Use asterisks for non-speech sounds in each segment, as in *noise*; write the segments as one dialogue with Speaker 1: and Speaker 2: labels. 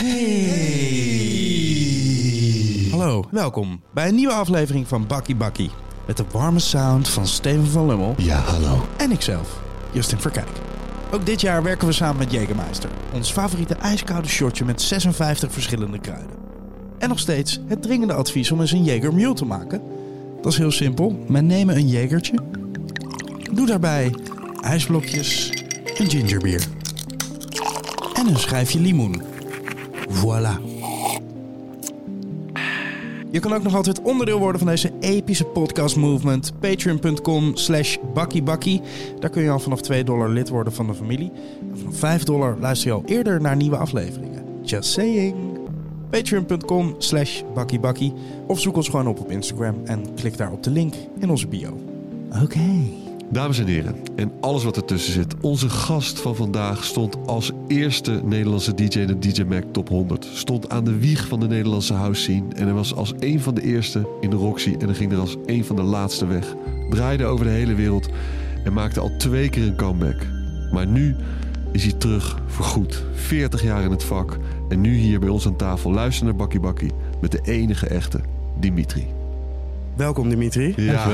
Speaker 1: Hey. Hallo, welkom bij een nieuwe aflevering van Bakkie Bakkie. Met de warme sound van Steven van Lummel
Speaker 2: Ja, hallo.
Speaker 1: en ikzelf, Justin Verkijk. Ook dit jaar werken we samen met Jägermeister. Ons favoriete ijskoude shotje met 56 verschillende kruiden. En nog steeds het dringende advies om eens een Jaeger Mule te maken. Dat is heel simpel. Men nemen een Jagertje. Doe daarbij ijsblokjes, een gingerbier. En een schijfje limoen. Voilà. Je kan ook nog altijd onderdeel worden van deze epische podcast movement. Patreon.com slash bakkiebakkie. Daar kun je al vanaf 2 dollar lid worden van de familie. En vanaf 5 dollar luister je al eerder naar nieuwe afleveringen. Just saying. Patreon.com slash bakkiebakkie. Of zoek ons gewoon op op Instagram en klik daar op de link in onze bio. Oké.
Speaker 2: Dames en heren, en alles wat ertussen zit. Onze gast van vandaag stond als eerste Nederlandse DJ in de DJ Mac Top 100. Stond aan de wieg van de Nederlandse house scene. En hij was als een van de eerste in de Roxy. En hij ging er als een van de laatste weg. Draaide over de hele wereld. En maakte al twee keer een comeback. Maar nu is hij terug voor goed. 40 jaar in het vak. En nu hier bij ons aan tafel. Luister naar Bakkie Bakkie. Met de enige echte Dimitri.
Speaker 3: Welkom Dimitri.
Speaker 2: Ja.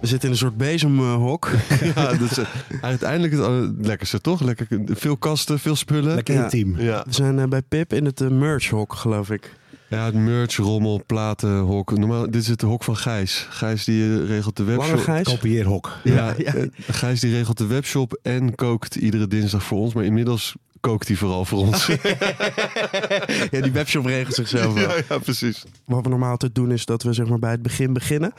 Speaker 3: We zitten in een soort bezemhok. *laughs*
Speaker 2: Ja, dat is eh, uiteindelijk het lekkerste, toch? Lekker, veel kasten, veel spullen.
Speaker 4: Lekker
Speaker 3: Ja.
Speaker 4: intiem.
Speaker 2: Ja.
Speaker 3: We zijn eh, bij Pip in het eh, merchhok, geloof ik.
Speaker 2: ja, het merch, rommel, platen, hok. Normaal, dit is het hok van Gijs. Gijs die regelt de
Speaker 3: Lange
Speaker 2: webshop.
Speaker 3: Gijs.
Speaker 4: Kopieerhok.
Speaker 2: Ja, *laughs*
Speaker 3: Ja, ja.
Speaker 2: Gijs die regelt de webshop en kookt iedere dinsdag voor ons. Maar inmiddels kookt hij vooral voor ons. *laughs* *laughs*
Speaker 3: ja, die webshop regelt zichzelf wel.
Speaker 2: ja, ja, precies.
Speaker 3: Wat we normaal altijd doen is dat we zeg maar bij het begin beginnen.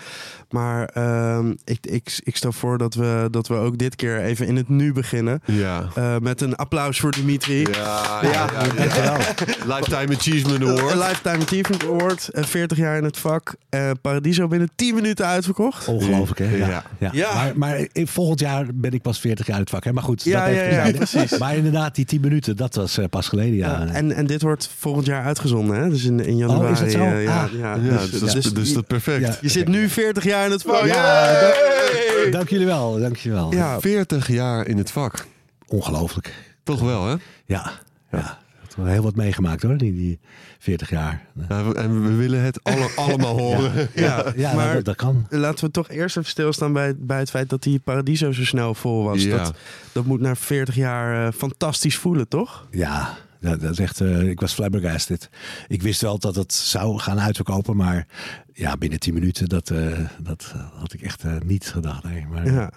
Speaker 3: Maar ehm, ik, ik, ik stel voor dat we, dat we ook dit keer even in het nu beginnen.
Speaker 2: Ja.
Speaker 3: Eh, met een applaus voor Dimitri.
Speaker 2: Ja, ja, ja. Lifetime Achievement
Speaker 3: Een
Speaker 2: Award.
Speaker 3: Lifetime Achievement Award. eh, 40 jaar in het vak. Eh, Paradiso binnen 10 minuten uitverkocht.
Speaker 4: Ongelooflijk, hè?
Speaker 2: Ja.
Speaker 4: ja.
Speaker 3: Ja.
Speaker 4: Maar, maar in- volgend jaar ben ik pas 40 jaar uit het vak. Hè? Maar goed,
Speaker 3: Ja,
Speaker 4: dat
Speaker 3: ja, precies.
Speaker 4: Maar inderdaad, die 10 minuten, dat was eh, pas geleden. Ja.
Speaker 3: Ja, en, en dit wordt volgend jaar uitgezonden, hè? Dus in, in januari.
Speaker 4: Oh, is dat zo?
Speaker 3: eh, ja,
Speaker 4: Ah.
Speaker 3: ja,
Speaker 2: Ja,
Speaker 3: dus,
Speaker 2: dus, dat is,
Speaker 3: dus
Speaker 2: dus
Speaker 3: je-
Speaker 2: dat is perfect.
Speaker 4: Ja.
Speaker 3: je zit nu 40 jaar in het vak.
Speaker 4: Ja, dank, dank jullie wel. Dank jullie wel.
Speaker 3: Ja,
Speaker 2: 40 jaar in het vak.
Speaker 4: Ongelooflijk.
Speaker 2: Toch wel, hè?
Speaker 4: Ja, ja. Het wel heel wat meegemaakt hoor, die, die 40 jaar.
Speaker 2: Ja, en we willen het alle, *laughs* allemaal horen.
Speaker 3: ja,
Speaker 4: Ja,
Speaker 3: maar
Speaker 4: dat, dat kan.
Speaker 3: laten we toch eerst even stilstaan bij, bij het feit dat die Paradiso zo snel vol was.
Speaker 2: Ja.
Speaker 3: Dat, dat moet na 40 jaar eh, fantastisch voelen, toch?
Speaker 4: Ja, dat, dat is echt, eh, ik was flabbergasted. Ik wist wel dat het zou gaan uitverkopen, maar ja, binnen 10 minuten, dat, eh, dat had ik echt niet gedacht. Nee. Maar, ja.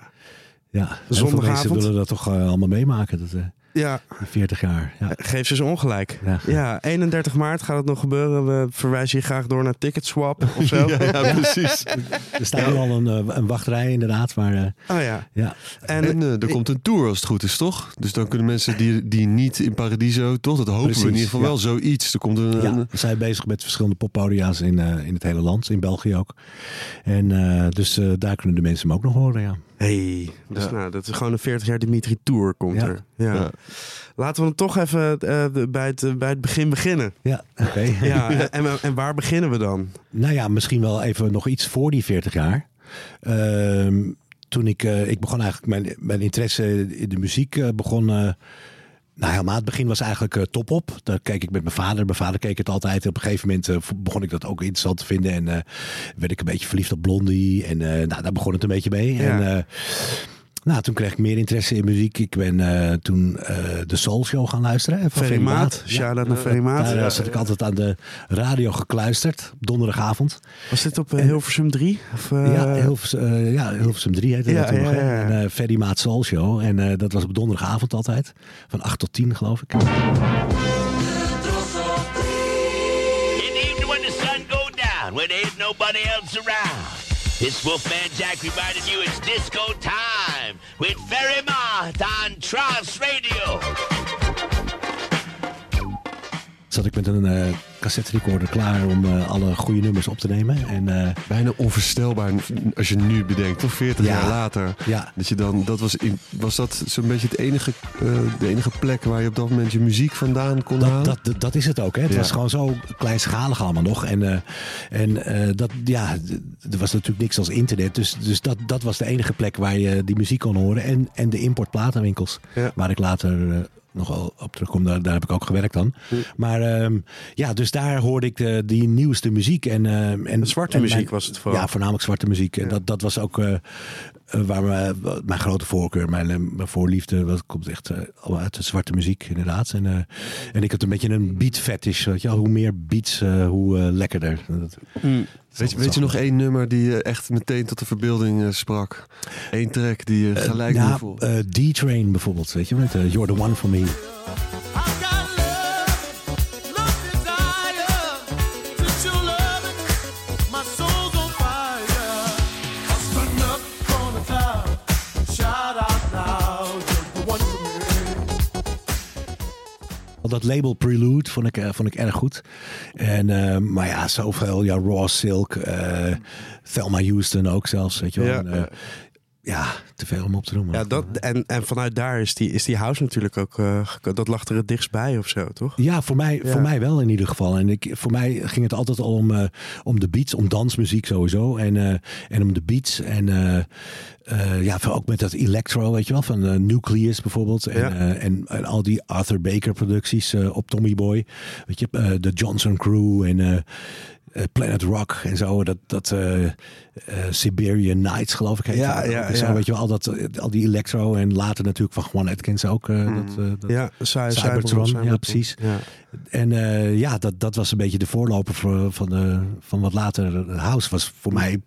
Speaker 3: Ja. Zondagavond.
Speaker 4: mensen willen dat toch allemaal meemaken, dat, eh,
Speaker 3: ja,
Speaker 4: die 40 jaar. Ja.
Speaker 3: geef ze eens ongelijk.
Speaker 4: Ja.
Speaker 3: Ja, 31 maart gaat het nog gebeuren. We verwijzen je graag door naar Ticketswap of zo. *laughs*
Speaker 2: Ja, ja, *laughs* precies.
Speaker 4: Er staat nu al een, eh, een wachtrij inderdaad, maar eh,
Speaker 3: Oh ja.
Speaker 4: ja.
Speaker 3: En,
Speaker 2: En eh, er komt een tour als het goed is, toch? Dus dan kunnen mensen die, die niet in Paradiso, toch? Dat hopen we in
Speaker 4: Precies,
Speaker 2: ieder geval
Speaker 4: ja.
Speaker 2: wel, zoiets. Er komt een...
Speaker 4: ja,
Speaker 2: een-
Speaker 4: we zijn bezig met verschillende poppodia's in, eh, in het hele land, in België ook. En eh, dus eh, daar kunnen de mensen hem ook nog horen, ja.
Speaker 3: Hey, dus
Speaker 2: Ja.
Speaker 3: nou, dat is gewoon een 40 jaar Dimitri Tour komt
Speaker 4: Ja.
Speaker 3: er. Ja.
Speaker 2: Ja.
Speaker 3: Laten we dan toch even eh, bij, het, eh, bij het begin beginnen.
Speaker 4: Ja, oké. *laughs*
Speaker 3: Ja, *laughs* en, en waar beginnen we dan?
Speaker 4: Nou ja, misschien wel even nog iets voor die 40 jaar. Ehm, toen ik, eh, ik begon eigenlijk, mijn, mijn interesse in de muziek eh, begon. Nou, helemaal het begin was eigenlijk eh, top op. Daar keek ik met mijn vader. Mijn vader keek het altijd. Op een gegeven moment eh, begon ik dat ook interessant te vinden. En eh, werd ik een beetje verliefd op Blondie. En nou, daar begon het een beetje mee.
Speaker 3: Ja.
Speaker 4: En, nou, toen kreeg ik meer interesse in muziek. Ik ben eh, toen eh, de Soul Show gaan luisteren. hè, Van
Speaker 3: Ferry
Speaker 4: Ferry
Speaker 3: Maat.
Speaker 4: Maat. Ja.
Speaker 3: Shout-out naar Ferry Maat.
Speaker 4: Daar eh, zat ik altijd aan de radio gekluisterd. op Donderdagavond.
Speaker 3: Was dit op Hilversum 3? Of, eh,
Speaker 4: Ja, Hilvers, eh, ja, Hilversum 3 heette
Speaker 3: Ja,
Speaker 4: dat toen
Speaker 3: ja,
Speaker 4: nog. hè.
Speaker 3: ja, ja.
Speaker 4: En eh Ferry Maat Soul Show. En eh, dat was op donderdagavond altijd. Van 8 tot 10 geloof ik.
Speaker 5: In the evening when the sun go down, when there ain't nobody else around. This Wolfman Jack reminding you it's disco time with Ferry on Trans Radio.
Speaker 4: Zat ik met een eh cassette recorder klaar om eh, alle goede nummers op te nemen. En eh,
Speaker 2: Bijna onvoorstelbaar als je nu bedenkt, toch 40
Speaker 4: Ja.
Speaker 2: jaar later.
Speaker 4: ja,
Speaker 2: Dat je dan, dat was, in, was dat zo'n beetje het enige, de enige plek waar je op dat moment je muziek vandaan kon halen?
Speaker 4: dat, dat, dat is het ook. Hè. Het
Speaker 2: Ja.
Speaker 4: was gewoon zo kleinschalig allemaal nog. En, en dat, ja, er was natuurlijk niks als internet. Dus, dus dat, dat was de enige plek waar je die muziek kon horen. En, en de importplatenwinkels.
Speaker 3: Ja.
Speaker 4: Waar ik later eh, nog wel op terugkom. Daar, daar heb ik ook gewerkt dan. Maar ehm, ja, dus daar hoorde ik de, die nieuwste muziek. En, ehm, en,
Speaker 3: De zwarte
Speaker 4: en
Speaker 3: muziek
Speaker 4: mijn-
Speaker 3: was het vooral.
Speaker 4: Ja, voornamelijk zwarte muziek. En dat, dat was ook eh, eh, waar mijn, mijn grote voorkeur, mijn, eh, mijn voorliefde, dat komt echt eh, allemaal uit de zwarte muziek inderdaad. En, eh, en ik had een beetje een beat fetish. Weet je, hoe meer beats, eh, hoe eh, lekkerder. Dat,
Speaker 2: Weet je, weet je nog één nummer die echt meteen tot de verbeelding eh, sprak? Eén track die je gelijk
Speaker 4: nou,
Speaker 2: voelt?
Speaker 4: eh, D-Train bijvoorbeeld, weet je, met eh, You're the One for Me. Dat label Prelude vond ik, eh, vond ik erg goed. En, eh, maar ja, zoveel. Ja, Raw Silk, eh Thelma Houston ook zelfs, weet je wel.
Speaker 3: Ja.
Speaker 4: En, ja, te veel om op te noemen.
Speaker 3: Ja, dat, en, en vanuit daar is die, is die house natuurlijk ook... geko- dat lag er het dichtst bij of zo, toch?
Speaker 4: Ja, voor mij,
Speaker 3: Ja.
Speaker 4: voor mij wel in ieder geval. En ik, voor mij ging het altijd al om, eh, om de beats, om dansmuziek sowieso. En, eh, en om de beats. En ja, ook met dat electro, weet je wel, van Nucleus bijvoorbeeld. En,
Speaker 3: Ja.
Speaker 4: en, en al die Arthur Baker producties op Tommy Boy. Weet je, de Johnson Crew en Planet Rock en zo. Dat, dat eh, eh, Siberian Nights, geloof ik. Heet
Speaker 3: Ja,
Speaker 4: dat
Speaker 3: ja,
Speaker 4: En zo,
Speaker 3: ja.
Speaker 4: weet je wel, al, dat, eh, al die electro. En later natuurlijk van Juan Atkins ook. eh, dat, eh, dat,
Speaker 3: Ja, Cy-
Speaker 4: Cybertron,
Speaker 3: Cybertron,
Speaker 4: ja,
Speaker 3: Cybertron.
Speaker 4: precies.
Speaker 3: Ja.
Speaker 4: En eh, ja, dat, dat was een beetje de voorloper voor, van, de, van wat later House was voor mij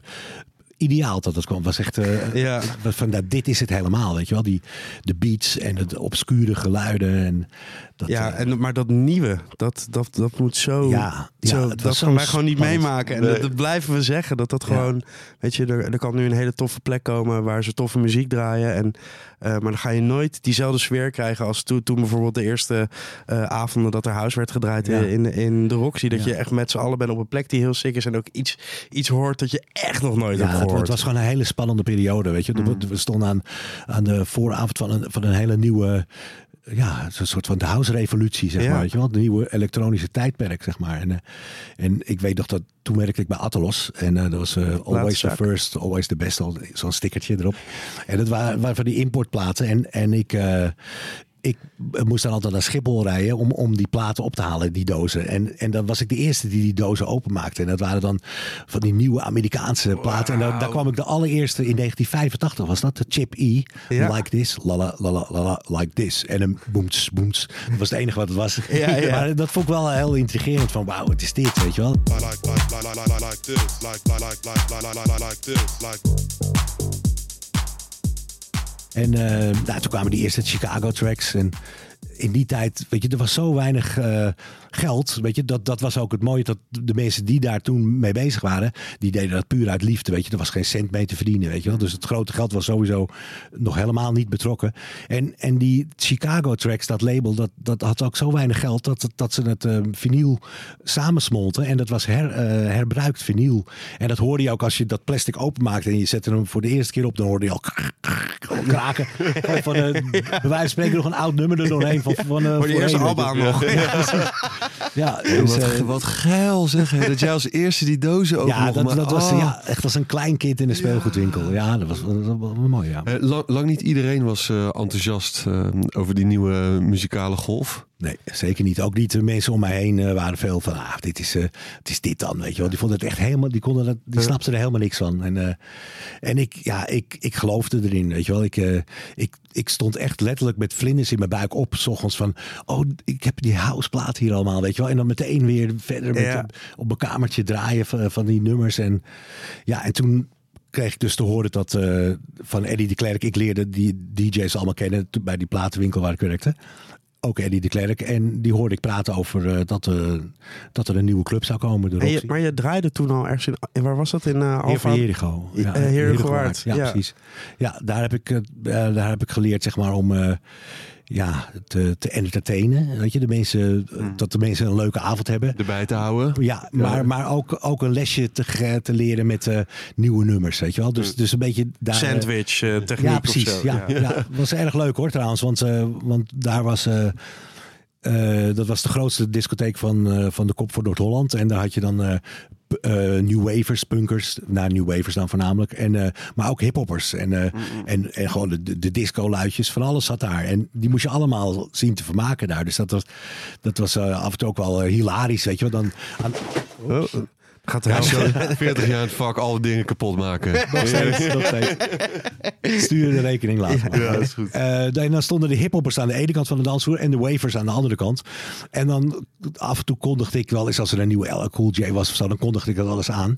Speaker 4: ideaal dat het kwam. Was echt eh,
Speaker 3: Ja.
Speaker 4: van nou, dit is het helemaal, weet je wel? Die de beats en de obscure geluiden en dat.
Speaker 3: Ja,
Speaker 4: eh,
Speaker 3: en, maar dat nieuwe, dat, dat, dat moet zo.
Speaker 4: Ja,
Speaker 3: zo dat gaan wij gewoon niet
Speaker 4: spannend.
Speaker 3: meemaken. En
Speaker 2: Nee.
Speaker 3: dat, dat blijven we zeggen. Dat dat
Speaker 4: Ja.
Speaker 3: gewoon. Weet je, er, er kan nu een hele toffe plek komen waar ze toffe muziek draaien. En, eh, maar dan ga je nooit diezelfde sfeer krijgen als toen, toen bijvoorbeeld de eerste eh, avonden dat er house werd gedraaid
Speaker 4: Ja.
Speaker 3: in, in de Roxy. Dat
Speaker 4: Ja.
Speaker 3: je echt met z'n allen bent op een plek die heel sick is. En ook iets, iets hoort dat je echt nog nooit
Speaker 4: ja,
Speaker 3: hebt gehoord.
Speaker 4: het was gewoon een hele spannende periode, weet je.
Speaker 3: Mm.
Speaker 4: We stonden aan, aan de vooravond van een, van een hele nieuwe, ja, het is een soort van de house revolutie, zeg
Speaker 3: Ja.
Speaker 4: maar. Weet je wel, een nieuwe elektronische tijdperk, zeg maar. En, eh, en ik weet nog dat toen werkte ik bij Atalos en eh, dat was eh, always the first, always the best, al- zo'n stickertje erop. En dat waren, waren van die importplaten en, en ik ik moest dan altijd naar Schiphol rijden om, om die platen op te halen, die dozen. En, en dan was ik de eerste die die dozen openmaakte. En dat waren dan van die nieuwe Amerikaanse platen. En daar, daar, kwam ik de allereerste in 1985, was dat? De Chip E.
Speaker 3: Ja.
Speaker 4: Like this, la la la la like this. En een booms booms Dat was het enige wat het was.
Speaker 3: Ja, ja.
Speaker 4: maar dat vond ik wel heel intrigerend. Van wauw, het is dit, weet je wel.
Speaker 6: Like, like, like, like, like this, like, like, like, like, like, like, like this, like...
Speaker 4: En eh, nou, toen kwamen die eerste Chicago tracks. En in die tijd, weet je, er was zo weinig eh, geld. Weet je, dat, dat was ook het mooie. Dat de mensen die daar toen mee bezig waren, die deden dat puur uit liefde. Weet je, er was geen cent mee te verdienen. Weet je wel. Dus het grote geld was sowieso nog helemaal niet betrokken. En, en die Chicago tracks, dat label, dat, dat had ook zo weinig geld dat, dat ze het eh, vinyl samensmolten. En dat was her, eh, herbruikt vinyl. En dat hoorde je ook als je dat plastic openmaakte en je zette hem voor de eerste keer op, dan hoorde je al kraken. Van, bij wijze van spreken nog een oud nummer er doorheen. Van, van, eh,
Speaker 3: Voor die eerste nog.
Speaker 4: Ja, *laughs*
Speaker 2: Ja,
Speaker 4: dus,
Speaker 2: wat,
Speaker 4: eh,
Speaker 2: wat geil zeg. hè, Dat jij als eerste die dozen ook
Speaker 4: ja, dat,
Speaker 2: maar-
Speaker 4: dat was
Speaker 2: oh.
Speaker 4: ja, echt als een klein kind in een speelgoedwinkel. Ja, dat was, dat was mooi, ja.
Speaker 2: Eh, lang, lang niet iedereen was eh, enthousiast over die nieuwe muzikale golf.
Speaker 4: Nee, zeker niet. Ook niet de mensen om mij heen eh, waren veel van, ah, dit is, eh, het is dit dan, weet je wel. Die vonden het echt helemaal, die konden dat, die snapten er helemaal niks van. En, eh, en ik, ja, ik, ik geloofde erin, weet je wel. Ik, ik, ik stond echt letterlijk met vlinders in mijn buik op, s ochtends van, oh, ik heb die houseplaat hier allemaal, weet je wel. En dan meteen weer verder met,
Speaker 3: Ja.
Speaker 4: op, mijn kamertje draaien van, van die nummers. En ja, en toen kreeg ik dus te horen dat van Eddie de Klerk, ik leerde die DJ's allemaal kennen toen- bij die platenwinkel waar ik werkte. Ook Eddie de Klerk. En die hoorde ik praten over eh, dat, eh, dat er een nieuwe club zou komen. De
Speaker 3: je- maar je draaide toen al ergens in. Waar was dat? In uh,
Speaker 4: Heer
Speaker 3: Alfa?
Speaker 4: Jericho.
Speaker 3: Eh, Heerhugowaard,
Speaker 4: Ja,
Speaker 3: ja.
Speaker 4: precies. Ja, daar heb ik, eh, eh, daar heb ik geleerd zeg maar om eh, ja, te, te entertainen. Weet je, de mensen, eh, dat de mensen een leuke avond hebben.
Speaker 2: Erbij te houden.
Speaker 4: Ja, maar, maar ook, ook een lesje te, te leren met eh, nieuwe nummers, weet je wel. Dus, dus een beetje daar... eh,
Speaker 3: Sandwich eh, techniek
Speaker 4: ja,
Speaker 3: of
Speaker 4: precies.
Speaker 3: zo.
Speaker 4: Ja, ja. dat *laughs* was erg leuk hoor trouwens. Want, want daar was... eh, dat was de grootste discotheek van, eh, van de kop voor Noord-Holland. En daar had je dan eh, eh, New Wavers, punkers. Nou, New Wavers dan voornamelijk. En, eh, maar ook hiphoppers. En, eh, en, en gewoon de, de, disco-luidjes. Van alles zat daar. En die moest je allemaal zien te vermaken daar. Dus dat was, dat was eh, af en toe ook wel hilarisch. Weet je wel. Dan, aan,
Speaker 3: Gaat
Speaker 2: Ja,
Speaker 3: er
Speaker 2: zo 40 jaar in het vak alle dingen kapot maken. *laughs*
Speaker 4: nog steeds, nog steeds. Stuur de rekening later.
Speaker 2: Ja, dat is goed.
Speaker 4: Eh, en dan stonden de hiphoppers aan de ene kant van de dansvloer en de wavers aan de andere kant. En dan af en toe kondigde ik wel eens als er een nieuwe LL Cool J was of zo, dan kondigde ik dat alles aan.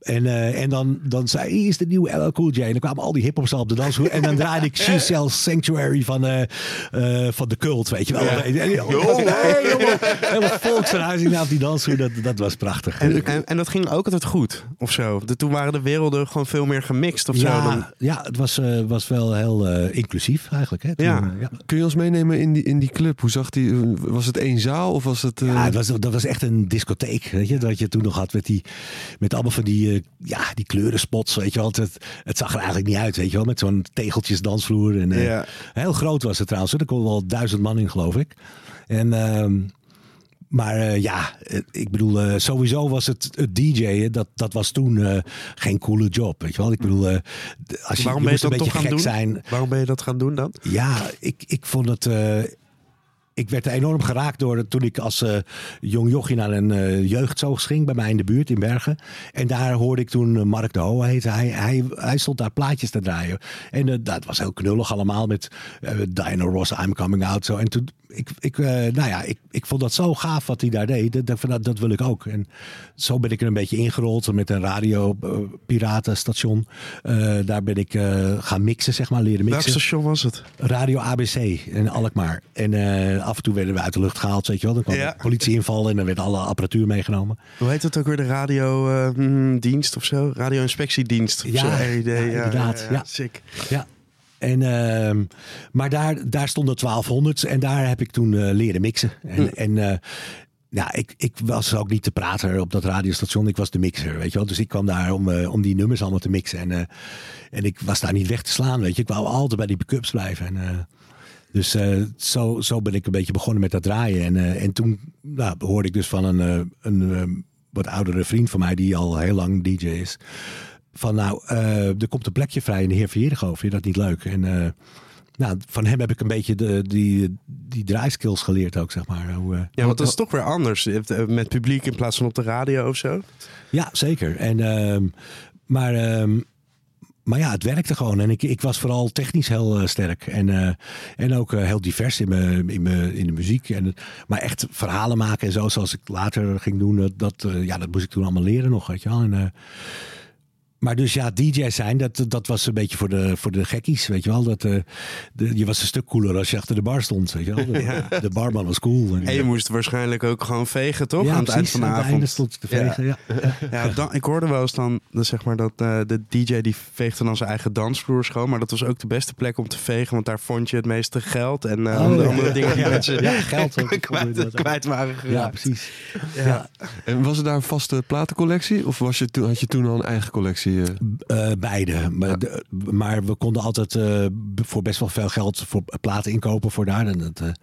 Speaker 4: en eh, en dan, dan zei is de nieuwe LL Cool J. En dan kwamen al die hiphoppers al op de dansvloer. en dan draaide ik *laughs* She Sells Sanctuary van, eh, eh, van de cult, weet je wel. En, en, hey, jongen, helemaal volksverhuizing naar die dansvloer. Dat, dat was prachtig.
Speaker 3: En, en, en dat ging ook altijd goed, of zo. De, toen waren de werelden gewoon veel meer gemixt, of zo.
Speaker 4: ja,
Speaker 3: Dan,
Speaker 4: ja, het was, eh, was wel heel eh, inclusief eigenlijk. Hè, toen,
Speaker 3: Ja.
Speaker 4: eh, ja.
Speaker 2: Kun je ons meenemen in die, in die club? Hoe zag die? Was het één zaal of was het... eh,
Speaker 4: Ja, het was, dat was echt een discotheek, weet je, dat je toen nog had met die, met allemaal van die, eh, ja, die kleurenspots, weet je wel. Het, het zag er eigenlijk niet uit, weet je wel, met zo'n tegeltjes dansvloer. En, eh,
Speaker 3: Ja.
Speaker 4: Heel groot was het trouwens, er kon wel duizend man in, geloof ik. En, ehm, maar eh, ja, eh, ik bedoel, eh, sowieso was het, het DJ'en, dat, dat was toen geen coole job, weet je wel. Ik bedoel, als je,
Speaker 3: waarom
Speaker 4: je
Speaker 3: ben je
Speaker 4: moest een beetje
Speaker 3: gaan
Speaker 4: gek
Speaker 3: doen?
Speaker 4: zijn.
Speaker 3: Waarom ben je dat gaan doen dan?
Speaker 4: Ja, ik, ik vond het. ik werd enorm geraakt door het toen ik als jong jochie naar een eh jeugdzoog ging bij mij in de buurt in Bergen. En daar hoorde ik toen Mark de Hoe heette. Hij, hij, hij stond daar plaatjes te draaien. En dat was heel knullig allemaal met Diana Ross, I'm Coming Out. Zo. En toen, ik, ik, eh, nou ja, ik, ik vond dat zo gaaf wat hij daar deed. Dat, dat, dat, dat wil ik ook. En zo ben ik er een beetje ingerold met een radio eh, piratenstation. Eh, daar ben ik gaan mixen, zeg maar, leren
Speaker 3: Welk
Speaker 4: mixen.
Speaker 3: station was het?
Speaker 4: Radio ABC in Alkmaar. En af en toe werden we uit de lucht gehaald, weet je wel. Dan kwam
Speaker 3: Ja.
Speaker 4: de politie invallen en dan werd alle apparatuur meegenomen.
Speaker 3: Hoe heet het ook weer? De radio-dienst of zo? Radio-inspectiedienst. of
Speaker 4: Ja,
Speaker 3: zo, RID.
Speaker 4: ja, inderdaad, ja.
Speaker 3: Sick.
Speaker 4: Ja. En, ehm, maar daar, daar stonden 1200's en daar heb ik toen eh, leren mixen. En, en eh, ja, ik, ik was ook niet de prater op dat radiostation. Ik was de mixer, weet je wel. Dus ik kwam daar om, eh, om die nummers allemaal te mixen. En, en ik was daar niet weg te slaan, weet je. Ik wou altijd bij die pick-ups blijven. En, dus zo, zo ben ik een beetje begonnen met dat draaien. En, en toen nou, hoorde ik dus van een, een wat oudere vriend van mij... die al heel lang DJ is... van nou, eh, er komt een plekje vrij in de Heer Verheerdigo. Vind je dat niet leuk? En eh, nou, van hem heb ik een beetje de, die, die draaiskills geleerd ook, zeg maar. Hoe, eh,
Speaker 3: Ja, want dat is toch weer anders. Met publiek in plaats van op de radio of zo.
Speaker 4: Ja, zeker. En, ehm, maar, ehm, maar ja, het werkte gewoon. En ik, ik was vooral technisch heel sterk. En, en ook heel divers in, mijn in, mijn in de muziek. En, maar echt verhalen maken en zo, zoals ik later ging doen, dat, ja, dat moest ik toen allemaal leren nog. Weet je wel. En, maar dus ja, DJ zijn, dat, dat was een beetje voor de, voor de gekkies, weet je wel. Dat, eh, de, je was een stuk cooler als je achter de bar stond, weet je wel. De, *laughs* de barman was cool.
Speaker 3: En je moest waarschijnlijk ook gewoon vegen, toch?
Speaker 4: ja,
Speaker 3: aan het eind van de
Speaker 4: aan het
Speaker 3: avond.
Speaker 4: einde stond je te vegen, ja.
Speaker 3: Ja, dan, ik hoorde wel eens dan, dan zeg maar dat eh, de DJ die veegde dan zijn eigen dansvloer schoon. Maar dat was ook de beste plek om te vegen, want daar vond je het meeste geld en eh,
Speaker 4: Oh,
Speaker 3: andere,
Speaker 4: ja.
Speaker 3: andere dingen die
Speaker 4: Ja,
Speaker 3: mensen
Speaker 4: ja, geld ook. *laughs*
Speaker 3: kwijt, kwijt waren
Speaker 4: Ja, precies.
Speaker 3: Ja.
Speaker 2: En was er daar een vaste platencollectie? Of was je toen, had je toen al een eigen collectie? Eh?
Speaker 4: Eh, beide. Maar, de- maar we konden altijd eh, voor best wel veel geld voor platen inkopen voor daar. En dat, eh, nou,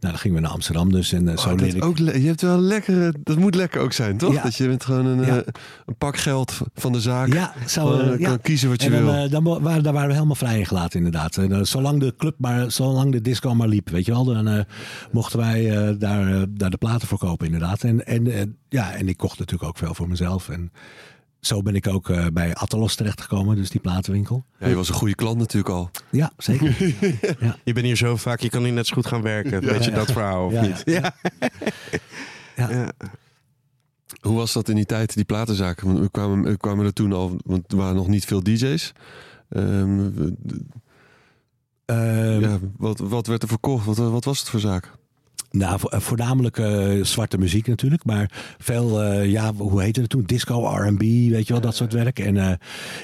Speaker 4: dan gingen we naar Amsterdam dus. En zo
Speaker 2: Oh, dat
Speaker 4: ik...
Speaker 2: ook je hebt wel een lekkere, dat moet lekker ook zijn, toch?
Speaker 4: Ja.
Speaker 2: Dat je met gewoon een,
Speaker 4: Ja.
Speaker 2: een pak geld van de zaak
Speaker 4: Ja, zo,
Speaker 2: gewoon,
Speaker 4: ja.
Speaker 2: kan kiezen wat je
Speaker 4: en dan,
Speaker 2: wil.
Speaker 4: dan wa- waren, daar waren we helemaal vrij in gelaten inderdaad. En, zolang de club maar, zolang de disco maar liep, weet je wel. Dan mochten wij daar, daar de platen voor kopen inderdaad. En, en, ja, en ik kocht natuurlijk ook veel voor mezelf. En zo ben ik ook eh, bij Atalos terechtgekomen, dus die platenwinkel.
Speaker 2: ja, je was een goede klant natuurlijk al.
Speaker 4: Ja, zeker. *laughs*
Speaker 3: Je bent hier zo vaak, je kan hier net zo goed gaan werken. Weet je dat verhaal of
Speaker 4: Ja,
Speaker 3: niet? Ja. *laughs*
Speaker 4: Ja.
Speaker 3: Ja.
Speaker 2: Hoe was dat in die tijd, die platenzaken? Want we kwamen, we kwamen er toen al, want er waren nog niet veel DJ's. Ehm,
Speaker 4: Ehm,
Speaker 2: ja, wat, wat werd er verkocht? Wat, wat was het voor zaak?
Speaker 4: Nou, vo- voornamelijk eh, zwarte muziek natuurlijk. Maar veel, eh, ja, hoe heette het toen? Disco, R&B, weet je wel, dat soort werk. En, eh,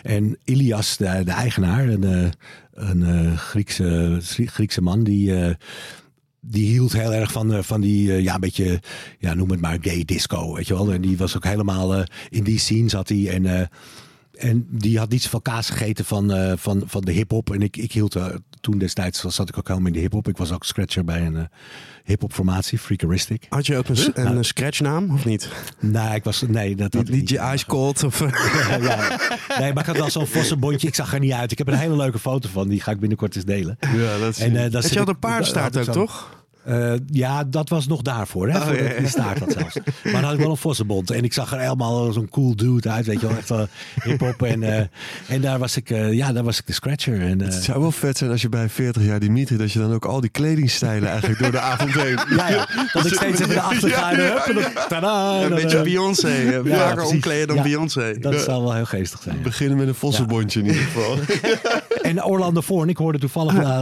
Speaker 4: en Ilias, de, de eigenaar, een, eh, een eh, Griekse, Griekse man, die... eh, die hield heel erg van, eh, van die, eh, ja, een beetje, ja, noem het maar gay disco, weet je wel. En die was ook helemaal, eh, in die scene zat hij. En, eh, en die had niet zoveel kaas gegeten van, eh, van, van de hip-hop. En ik, ik hield er toen destijds zat ik ook helemaal in de hip-hop. Ik was ook scratcher bij een eh, hip-hop formatie, Freakeristic.
Speaker 3: Had je ook een, s- een scratchnaam of niet?
Speaker 4: Nee, ik was. Nee, dat had
Speaker 3: Niet je Ice Cold of... *laughs*
Speaker 4: ja. Nee, maar ik had wel zo'n vossenbondje. Ik zag er niet uit. Ik heb een hele leuke foto van. Die ga ik binnenkort eens delen.
Speaker 2: Ja, dat is...
Speaker 4: En, eh, dat
Speaker 3: Had
Speaker 4: zit
Speaker 3: je had een paardenstaart
Speaker 4: dat
Speaker 3: ook, toch?
Speaker 4: Eh, ja, dat was nog daarvoor. Hè? voor de, die staart dat zelfs. Maar dan had ik wel een vossenbond. En ik zag er helemaal zo'n cool dude uit. Weet je wel, echt wel hip-hop. En, eh, en daar was ik, eh, ja, daar was ik de scratcher. En,
Speaker 2: Het zou wel vet zijn als je bij 40 jaar Dimitri, dat je dan ook al die kledingstijlen eigenlijk door de avond heen. *laughs*
Speaker 4: ja, ja, dat ik steeds even achter ga.
Speaker 2: Ja,
Speaker 3: Een beetje Beyoncé.
Speaker 4: ja,
Speaker 3: Vaker omkleden dan. Beyoncé.
Speaker 4: Dat zou wel heel geestig zijn. ja.
Speaker 2: Beginnen met een vossenbondje in ieder geval. *laughs*
Speaker 4: En Orlando Voorn, ik hoorde toevallig eh,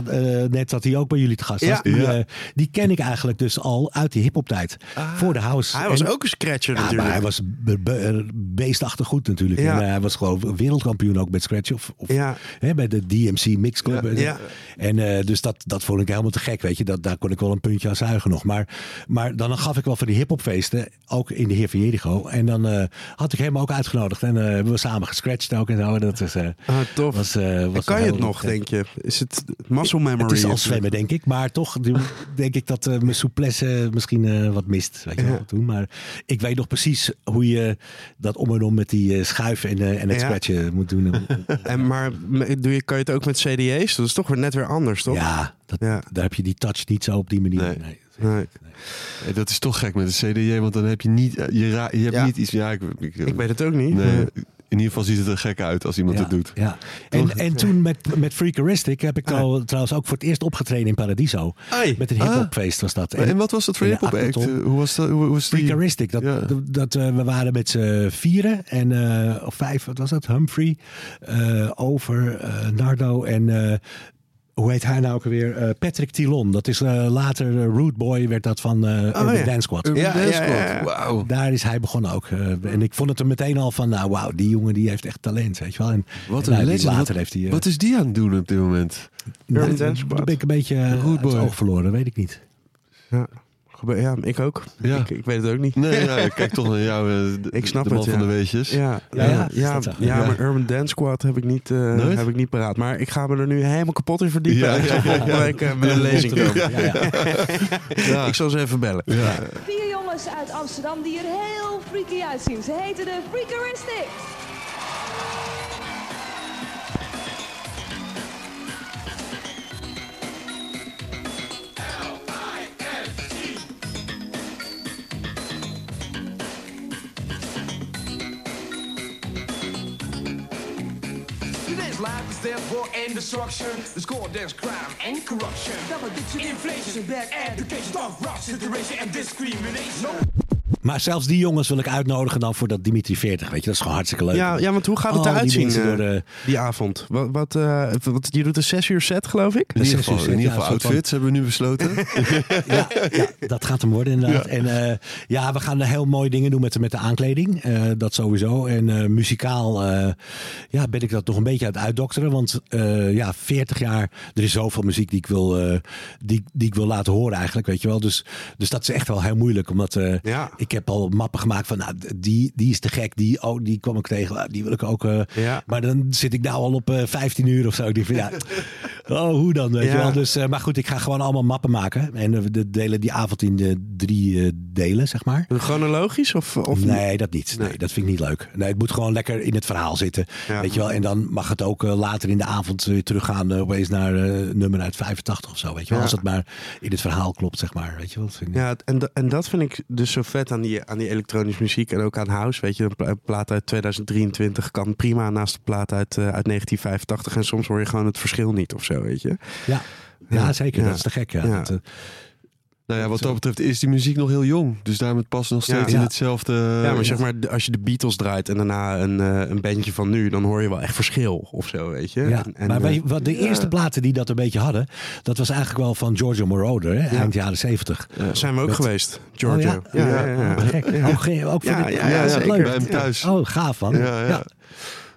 Speaker 4: net dat hij ook bij jullie te gast was.
Speaker 3: Ja.
Speaker 4: Die, eh, die ken ik eigenlijk dus al uit die hip-hop tijd. voor de house.
Speaker 3: Hij was
Speaker 4: En-
Speaker 3: ook een scratcher
Speaker 4: Ja,
Speaker 3: natuurlijk.
Speaker 4: maar hij was be- be- beestachtig goed natuurlijk.
Speaker 3: Ja.
Speaker 4: En eh, hij was gewoon wereldkampioen ook met Scratch. Of, of
Speaker 3: Ja.
Speaker 4: hè, bij de DMC Mix Club.
Speaker 3: Ja.
Speaker 4: En eh, dus dat, dat vond ik helemaal te gek, weet je. Dat, daar kon ik wel een puntje aan zuigen nog. Maar, maar dan gaf ik wel van die hiphopfeesten, ook in de Heer van Jericho. En dan eh, had ik hem ook uitgenodigd. En eh, hebben we samen gescratcht ook en zo. Dat is, eh,
Speaker 3: Ah, tof.
Speaker 4: was, eh, was
Speaker 3: En kan je het nog, denk je? Is het muscle memory?
Speaker 4: Het is al zwemmen, denk ik. Maar toch *laughs* denk ik dat eh, mijn souplesse misschien eh, wat mist. Weet je wel,
Speaker 3: Ja.
Speaker 4: toen. Maar ik weet nog precies hoe je dat om en om met die eh, schuiven en, eh, en het
Speaker 3: Ja.
Speaker 4: scratchen moet doen. *laughs*
Speaker 3: En maar doe je, kan je het ook met CD's? Dat is toch weer net weer anders, toch?
Speaker 4: ja, dat,
Speaker 3: Ja.
Speaker 4: daar heb je die touch niet zo op die manier.
Speaker 2: Nee.
Speaker 4: Nee.
Speaker 2: Dat is toch gek met een CDJ, want dan heb je niet, je, ra- je hebt
Speaker 3: Ja.
Speaker 2: niet iets. Ja, ik, ik,
Speaker 3: Ik weet het ook niet.
Speaker 2: Nee, in ieder geval ziet het er gek uit als iemand
Speaker 4: Ja,
Speaker 2: het doet.
Speaker 4: Ja. En, en toen met, met Freakeristic heb ik trouw- trouwens ook voor het eerst opgetreden in Paradiso.
Speaker 3: Ai.
Speaker 4: Met een hip-hopfeest was dat.
Speaker 2: En wat was dat voor hip-hop act? Hoe was dat? Hoe was die?
Speaker 4: Freakeristic. Dat,
Speaker 2: Ja.
Speaker 4: dat, dat, eh, we waren met z'n vieren en eh, of vijf, wat was dat? Humphrey, eh, Over, Nardo en hoe heet hij nou ook weer? Eh, Patrick Tilon. Dat is eh, later uh, Root Boy werd dat van eh Urban
Speaker 3: ja.
Speaker 4: Dance Squad.
Speaker 2: Urban
Speaker 3: Ja,
Speaker 2: Dance
Speaker 3: ja, ja,
Speaker 2: Squad.
Speaker 3: ja.
Speaker 4: Daar is hij begonnen ook. Eh, en ik vond het er meteen al van, nou wauw, die jongen die heeft echt talent, weet je wel. En,
Speaker 2: Wat
Speaker 4: en,
Speaker 2: een
Speaker 4: nou,
Speaker 2: legend.
Speaker 4: Later
Speaker 2: Wat,
Speaker 4: heeft hij... eh,
Speaker 2: wat is die aan het doen op dit moment?
Speaker 3: Urban
Speaker 4: dat-
Speaker 3: Dance Squad.
Speaker 4: ben ik een beetje eh,
Speaker 2: Root
Speaker 4: uit het
Speaker 2: Boy.
Speaker 4: oog verloren, weet ik niet.
Speaker 3: Ja. Gebe- ja, ik ook.
Speaker 2: Ja.
Speaker 3: Ik, ik weet het ook niet.
Speaker 2: Nee, ja, ik kijk toch naar jou, eh, de,
Speaker 3: Ik snap
Speaker 2: de man
Speaker 3: het,
Speaker 2: van
Speaker 3: ja.
Speaker 2: de weetjes.
Speaker 3: Ja,
Speaker 4: Ja,
Speaker 3: ja,
Speaker 4: ja,
Speaker 3: maar Urban Dance Squad heb ik niet, eh, heb ik niet paraat. Maar ik ga me er nu helemaal kapot in verdiepen. Ik zal volgende week met een lezing komen.
Speaker 4: Ja, ja.
Speaker 2: Ja. *laughs*
Speaker 3: Ik zal ze even bellen.
Speaker 2: Ja.
Speaker 7: Vier jongens uit Amsterdam die er heel freaky uitzien. Ze heten de Freakeristics.
Speaker 8: Today's life is there war and destruction. The score there's crime and corruption. Double digit inflation, bad education, dog rock, situation and discrimination.
Speaker 4: Maar zelfs die jongens wil ik uitnodigen dan voor dat Dimitri 40, weet je. Dat is gewoon hartstikke leuk.
Speaker 3: Ja, ja, want hoe gaat het
Speaker 4: die
Speaker 3: eruit zien
Speaker 4: mensen
Speaker 3: eh,
Speaker 4: door de-
Speaker 3: die avond? Wat, wat, eh, wat, je doet een zes uur set, geloof ik?
Speaker 2: In ieder geval, in ieder geval
Speaker 4: van-
Speaker 2: outfits hebben we nu besloten. *laughs*
Speaker 4: ja, ja, dat gaat hem worden inderdaad. En eh, ja, we gaan heel mooie dingen doen met, de- met de aankleding. Eh, dat sowieso. En eh, muzikaal eh, ja, ben ik dat nog een beetje aan het uitdokteren. Want eh, ja, 40 jaar, er is zoveel muziek die ik wil, eh, die, die ik wil laten horen eigenlijk, weet je wel. Dus, dus dat is echt wel heel moeilijk. Omdat eh,
Speaker 3: Ja.
Speaker 4: Ik heb al mappen gemaakt van, nou, die, die is te gek. Die, oh, die kwam ik tegen. Ah, Die wil ik ook. eh,
Speaker 3: Ja.
Speaker 4: Maar dan zit ik nou al op eh 15 uur of zo. Ik denk van, ja, *laughs* oh, hoe dan, weet
Speaker 3: Ja.
Speaker 4: je wel. Dus, eh, maar goed, ik ga gewoon allemaal mappen maken. En eh, we delen die avond in de drie eh, delen, zeg maar.
Speaker 3: Chronologisch? Of, of
Speaker 4: nee, dat niet. Nee,
Speaker 3: Nee.
Speaker 4: dat vind ik niet leuk. Nee, het moet gewoon lekker in het verhaal zitten.
Speaker 3: Ja.
Speaker 4: Weet je wel? En dan mag het ook later in de avond weer teruggaan. opeens naar nummer uit 85 of zo. Weet je wel?
Speaker 3: Ja.
Speaker 4: Als het maar in het verhaal klopt, zeg maar. Weet je wel? Dat vind ik-
Speaker 3: Ja, en, en dat vind ik dus zo vet aan die, aan die elektronische muziek en ook aan house. Weet je, een pla- een plaat uit 2023 kan prima naast de plaat uit, uit 1985. En soms hoor je gewoon het verschil niet of zo, weet je.
Speaker 4: ja. Ja,
Speaker 3: Ja.
Speaker 4: zeker.
Speaker 3: Ja.
Speaker 4: Dat is te gek. Ja.
Speaker 3: Ja.
Speaker 4: Dat, eh,
Speaker 2: nou ja, wat dat betreft is die muziek nog heel jong. Dus daarom het past nog steeds
Speaker 3: Ja.
Speaker 2: in
Speaker 4: Ja.
Speaker 2: hetzelfde...
Speaker 3: ja, maar zeg maar, de- als je de Beatles draait en daarna een, eh, een bandje van nu, dan hoor je wel echt verschil of zo, weet je.
Speaker 4: Ja,
Speaker 3: En- en,
Speaker 4: maar
Speaker 3: eh,
Speaker 4: je wat, de eerste platen die dat een beetje hadden, dat was eigenlijk wel van Giorgio Moroder, hè, eind jaren zeventig.
Speaker 3: zijn we ook
Speaker 4: met-
Speaker 3: geweest, Giorgio.
Speaker 4: Oh, ja?
Speaker 3: ja, ja, ja.
Speaker 4: Oh, gek. Ook, ge- ook voor
Speaker 3: Ja, ja, ja, zeker.
Speaker 4: leuk.
Speaker 2: Bij hem thuis.
Speaker 4: Oh, gaaf man.
Speaker 2: Ja,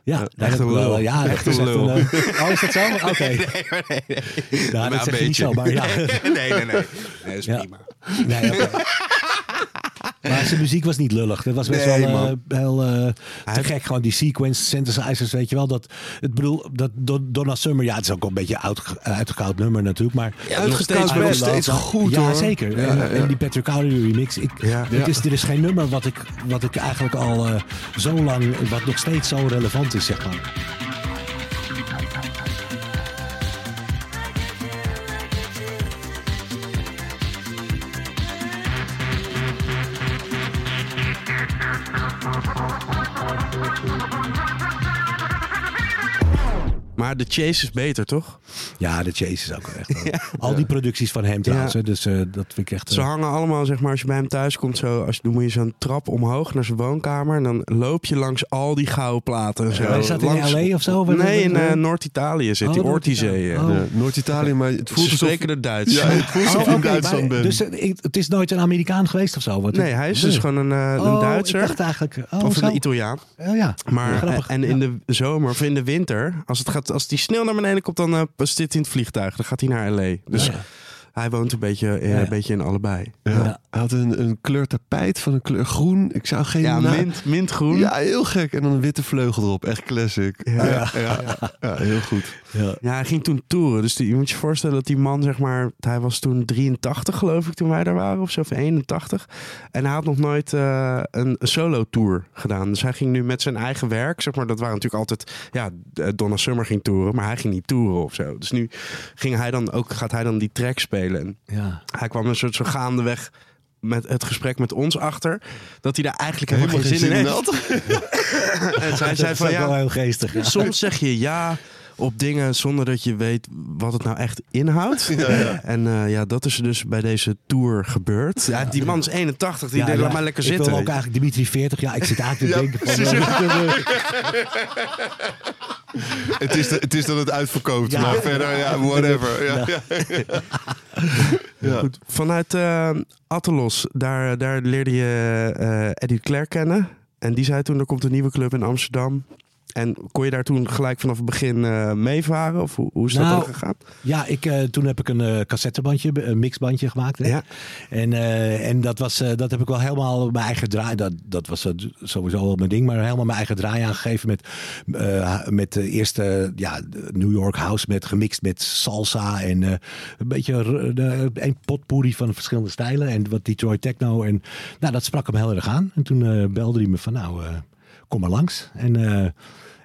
Speaker 2: ja.
Speaker 4: daar
Speaker 3: echt een lul.
Speaker 4: Ja,
Speaker 3: Echt een lul.
Speaker 4: een, eh, oh, is dat zo? Oké. Nou, dat zeg je niet zo, maar ja. *laughs*
Speaker 3: nee, nee, nee. Nee, dat is prima.
Speaker 4: Nee, oké. *laughs* Maar zijn muziek was niet lullig. Dat was best
Speaker 3: Nee,
Speaker 4: wel eh,
Speaker 3: man.
Speaker 4: heel eh, te gek. Gewoon die sequence synthesizers, weet je wel. Dat, het bedoel, dat Do- Donna Summer, ja, het is ook een beetje uit, uitgekoud nummer natuurlijk. Maar
Speaker 2: uitgekoud,
Speaker 4: nog
Speaker 2: maar nog
Speaker 4: steeds
Speaker 2: goed,
Speaker 4: ja,
Speaker 2: hoor.
Speaker 4: zeker.
Speaker 2: Ja,
Speaker 4: en,
Speaker 2: ja.
Speaker 4: en die Patrick Cowdery remix. Ik,
Speaker 3: Ja.
Speaker 4: het is, er is geen nummer wat ik, wat ik eigenlijk al eh, zo lang, wat nog steeds zo relevant is, zeg maar.
Speaker 3: Maar de Chase is beter, toch?
Speaker 4: Ja, de Chase is ook echt. wel- *laughs* Al die producties van hem trouwens.
Speaker 3: Ja.
Speaker 4: Dus eh, dat vind ik echt. eh,
Speaker 3: Ze hangen allemaal, zeg maar, als je bij hem thuis komt, zo, als, dan moet je zo'n trap omhoog naar zijn woonkamer. En dan loop je langs al die gouden platen en zo.
Speaker 4: Hij zat in LA of zo?
Speaker 3: Nee, in eh, Noord-Italië zit
Speaker 4: Oh.
Speaker 3: Ortizee. eh.
Speaker 4: Oh.
Speaker 2: Ja, Noord-Italië, maar het voelt
Speaker 3: Ze
Speaker 2: alsof...
Speaker 3: spreken er Duits.
Speaker 2: Ja, het voelt alsof
Speaker 4: Oh,
Speaker 2: je Duitsland
Speaker 4: maar-
Speaker 2: bent.
Speaker 4: Dus eh, ik- het is nooit een Amerikaan geweest of zo? Wat
Speaker 3: Nee, hij is dus gewoon een, eh, een
Speaker 4: Oh,
Speaker 3: Duitser.
Speaker 4: Ik dacht eigenlijk. Oh,
Speaker 3: of
Speaker 4: zo.
Speaker 3: een Italiaan.
Speaker 4: Ja.
Speaker 3: Maar
Speaker 4: Grappig.
Speaker 3: en in de zomer of in de winter, als, het gaat, als die sneeuw naar beneden komt, dan eh, zit hij in het vliegtuig. Dan gaat hij naar LA. Dus. Hij woont een beetje, eh,
Speaker 4: Ja, ja.
Speaker 3: een beetje in allebei.
Speaker 2: Ja.
Speaker 4: Ja.
Speaker 2: Hij had een, een kleur tapijt van een kleur groen. Ik zou geen
Speaker 3: Ja,
Speaker 2: naam-
Speaker 3: mint, mintgroen.
Speaker 2: Ja, heel gek. En dan een witte vleugel erop. Echt classic. Ja, ja, ja, ja, heel goed.
Speaker 4: Ja.
Speaker 3: Ja, hij ging toen toeren. Dus die, je moet je voorstellen dat die man, zeg maar, hij was toen 83 geloof ik toen wij daar waren of zo, of 81. En hij had nog nooit eh, een solo tour gedaan. Dus hij ging nu met zijn eigen werk, zeg maar, dat waren natuurlijk altijd, ja, eh, Donna Summer ging toeren, maar hij ging niet toeren of zo. Dus nu ging hij dan ook, gaat hij dan die track spelen. En
Speaker 4: Ja.
Speaker 3: hij kwam een soort zo gaandeweg met het gesprek met ons achter, dat hij daar eigenlijk helemaal, geen zin in had. *laughs* en zij zei van ja,
Speaker 4: wel heel geestig. Ja.
Speaker 3: Soms zeg je ja op dingen zonder dat je weet wat het nou echt inhoudt. *laughs* En eh, ja, dat is dus bij deze tour gebeurd. Ja, die man is 81, die
Speaker 4: Ja,
Speaker 3: denkt,
Speaker 4: ja.
Speaker 3: laat maar lekker
Speaker 4: ik
Speaker 3: zitten.
Speaker 4: wil ook eigenlijk Dimitri 40. Ja, ik zit eigenlijk te denken van... *laughs*
Speaker 2: Het is, het is dat het uitverkoopt.
Speaker 4: Ja.
Speaker 2: Maar verder, ja, whatever. Ja, ja. *laughs* Ja.
Speaker 3: Goed, vanuit eh Atelos, daar, daar leerde je eh Eddie Claire kennen. En die zei toen, er komt een nieuwe club in Amsterdam. En kon je daar toen gelijk vanaf het begin eh, meevaren? Of hoe, hoe is dat
Speaker 4: Nou,
Speaker 3: dan gegaan?
Speaker 4: Ja, ik, eh, toen heb ik een eh, cassettebandje, een mixbandje gemaakt. Hè?
Speaker 3: Ja.
Speaker 4: En, en dat, was, dat heb ik wel helemaal mijn eigen draai. Dat, dat was sowieso wel mijn ding, maar helemaal mijn eigen draai aangegeven. Met, met de eerste ja, New York House met, gemixt met salsa. En een beetje een potpourri van verschillende stijlen. En wat Detroit Techno. En nou, dat sprak hem heel erg aan. En toen belde hij me van nou, kom maar langs. En, eh,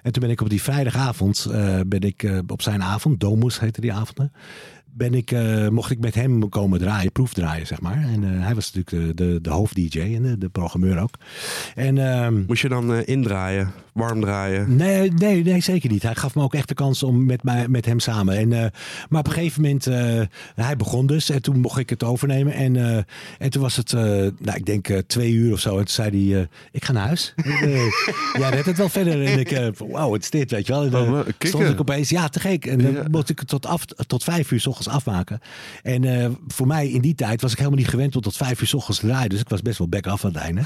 Speaker 4: en toen ben ik op die vrijdagavond, eh, ben ik eh, op zijn avond, Domus heette die avonden, ben ik, eh, mocht ik met hem komen draaien, proefdraaien zeg maar. En eh, hij was natuurlijk de, de, de hoofd-dj en de, de programmeur ook. En ehm,
Speaker 3: Moest je dan eh, indraaien, warm draaien?
Speaker 4: Nee, nee, nee, zeker niet. Hij gaf me ook echt de kans om met, mij, met hem samen. En, maar op een gegeven moment, hij begon dus en toen mocht ik het overnemen. En, en toen was het, nou, ik denk twee uur of zo. En toen zei hij, ik ga naar huis. *laughs* Ja, redt het wel verder. En ik, wauw, wat is dit, weet je wel. En, stond ik opeens, ja, te gek. En dan
Speaker 2: Ja.
Speaker 4: moest ik het tot, af, tot vijf uur s ochtends afmaken. En eh, voor mij in die tijd was ik helemaal niet gewend om tot vijf uur s ochtends te draaien. Dus ik was best wel back af aan het einde.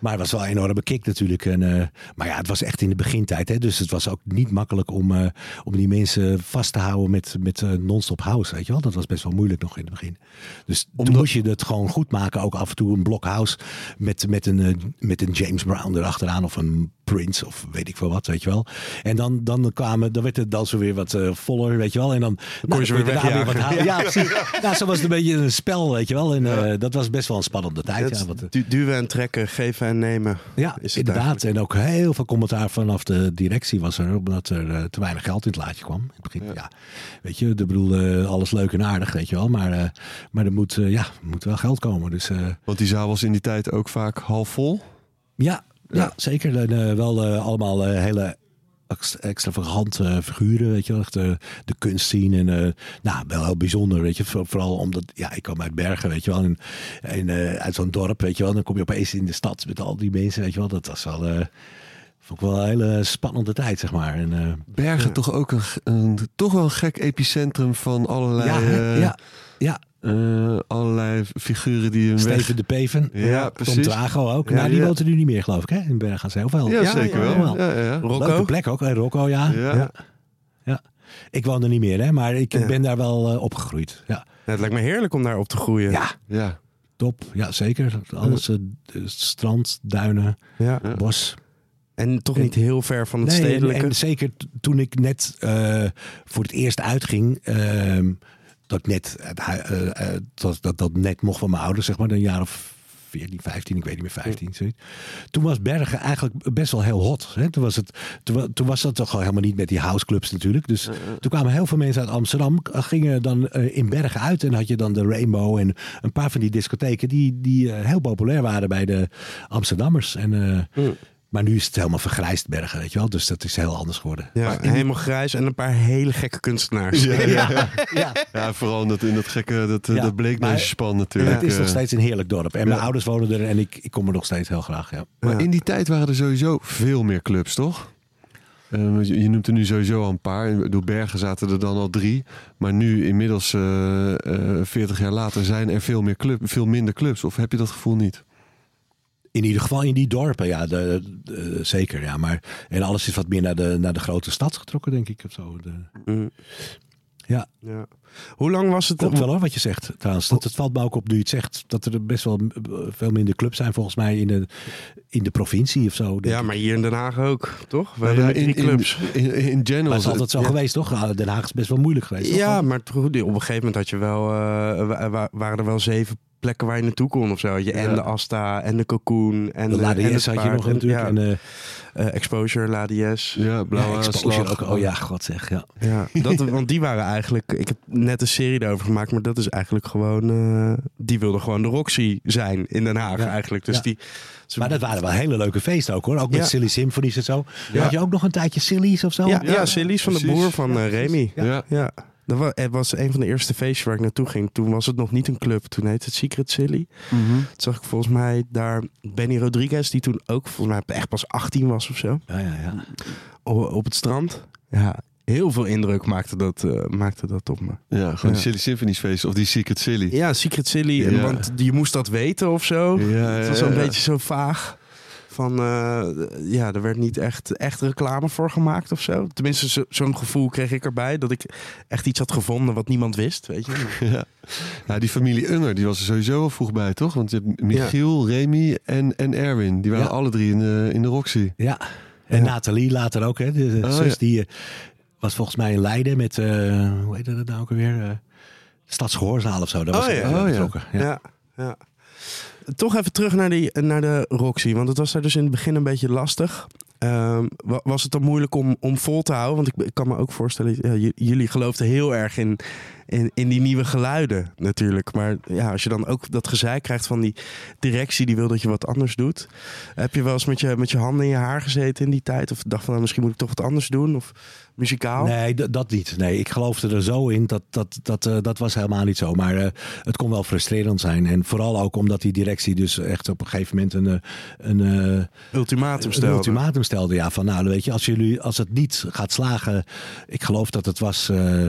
Speaker 4: Maar het was wel een enorme kick natuurlijk. En, eh, maar ja, het was echt in de begintijd. Hè? Dus het was ook niet makkelijk om, eh, om die mensen vast te houden met, met eh, non-stop house. Weet je wel? Dat was best wel moeilijk nog in het begin. Dus toen moest je het gewoon goed maken. Ook af en toe een blok house met, met, een, met een James Brown erachteraan. Of een Prince of weet ik veel wat, weet je wel. En dan, dan, kwamen, dan werd het dan zo weer wat eh, voller, weet je wel. En dan,
Speaker 3: kon je
Speaker 4: dan
Speaker 3: weer wegjagen.
Speaker 4: wat houden. Ja, precies. Ja, zo was het een beetje een spel, weet je wel. En eh, dat was best wel een spannende tijd. Ja, wat,
Speaker 3: du- duwen en trekken, geven en nemen.
Speaker 4: ja,
Speaker 3: is het
Speaker 4: inderdaad. En ook heel veel commentaar vanaf de directie was er. Omdat er eh, te weinig geld in het laadje kwam. In het begin, ja. Weet je, ik bedoel, eh, alles leuk en aardig, weet je wel. Maar, eh, maar er moet, eh, ja, moet wel geld komen. Dus eh,
Speaker 2: Want die zaal was in die tijd ook vaak half vol.
Speaker 4: ja, ja. zeker. En, eh, wel eh, allemaal eh, hele ex- extravagante figuren, weet je wel. Echt, eh, de kunst zien en nou, wel heel bijzonder, weet je. Voor- Vooral omdat, ja, ik kom uit Bergen, weet je wel. En, en uit zo'n dorp, weet je wel. Dan kom je opeens in de stad met al die mensen, weet je wel. Dat was wel... Vond ik wel een hele spannende tijd, zeg maar. En,
Speaker 2: Bergen toch ook een, een- toch wel een gek epicentrum van allerlei,
Speaker 4: ja, hè? ja, ja.
Speaker 2: Eh, allerlei figuren die hun weg...
Speaker 4: Steven de Peven.
Speaker 2: Ja,
Speaker 4: Tom
Speaker 2: precies.
Speaker 4: Trago ook.
Speaker 2: Ja,
Speaker 4: nou, die
Speaker 2: ja.
Speaker 4: woont er nu niet meer, geloof ik, hè? In Bergen. Of wel?
Speaker 2: Ja, zeker wel.
Speaker 3: Rocco?
Speaker 4: Leuke plek ook, hè? Rocco, ja.
Speaker 2: Ja.
Speaker 4: ja. Ik woon er niet meer, hè? Maar ik ben daar wel eh, opgegroeid. Ja.
Speaker 3: Het lijkt me heerlijk om daar op te groeien.
Speaker 4: ja.
Speaker 2: Ja.
Speaker 4: top. Ja, zeker. Alles, eh, strand, duinen, bos.
Speaker 3: En toch niet heel ver van het
Speaker 4: Nee, en,
Speaker 3: stedelijke.
Speaker 4: en zeker t- toen ik net voor het eerst uitging, ehm, dat ik net het hui- eh, eh, dat, dat, dat net mocht van mijn ouders, zeg maar, een jaar of 14, 15, ik weet niet meer, 15. zoiets. Toen was Bergen eigenlijk best wel heel hot. Hè? Toen, was het, toen, wa- toen was dat toch al helemaal niet met die houseclubs natuurlijk. Dus toen kwamen heel veel mensen uit Amsterdam, k- gingen dan eh, in Bergen uit. En had je dan de Rainbow en een paar van die discotheken die, die eh, heel populair waren bij de Amsterdammers. En, eh, Maar nu is het helemaal vergrijsd Bergen, weet je wel. Dus dat is heel anders geworden.
Speaker 3: ja, helemaal grijs en een paar hele gekke kunstenaars.
Speaker 2: Ja, ja, ja.
Speaker 4: Ja.
Speaker 2: Ja, vooral in dat, in dat gekke dat, eh,
Speaker 4: Ja,
Speaker 2: dat bleekneusjespan natuurlijk.
Speaker 4: Het is nog
Speaker 2: eh.
Speaker 4: steeds een heerlijk dorp. En mijn ouders wonen er en ik, ik kom er nog steeds heel graag. Ja.
Speaker 2: Maar in die tijd waren er sowieso veel meer clubs, toch? Eh, je, je noemt er nu sowieso al een paar. Bedoel, Bergen zaten er dan al drie. Maar nu, inmiddels eh, eh, 40 jaar later, zijn er veel, meer club, veel minder clubs. Of heb je dat gevoel niet?
Speaker 4: In ieder geval in die dorpen, ja, de, de- zeker. Ja. Maar, en alles is wat meer naar de, naar de grote stad getrokken, denk ik. Of zo. De,
Speaker 3: Mm.
Speaker 4: ja,
Speaker 3: Ja. Hoe lang was het?
Speaker 4: klopt wel hoor, wat je zegt. Trouwens, dat, het valt me ook op nu je het zegt. Dat er best wel eh, veel minder clubs zijn volgens mij in de, in de provincie of zo.
Speaker 3: Ja, maar hier in Den Haag ook, toch? We
Speaker 2: Nou
Speaker 3: hebben drie
Speaker 2: in,
Speaker 3: clubs.
Speaker 2: In, in, in general.
Speaker 4: Maar het is altijd zo
Speaker 2: ja.
Speaker 4: geweest, toch? Ah, Den Haag is best wel moeilijk geweest. toch?
Speaker 3: Ja, maar op een gegeven moment had je wel, eh, wa- wa- waren er wel zeven plekken waar je naartoe kon of zo. Je en de Asta en de Cocoon en
Speaker 4: de
Speaker 3: de, en het
Speaker 4: had je nog
Speaker 3: en-
Speaker 4: natuurlijk.
Speaker 3: ja,
Speaker 4: En, eh,
Speaker 3: eh, Exposure, Ladies.
Speaker 2: Ja, blauwe
Speaker 4: ja, Exposure ook. Oh ja, god zeg. Ja.
Speaker 3: Ja, *laughs* dat, want die waren eigenlijk. Ik heb net een serie daarover gemaakt, maar dat is eigenlijk gewoon. eh, die wilden gewoon de Roxy zijn in Den Haag
Speaker 4: Ja.
Speaker 3: eigenlijk. Dus
Speaker 4: Ja.
Speaker 3: die. ze-
Speaker 4: Maar dat waren wel hele leuke feesten ook hoor. Ook met
Speaker 3: Ja.
Speaker 4: Silly Symphonies en zo.
Speaker 3: Ja.
Speaker 4: Had je ook nog een tijdje Silly's of zo?
Speaker 3: ja, ja,
Speaker 2: Ja,
Speaker 3: Silly's van de broer van Remy.
Speaker 2: Ja.
Speaker 3: Dat was, het was een van de eerste feestjes waar ik naartoe ging. Toen was het nog niet een club. Toen heette het Secret Silly.
Speaker 2: Mhm.
Speaker 3: Toen zag ik volgens mij daar Benny Rodriguez, die toen ook volgens mij echt pas 18 was of zo.
Speaker 4: ja, ja. ja.
Speaker 3: Op, op het strand. Ja, heel veel indruk maakte dat, eh, maakte dat op me.
Speaker 2: Ja, gewoon
Speaker 3: Ja.
Speaker 2: Silly Symphonies feest of die Secret Silly.
Speaker 3: Ja, Secret Silly.
Speaker 2: Ja.
Speaker 3: Want je moest dat weten of zo.
Speaker 2: Ja,
Speaker 3: Het was
Speaker 2: ja,
Speaker 3: een
Speaker 2: ja.
Speaker 3: beetje zo vaag. Van, eh, ja, er werd niet echt, echt reclame voor gemaakt of zo. Tenminste, zo- zo'n gevoel kreeg ik erbij. Dat ik echt iets had gevonden wat niemand wist, weet je. *laughs*
Speaker 2: Ja. ja, die familie Unger, die was er sowieso al vroeg bij, toch? Want je hebt Michiel, Remy en, en Erwin. Die waren
Speaker 4: Ja.
Speaker 2: alle drie in de, in de Roxy.
Speaker 4: Ja, en Nathalie later ook, hè? De, de
Speaker 2: Oh,
Speaker 4: zus
Speaker 2: ja.
Speaker 4: die eh, was volgens mij in Leiden met, eh, hoe heet dat nou ook alweer? Eh Stadsgehoorzaal of zo. Daar was
Speaker 3: Oh, ja.
Speaker 4: bij
Speaker 2: Oh, ja.
Speaker 4: betrokken. Ja.
Speaker 3: Ja, ja. Toch even terug naar, die, naar de Roxy. Want het was daar dus in het begin een beetje lastig. Ehm, wa- was het dan moeilijk om, om vol te houden? Want ik, ik kan me ook voorstellen, ja, jullie geloofden heel erg in, in, in die nieuwe geluiden natuurlijk. Maar ja, als je dan ook dat gezeik krijgt van die directie die wil dat je wat anders doet. Heb je wel eens met je, met je handen in je haar gezeten in die tijd? Of dacht van nou, misschien moet ik toch wat anders doen? Of muzikaal?
Speaker 4: Nee, dat niet. Nee, ik geloofde er zo in. Dat, dat, dat, eh, dat was helemaal niet zo. Maar eh, het kon wel frustrerend zijn. En vooral ook omdat die directie dus echt op een gegeven moment een, eh, een,
Speaker 3: Ultimatum
Speaker 4: een
Speaker 3: stelde.
Speaker 4: ultimatum stelde. Ja, van nou, weet je, als, jullie, als het niet gaat slagen. Ik geloof dat het was. eh,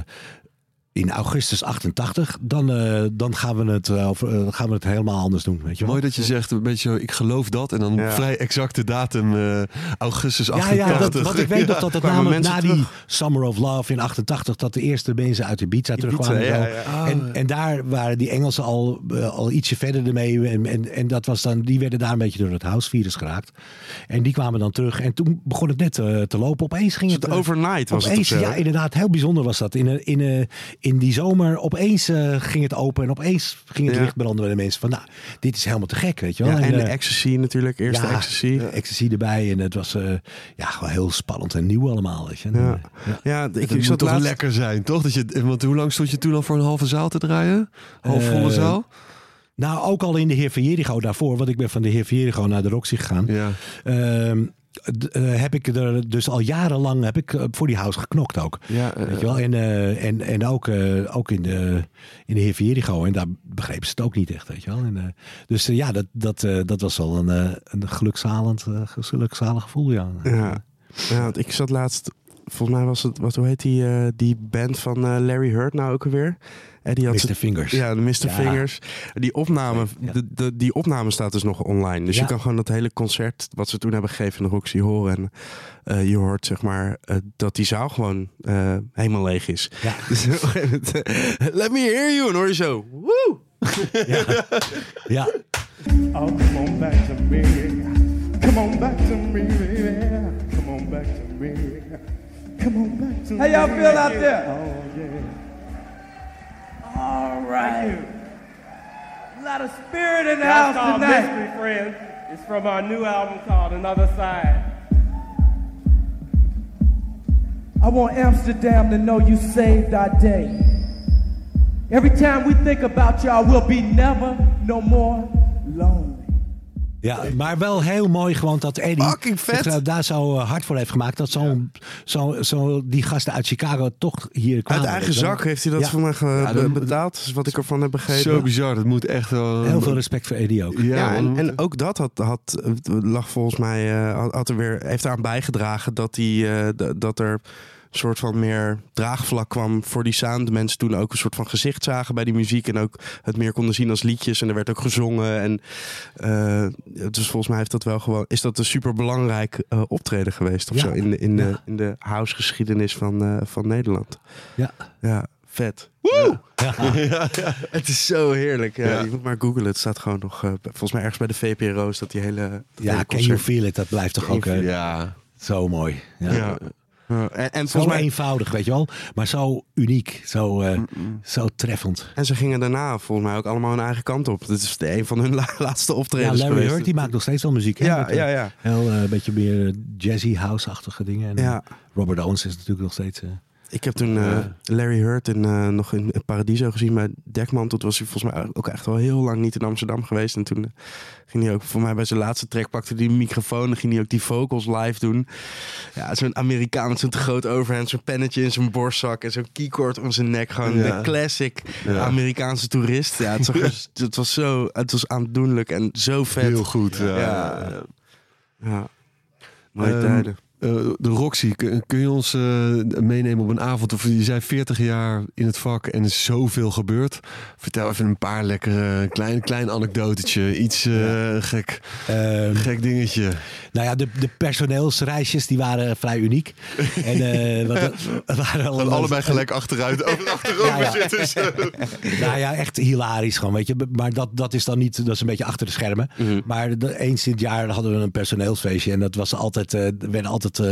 Speaker 4: in augustus 88, dan, eh, dan gaan, we het, eh, gaan we het helemaal anders doen. Weet je wel?
Speaker 2: Mooi dat je zegt, een beetje zo, ik geloof dat. En dan
Speaker 3: Ja.
Speaker 2: vrij exacte datum, eh, augustus
Speaker 4: Ja,
Speaker 2: 88.
Speaker 4: ja dat, want ik weet *laughs* dat het
Speaker 3: Kwamen
Speaker 4: namelijk na die? Summer of Love in 88... dat de eerste mensen uit Ibiza,
Speaker 3: Ibiza,
Speaker 4: terugkwamen.
Speaker 3: ja,
Speaker 4: en zo.
Speaker 3: ja.
Speaker 4: En, en daar waren die Engelsen al, al ietsje verder ermee. En, en, en dat was dan, die werden daar een beetje door het housevirus geraakt. En die kwamen dan terug. En toen begon het net eh, te lopen. Opeens ging
Speaker 3: Dus
Speaker 4: het...
Speaker 3: het overnight was
Speaker 4: opeens,
Speaker 3: het?
Speaker 4: Ja, inderdaad. Heel bijzonder was dat. In, in, eh, in die zomer opeens eh, ging het open. En opeens ging het
Speaker 3: Ja.
Speaker 4: licht branden bij de mensen. Van nou, dit is helemaal te gek, weet je wel.
Speaker 3: Ja, en de
Speaker 4: eh,
Speaker 3: ecstasy natuurlijk. Eerste
Speaker 4: ja,
Speaker 3: ecstasy.
Speaker 4: ecstasy erbij. En het was eh, ja, gewoon heel spannend en nieuw allemaal. Weet je.
Speaker 3: Ja.
Speaker 4: Ja.
Speaker 3: Ja, ik,
Speaker 2: Het moet
Speaker 3: zat
Speaker 2: toch
Speaker 3: laatst...
Speaker 2: lekker zijn, toch? Dat je, want hoe lang stond je toen al voor een halve zaal te draaien? Halfvolle
Speaker 4: Eh,
Speaker 2: zaal?
Speaker 4: Nou, ook al in de Heer van Jericho daarvoor. Want ik ben van de Heer van Jericho naar de Roxy gegaan.
Speaker 2: Ja.
Speaker 4: Ehm, eh, heb ik er dus al jarenlang heb ik, eh, voor die house geknokt ook.
Speaker 2: Ja, eh,
Speaker 4: Weet je wel? En, eh, en, en ook, eh, ook in, de, in de Heer van Jericho. En daar begrepen ze het ook niet echt. Weet je wel? En, eh, dus eh, ja, dat, dat, eh, dat was wel een, eh, een gelukzalend, eh, gelukzalig gevoel. Ja.
Speaker 3: Ja. ja, want ik zat laatst... Volgens mij was het... Wat, hoe heet die, eh, die band van eh, Larry Hurt nou ook alweer? En die had
Speaker 4: Mr. Fingers.
Speaker 3: Ja, de Mr.
Speaker 4: Ja.
Speaker 3: Fingers. Die opname,
Speaker 4: Ja.
Speaker 3: de, de, die opname staat dus nog online. Dus
Speaker 4: Ja.
Speaker 3: je kan gewoon dat hele concert wat ze toen hebben gegeven in de Roxy horen. En eh, je hoort zeg maar eh, dat die zaal gewoon eh, helemaal leeg is.
Speaker 4: Ja. *laughs*
Speaker 3: Dus op een gegeven moment, eh, let me hear you. En hoor je zo, woe!
Speaker 4: ja. ja.
Speaker 9: Oh, come on back to me. Come on back to me, baby. Come on back to me. Come on back to.
Speaker 8: How y'all feel out there?
Speaker 9: Oh, yeah.
Speaker 8: All right. A lot of spirit in the
Speaker 9: That's
Speaker 8: house
Speaker 9: our
Speaker 8: tonight.
Speaker 9: mystery, friends. It's from our new album called Another Side.
Speaker 8: I want Amsterdam to know you saved our day. Every time we think about y'all, we'll be never no more lonely.
Speaker 4: Ja, maar wel heel mooi gewoon dat Eddie
Speaker 3: Fucking vet.
Speaker 4: zich, eh, daar zo eh, hard voor heeft gemaakt. Dat zo'n zo, zo, die gasten uit Chicago toch hier kwamen.
Speaker 3: Uit eigen zak heeft hij dat
Speaker 4: Ja.
Speaker 3: voor mij
Speaker 2: Ja,
Speaker 3: betaald. is wat ik ervan heb begrepen.
Speaker 2: Zo bizar, dat moet echt wel...
Speaker 4: Heel veel respect voor Eddie ook.
Speaker 2: Ja,
Speaker 3: Ja, en, en ook dat had, had, lag volgens mij, eh, had- er weer, heeft eraan bijgedragen dat, die, eh, d- dat er soort van meer draagvlak kwam voor die sound. De mensen toen ook een soort van gezicht zagen bij die muziek en ook het meer konden zien als liedjes. En er werd ook gezongen. En, eh, dus volgens mij heeft dat wel gewoon, is dat een super belangrijk optreden geweest of
Speaker 4: Ja.
Speaker 3: zo in de, in de,
Speaker 4: Ja.
Speaker 3: in de house geschiedenis van, eh, van Nederland.
Speaker 4: Ja.
Speaker 3: Ja, vet. *laughs*
Speaker 4: Ja.
Speaker 3: Het is zo heerlijk. Ja. Je moet maar googlen. Het staat gewoon nog, eh, volgens mij ergens bij de VPRO dat die hele. dat
Speaker 4: Ja,
Speaker 3: hele
Speaker 4: Can You
Speaker 3: concert.
Speaker 4: Feel It, dat blijft toch ook eh,
Speaker 2: Ja.
Speaker 4: zo mooi. Ja.
Speaker 3: Ja. Ja, En, en
Speaker 4: Zo
Speaker 3: volgens mij.
Speaker 4: eenvoudig, weet je wel. Maar zo uniek, zo, eh, zo treffend.
Speaker 3: En ze gingen daarna volgens mij ook allemaal hun eigen kant op. Dit is de, een van hun *laughs* la- laatste
Speaker 4: Ja,
Speaker 3: optredens
Speaker 4: Larry
Speaker 3: geweest.
Speaker 4: Hurt, die maakt nog steeds wel muziek. Hè?
Speaker 3: Ja,
Speaker 4: Met, eh,
Speaker 3: ja, ja.
Speaker 4: Heel eh, een beetje meer jazzy, house-achtige dingen. En,
Speaker 3: Ja.
Speaker 4: Robert Owens is natuurlijk nog steeds... eh,
Speaker 3: Ik heb toen eh, Larry Hurt in, eh, nog in Paradiso gezien bij Dekman. Toen was hij volgens mij ook echt wel heel lang niet in Amsterdam geweest. En toen eh, ging hij ook voor mij bij zijn laatste track pakte die microfoon. En ging hij ook die vocals live doen. Ja, zo'n Amerikaan met zo'n te groot overhand. Zo'n pennetje in zijn borstzak. En zo'n keycord om zijn nek. Gewoon
Speaker 2: Ja.
Speaker 3: de classic
Speaker 2: Ja.
Speaker 3: Amerikaanse toerist. Ja, het, zag *laughs* er- het was zo het was aandoenlijk en zo vet.
Speaker 2: Heel goed, ja.
Speaker 3: Ja. ja. Mooie
Speaker 2: Ehm,
Speaker 3: tijden.
Speaker 2: Eh, de Roxy, kun, je ons eh, meenemen op een avond? Of je zei 40 jaar in het vak en er is zoveel gebeurd. Vertel even een paar lekkere, klein, klein anekdotetje. Iets eh, gek,
Speaker 4: Ehm,
Speaker 2: gek dingetje.
Speaker 4: Nou ja, de, de personeelsreisjes die waren vrij uniek. *laughs* En, wat, waren
Speaker 2: Gaan allebei gelijk achteruit, over, achterover
Speaker 4: Ja, ja.
Speaker 2: zitten.
Speaker 4: Nou ja, echt hilarisch gewoon, weet je. Maar dat, dat is dan niet, dat is een beetje achter de schermen.
Speaker 3: Mhm.
Speaker 4: Maar eens in het jaar hadden we een personeelsfeestje. En dat was altijd, werden altijd, eh,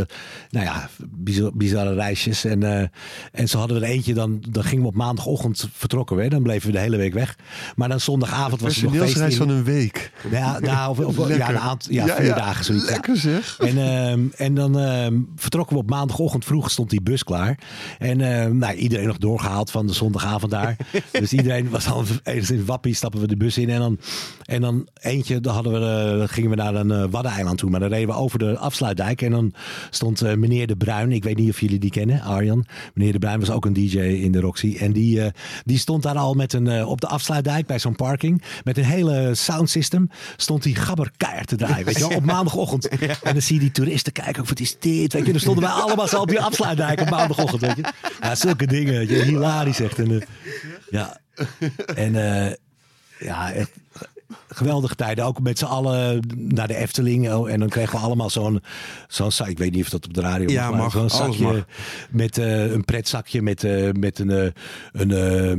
Speaker 4: nou ja, bizar- bizarre reisjes. En, eh, en zo hadden we er eentje, dan, dan gingen we op maandagochtend vertrokken we. Dan bleven we de hele week weg. Maar dan zondagavond was er nog feest in.
Speaker 2: van een week.
Speaker 4: Ja, nou, of, of- ja, een aantal, ja, vier dagen zoiets.
Speaker 2: Lekker zeg.
Speaker 4: En, ehm, en dan ehm, vertrokken we op maandagochtend vroeg, stond die bus klaar. En ehm, nou, iedereen nog doorgehaald van de zondagavond daar. *laughs* dus iedereen was al enigszins wappie, stappen we de bus in. En dan, en dan eentje, dan hadden we, eh, gingen we naar een Waddeneiland toe. Maar dan reden we over de afsluitdijk. En dan stond eh, meneer De Bruin, ik weet niet of jullie die kennen, Arjan. Meneer De Bruin was ook een DJ in de Roxy. En die, eh, die stond daar al met een, eh, op de afsluitdijk bij zo'n parking. Met een hele soundsystem. Stond die gabber keihard te draaien. Weet je wel, op *laughs* maandagochtend. En dan zie je die toeristen kijken, wat is dit? Weet je, dan stonden wij allemaal zo op die afsluitdijk op maandagochtend. Weet je. Ja, zulke dingen. Je. Hilarisch echt. En, ja. En ja, echt geweldige tijden. Ook met z'n allen naar de Efteling. Oh, En dan kregen we allemaal zo'n, zo'n zak. Ik weet niet of dat op de radio
Speaker 3: Ja, mag.
Speaker 4: Zo'n zakje
Speaker 3: mag.
Speaker 4: met eh, een pretzakje met, eh, met een, eh, een, eh,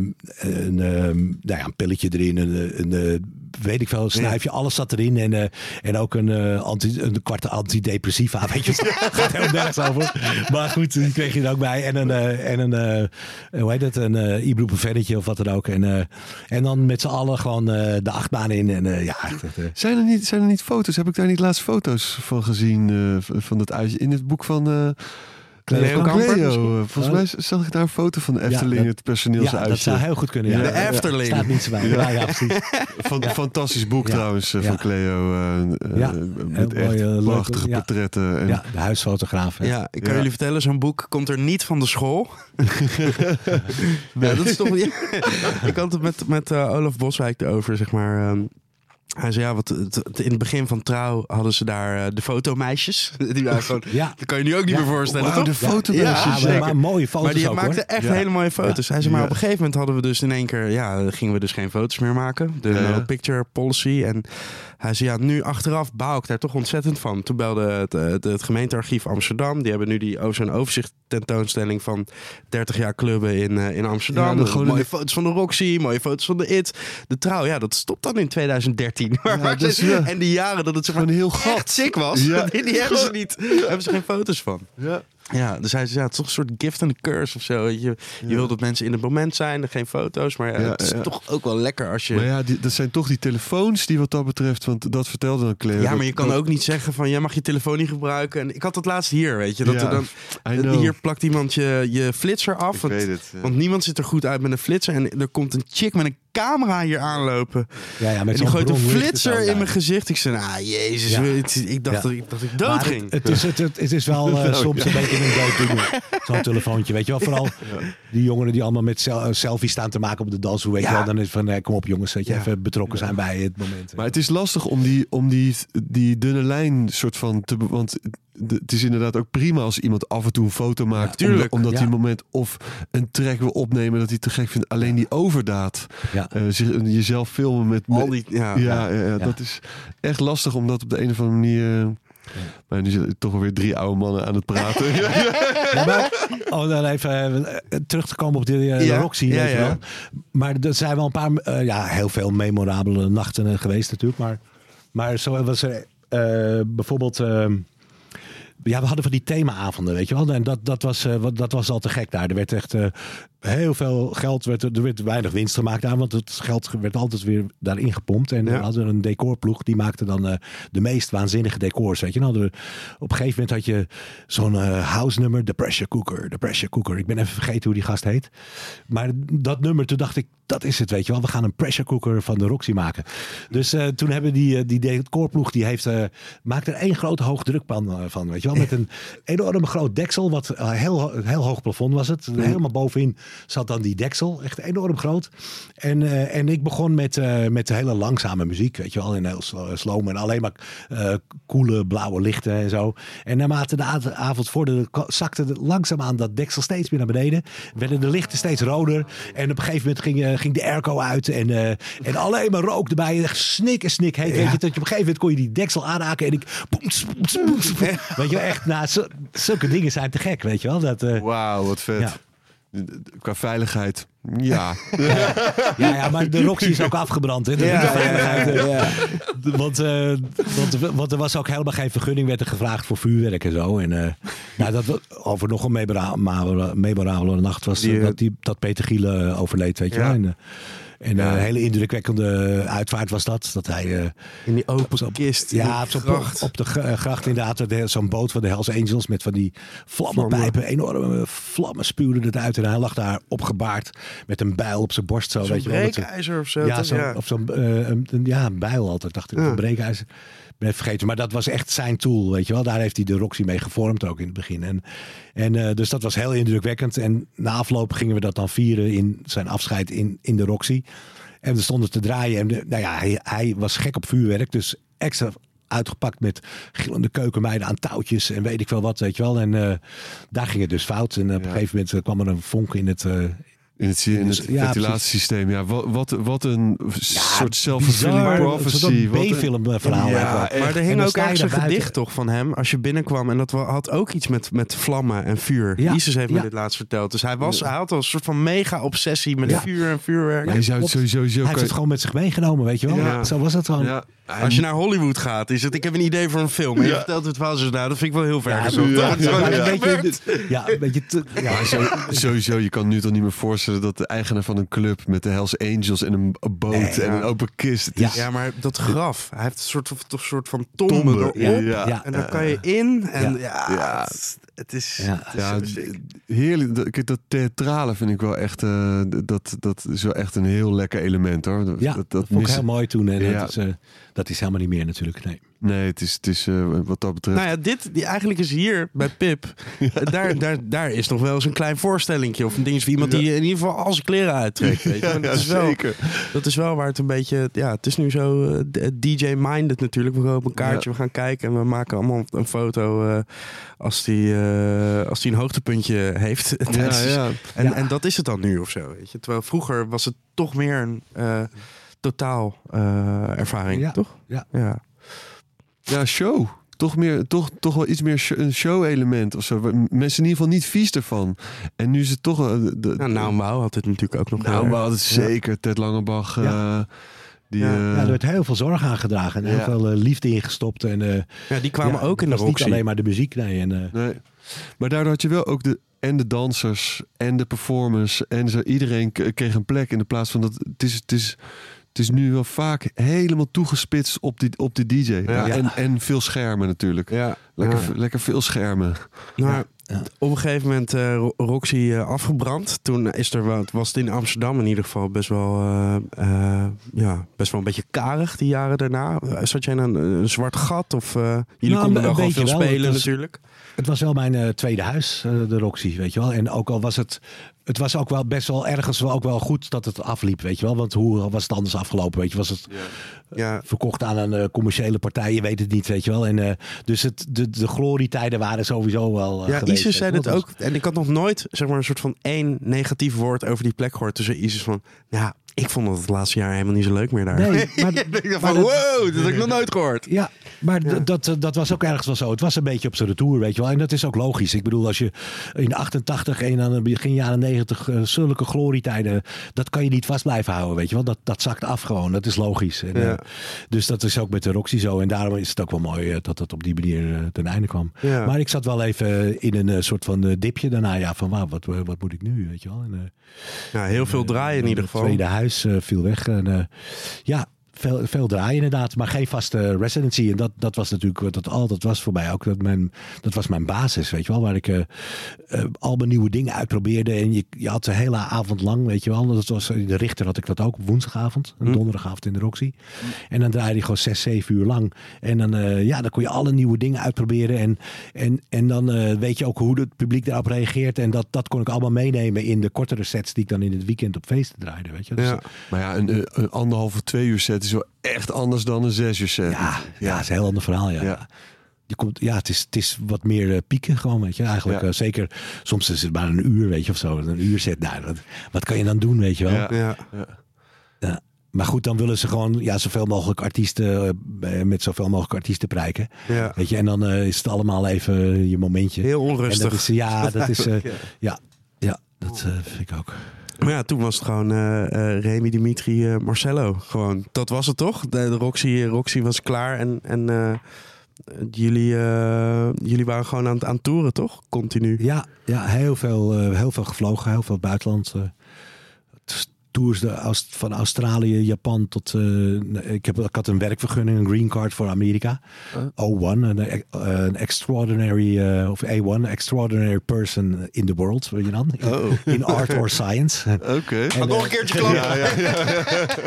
Speaker 4: een, eh, nou ja, een pilletje erin. Een, eh, een, eh, weet ik veel, een snuifje. Alles zat erin. En, eh, en ook een, eh, anti, een kwart antidepressiva. Weet je, *laughs* gaat heel nergens over. Maar goed, die kreeg je er ook bij. En een, eh, en een hoe heet het, een uh, ibuprofennetje of wat dan ook. En, en dan met z'n allen gewoon de achtbaan in. En ja,
Speaker 2: Zijn er, niet, zijn er niet foto's? Heb ik daar niet laatst foto's van gezien? van dat uitje in het boek van
Speaker 4: Cleo
Speaker 2: Cleo. Eh, Volgens mij zag ik daar een foto van de Efteling,
Speaker 4: dat-
Speaker 2: het personeelsuitje.
Speaker 4: ja, dat zou heel goed kunnen. Ja.
Speaker 3: De Efteling.
Speaker 4: Staat niet zo bij. Ja, ja, precies. *laughs*
Speaker 2: Van,
Speaker 4: Ja.
Speaker 2: Fantastisch boek
Speaker 4: Ja.
Speaker 2: trouwens eh,
Speaker 4: Ja.
Speaker 2: van Cleo.
Speaker 4: Ja.
Speaker 2: Met
Speaker 4: Heel
Speaker 2: echt
Speaker 4: mooi, leuke-
Speaker 2: prachtige
Speaker 4: ja.
Speaker 2: portretten. En,
Speaker 4: Ja, de huisfotograaf. hè.
Speaker 3: Ja, ik kan
Speaker 2: Ja.
Speaker 3: jullie vertellen, zo'n boek komt er niet van de school. *laughs* ja, dat is toch... *laughs* ik had het met, met eh, Olaf Boswijk erover, zeg maar. ehm, hij zei, ja, wat, in het begin van Trouw hadden ze daar eh, de fotomeisjes. *laughs* Die waren gewoon,
Speaker 4: Ja.
Speaker 3: dat kan je nu ook niet
Speaker 4: Ja.
Speaker 3: meer voorstellen, toch?
Speaker 2: de fotomeisjes.
Speaker 3: Ja,
Speaker 4: maar, mooie foto's
Speaker 3: maar die
Speaker 4: ook,
Speaker 3: maakten
Speaker 4: hoor.
Speaker 3: echt hele mooie foto's. Hij zei, maar op een gegeven moment hadden we dus in één keer... Ja, gingen we dus geen foto's meer maken. De no picture policy. En Hij zei, ja, nu achteraf bouw ik daar toch ontzettend van. Toen belde het, eh, het, het gemeentearchief Amsterdam. Die hebben nu die zo'n overzicht tentoonstelling van 30 jaar clubben in, eh, in Amsterdam.
Speaker 2: Ja,
Speaker 3: mooie foto's van de Roxy, mooie foto's van de IT. De trouw, ja, dat stopt dan in 2013. *laughs* Maar
Speaker 2: dus ja.
Speaker 3: En die jaren dat het
Speaker 2: een heel gat.
Speaker 3: sick was,
Speaker 2: Ja. *laughs*
Speaker 3: die hebben ze niet. Daar *laughs* hebben ze geen foto's van.
Speaker 2: Ja.
Speaker 3: Ja, dus hij zei, ja, het is toch een soort gift and curse of zo. Je, je wil dat mensen in het moment zijn, er geen foto's. Maar ja,
Speaker 2: Ja,
Speaker 3: het is
Speaker 2: ja.
Speaker 3: toch ook wel lekker als je...
Speaker 2: Maar ja, die, dat zijn toch die telefoons die wat dat betreft, want dat vertelde dan Claire.
Speaker 3: Ja, maar je kan
Speaker 2: dat-
Speaker 3: ook niet zeggen van, jij mag je telefoon niet gebruiken. En ik had dat laatst hier, weet je. Dat
Speaker 2: Ja,
Speaker 3: er dan, hier plakt iemand je, je flitser af. Want,
Speaker 2: weet het, ja.
Speaker 3: want niemand ziet er goed uit met een flitser. En er komt een chick met een camera hier aanlopen.
Speaker 4: Ja, ja, met
Speaker 3: en die gooit een flitser in mijn gezicht. Ik zei, ah, jezus.
Speaker 4: Ja.
Speaker 3: het- Ik dacht,
Speaker 4: Ja.
Speaker 3: dat, ik, dat ik dood
Speaker 4: Maar
Speaker 3: ging.
Speaker 4: Het, het, is, het, het, het is wel *laughs* eh, soms een beetje een dooddoener. Zo'n telefoontje, weet je wel. Vooral die jongeren die allemaal met sel- selfies staan te maken op de danshoek. Weet je wel. Dan is van, eh, kom op jongens, dat je
Speaker 3: Ja.
Speaker 4: even betrokken zijn bij het moment.
Speaker 2: Maar het is lastig om die, om die, die dunne lijn soort van te... Want de- het is inderdaad ook prima als iemand af en toe een foto maakt.
Speaker 3: tuurlijk,
Speaker 2: omdat, omdat
Speaker 4: ja.
Speaker 2: hij een moment of een track wil opnemen dat hij te gek vindt. Alleen die overdaad.
Speaker 4: Ja.
Speaker 2: eh, zich, jezelf filmen met...
Speaker 3: Al die, ja,
Speaker 2: ja, ja, ja, dat is echt lastig om dat op de een of andere manier... eh, Maar nu zitten toch alweer drie oude mannen aan het praten. *laughs* ja, ja.
Speaker 4: Ja, maar, oh, dan even eh, terug te komen op de, de
Speaker 3: Ja,
Speaker 4: Roxy.
Speaker 3: ja,
Speaker 4: weet je
Speaker 3: ja.
Speaker 4: wel. Maar er zijn wel een paar, ja, heel veel memorabele nachten geweest natuurlijk. Maar, maar zo was er eh, bijvoorbeeld... ja, we hadden van die themaavonden, weet je wel. En dat, dat, was, wat- dat was al te gek daar. Er werd echt eh, heel veel geld, werd, er werd weinig winst gemaakt daar. Want het geld werd altijd weer daarin gepompt. En
Speaker 3: Ja.
Speaker 4: we hadden een decorploeg, die maakte dan eh, de meest waanzinnige decors. Weet je nou, de- op een gegeven moment had je zo'n eh, house nummer, de pressure cooker, de pressure cooker. Ik ben even vergeten hoe die gast heet. Maar dat nummer, toen dacht ik, dat is het, weet je wel. We gaan een pressure cooker van de Roxy maken. Dus eh, toen hebben die, die decorploeg, die heeft, eh maakt er één grote hoogdrukpan van, weet je wel. Met een enorm groot deksel, wat heel, heel hoog plafond was het. Helemaal bovenin zat dan die deksel, echt enorm groot. En, eh, en ik begon met, eh, met hele langzame muziek, weet je wel. En heel slo- sloom en alleen maar eh koele blauwe lichten en zo. En naarmate de avond vorderde, zakte langzaamaan dat deksel steeds meer naar beneden. Werden de lichten steeds roder. En op een gegeven moment ging, eh, ging de airco uit. En, eh, en alleen maar rook erbij. Echt snik en snik heet. Weet je, dat je op een gegeven moment kon je die deksel aanraken. En ik... Weet je wel, echt, nou, zulke dingen zijn te gek, weet je wel. Dat, eh,
Speaker 2: Wauw, wat vet.
Speaker 4: Ja.
Speaker 2: Qua veiligheid. Ja. *laughs*
Speaker 4: Ja, ja, maar de Roxy is ook afgebrand. Hè? De,
Speaker 3: Ja,
Speaker 4: veiligheid.
Speaker 3: ja,
Speaker 4: eh. Want, eh, want, want er was ook helemaal geen vergunning. Werd er gevraagd voor vuurwerk en zo. En eh, nou, dat, over nog een memorabele, memorabele nacht was
Speaker 3: Die,
Speaker 4: dat, die, dat Peter Giele overleed. Weet je wel. En, eh, en eh, een hele indrukwekkende uitvaart was dat. Dat hij... eh,
Speaker 3: In die open
Speaker 4: Zo-
Speaker 3: kist.
Speaker 4: ja, op,
Speaker 3: de gracht.
Speaker 4: op eh, gracht inderdaad. de- Zo'n boot van de Hells Angels met van die vlammenpijpen. Enorme vlammen spuwden het uit. En hij lag daar opgebaard met een bijl op zijn borst. Zo,
Speaker 3: Zo'n
Speaker 4: weet je wel, met zo'n-
Speaker 3: breekijzer of zo.
Speaker 4: ja, zo,
Speaker 3: ja.
Speaker 4: Of zo'n een, een- ja, een bijl altijd, dacht ik. Een breekijzer. Ben vergeten. Maar dat was echt zijn tool, weet je wel. Daar heeft hij de Roxy mee gevormd ook in het begin. En, en eh, dus dat was heel indrukwekkend. En na afloop gingen we dat dan vieren in zijn afscheid in, in de Roxy. En we stonden te draaien. En de- nou ja, hij, hij was gek op vuurwerk. Dus extra uitgepakt met gillende keukenmeiden aan touwtjes en weet ik veel wat, weet je wel. En eh, daar ging het dus fout. En op een gegeven moment eh, kwam er een vonk in het...
Speaker 2: In het, in het
Speaker 4: Dus- ja,
Speaker 2: ventilatiesysteem. Ja, wat, wat, wat een soort
Speaker 4: Een
Speaker 2: prophecy. Wat een-
Speaker 4: B-film eh, verhaal.
Speaker 3: Ja, maar er hing ook ergens een
Speaker 4: buiten.
Speaker 3: gedicht toch van hem als je binnenkwam. En dat had ook iets met, met vlammen en vuur.
Speaker 4: Ja,
Speaker 3: Isis heeft me dit laatst verteld. Dus hij, was, hij had al een soort van mega-obsessie met
Speaker 4: Ja.
Speaker 3: vuur en vuurwerk.
Speaker 2: Ja, je zou het sowieso...
Speaker 4: Hij heeft het gewoon met zich meegenomen, weet je wel.
Speaker 3: Ja.
Speaker 4: Zo was het gewoon.
Speaker 3: Als je naar Hollywood gaat, is het, ik heb een idee voor een film. En je vertelt het wel zo, nou, dat vind ik wel heel ver
Speaker 4: Ja,
Speaker 3: gezocht.
Speaker 4: Een beetje, ja, een beetje te, ja.
Speaker 2: Zo- sowieso, je kan nu toch niet meer voorstellen dat de eigenaar van een club met de Hells Angels en een boot
Speaker 4: Nee,
Speaker 2: en een open kist. Het
Speaker 4: Ja.
Speaker 2: is
Speaker 3: Ja, maar dat graf, hij heeft een soort, toch soort van tombe,
Speaker 2: tombe.
Speaker 3: erop. En daar kan je in. En ja, het is...
Speaker 4: Ja.
Speaker 3: het is
Speaker 2: Ja,
Speaker 3: zo sick.
Speaker 2: heerlijk. Dat, kijk, dat theatrale vind ik wel echt. eh, dat, dat is wel echt een heel lekker element hoor. Dat,
Speaker 4: Ja,
Speaker 2: dat,
Speaker 4: dat, vond ik
Speaker 2: mis-
Speaker 4: heel mooi toen. En
Speaker 2: Ja.
Speaker 4: dat, is, eh, dat is helemaal niet meer natuurlijk. Nee.
Speaker 2: Nee, het is, het is eh, wat dat betreft.
Speaker 3: Nou ja, dit, die, eigenlijk is hier bij Pip, *laughs* daar, daar, daar is nog wel eens een klein voorstellingje of een dingetje van iemand die in ieder geval al zijn kleren uittrekt. Weet je? Dat,
Speaker 2: Ja,
Speaker 3: is wel,
Speaker 2: zeker.
Speaker 3: dat is wel waar het een beetje, ja, het is nu zo eh, DJ-minded natuurlijk. We gaan op een kaartje, we gaan kijken en we maken allemaal een foto eh, als die, eh, als die een hoogtepuntje heeft.
Speaker 2: Ja, *laughs*
Speaker 3: tijdens-
Speaker 2: ja.
Speaker 3: En, en dat is het dan nu of zo, weet je. Terwijl vroeger was het toch meer een... eh, totaal eh, ervaring,
Speaker 4: Ja.
Speaker 3: toch?
Speaker 4: Ja.
Speaker 3: ja.
Speaker 2: Ja, show. Toch, meer, toch, toch wel iets meer sh- een show-element of zo. Mensen in ieder geval niet vies ervan. En nu is het toch... eh, de,
Speaker 3: Nou, had dit natuurlijk ook nog
Speaker 2: nou,
Speaker 3: heel
Speaker 2: maar
Speaker 3: erg.
Speaker 2: het zeker. Ted Langebach. eh,
Speaker 4: Ja.
Speaker 2: die,
Speaker 3: Ja.
Speaker 2: eh,
Speaker 4: Ja, er werd heel veel zorg aan gedragen en heel
Speaker 2: Ja.
Speaker 4: veel eh, liefde ingestopt. En, eh,
Speaker 3: Ja, die kwamen
Speaker 4: ja,
Speaker 3: ook in de
Speaker 4: het was
Speaker 3: Roxy.
Speaker 4: niet alleen maar de muziek, nee. En, eh,
Speaker 2: Nee. Maar daardoor had je wel ook de en de dansers en de performers en zo iedereen kreeg een plek in de plaats van dat het is het is het is nu wel vaak helemaal toegespitst op die op de DJ Ja,
Speaker 3: Ja.
Speaker 2: en en veel schermen natuurlijk
Speaker 3: Ja.
Speaker 2: lekker
Speaker 3: Ja.
Speaker 2: lekker veel schermen
Speaker 3: Nou,
Speaker 4: Ja.
Speaker 3: op een gegeven moment eh, Ro- Roxy eh, afgebrand. Toen is er wat, was het in Amsterdam in ieder geval best wel, eh, eh, ja, best wel een beetje karig die jaren daarna. Zat jij in een, een zwart gat? Of jullie
Speaker 4: Nou,
Speaker 3: konden
Speaker 4: een
Speaker 3: dan gewoon veel
Speaker 4: beetje wel.
Speaker 3: spelen
Speaker 4: Het was-
Speaker 3: natuurlijk.
Speaker 4: Het was wel mijn eh, tweede huis, eh, de Roxy, weet je wel. En ook al was het, het was ook wel best wel ergens wel ook wel goed dat het afliep, weet je wel. Want hoe was het anders afgelopen, weet je? Was het
Speaker 3: Ja,
Speaker 4: verkocht aan een eh, commerciële partij, je weet het niet, weet je wel. En eh, dus het, de, de glorietijden waren sowieso wel eh,
Speaker 3: ja
Speaker 4: geweest,
Speaker 3: Isis zei
Speaker 4: wel.
Speaker 3: ook. En ik had nog nooit zeg maar, een soort van één negatief woord over die plek gehoord. Tussen Isis van, ja, ik vond het het laatste jaar helemaal niet zo leuk meer daar.
Speaker 4: Nee, *laughs* maar,
Speaker 3: Ik dacht van,
Speaker 4: dat-
Speaker 3: wow, dat heb ik nog nooit gehoord.
Speaker 4: Ja, maar Dat, dat was ook ergens wel zo. Het was een beetje op zijn retour, weet je wel. En dat is ook logisch. Ik bedoel, als je in 88 en aan het begin jaren 90 eh, zulke glorietijden... dat kan je niet vast blijven houden, weet je wel. Dat, dat zakt af gewoon. Dat is logisch. En,
Speaker 3: Ja.
Speaker 4: eh, dus dat is ook met de Roxy zo. En daarom is het ook wel mooi eh, dat het op die manier ten einde kwam.
Speaker 3: Ja.
Speaker 4: Maar ik zat wel even in een soort van dipje daarna. Ja, van wauw, wat, wat moet ik nu, weet je wel. En,
Speaker 3: Ja, heel veel draaien in ieder geval.
Speaker 4: tweede huis eh, viel weg. En, eh, ja, veel, veel draaien inderdaad. Maar geen vaste residency. En dat, dat was natuurlijk wat het altijd was voor mij. Ook dat, mijn, dat was mijn basis, weet je wel. Waar ik eh, al mijn nieuwe dingen uitprobeerde. En je, je had de hele avond lang, weet je wel. Dat was, in de Richter had ik dat ook. Woensdagavond. Een donderdagavond in de Roxy. En dan draaide je gewoon zes, zeven uur lang. En dan, eh, ja, dan kon je alle nieuwe dingen uitproberen. En, en, en dan weet je ook hoe het publiek daarop reageert. En dat, dat kon ik allemaal meenemen in de kortere sets die ik dan in het weekend op feesten draaide. Weet je? Dus,
Speaker 3: Ja.
Speaker 2: maar ja een, een anderhalve twee uur set is wel echt anders dan een zes uur set
Speaker 4: Ja, ja, het is een heel ander verhaal. Ja.
Speaker 2: Ja.
Speaker 4: Je komt, ja, het is, het is wat meer eh, pieken gewoon, weet je. Eigenlijk
Speaker 2: Ja.
Speaker 4: eh, zeker, soms is het maar een uur, weet je, of zo. Een uur zet, nou, dat, wat kan je dan doen, weet je wel.
Speaker 2: Ja.
Speaker 3: Ja.
Speaker 4: Ja. Maar goed, dan willen ze gewoon ja, zoveel mogelijk artiesten, eh, met zoveel mogelijk artiesten prijken.
Speaker 3: Ja.
Speaker 4: Weet je, en dan eh, is het allemaal even je momentje.
Speaker 3: Heel
Speaker 4: En
Speaker 3: onrustig.
Speaker 4: dat is, ja, dat is, eh, *laughs*
Speaker 3: Ja.
Speaker 4: ja, dat vind ik ook.
Speaker 3: Maar ja, toen was het gewoon eh eh, Remy, Dimitri, eh, Marcello. Gewoon, dat was het toch? De, Roxy, Roxy was klaar en, en jullie, jullie waren gewoon aan het aan toeren, toch? Continu.
Speaker 4: Ja, ja heel, veel, heel veel gevlogen, heel veel buitenland. Tours de, van Australië, Japan tot. eh, ik, heb, ik had een werkvergunning, een green card voor Amerika. O1, een, eh, een extraordinary, eh, of A1, extraordinary person in the world, weet je dan? In,
Speaker 2: Oh.
Speaker 4: in art or science. *laughs*
Speaker 2: oké
Speaker 3: nog
Speaker 4: eh,
Speaker 3: een keertje klappen.
Speaker 2: ja, ja, ja.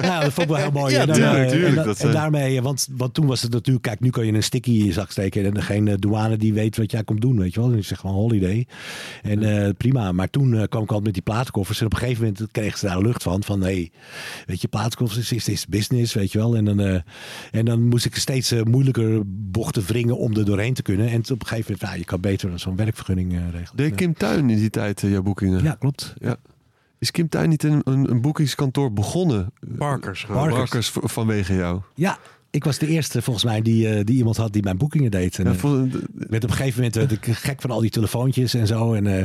Speaker 2: *laughs*
Speaker 4: nou, dat vond ik wel heel mooi.
Speaker 3: Ja,
Speaker 4: En dan,
Speaker 2: tuurlijk,
Speaker 4: eh,
Speaker 2: tuurlijk,
Speaker 4: En, dan-
Speaker 2: dat,
Speaker 4: en
Speaker 2: eh,
Speaker 4: daarmee, want, want toen was het natuurlijk, kijk, nu kan je een sticky in je zak steken en geen eh, douane die weet wat jij komt doen, weet je wel. En je zegt gewoon holiday. En eh, prima. Maar toen eh, kwam ik altijd met die plaatkoffers en op een gegeven moment kregen ze daar lucht van, van hey, weet je, plaatkoffers is, is business, weet je wel. En dan, eh, en dan moest ik steeds eh, moeilijker bochten wringen om er doorheen te kunnen. En op een gegeven moment, nou, je kan beter zo'n werkvergunning eh, regelen.
Speaker 2: Deed
Speaker 4: Ja.
Speaker 2: Kim Tuin in die tijd jouw boekingen?
Speaker 4: Ja, klopt.
Speaker 2: Ja. Is Kim Tuin niet een, een, een boekingskantoor begonnen?
Speaker 3: Parkers.
Speaker 4: Parkers.
Speaker 2: Barkers v- vanwege jou.
Speaker 4: Ja, ik was de eerste volgens mij die, eh, die iemand had die mijn boekingen deed. En,
Speaker 2: Ja,
Speaker 4: eh,
Speaker 2: vol-
Speaker 4: werd op een gegeven moment werd ik gek van al die telefoontjes en zo. En, eh,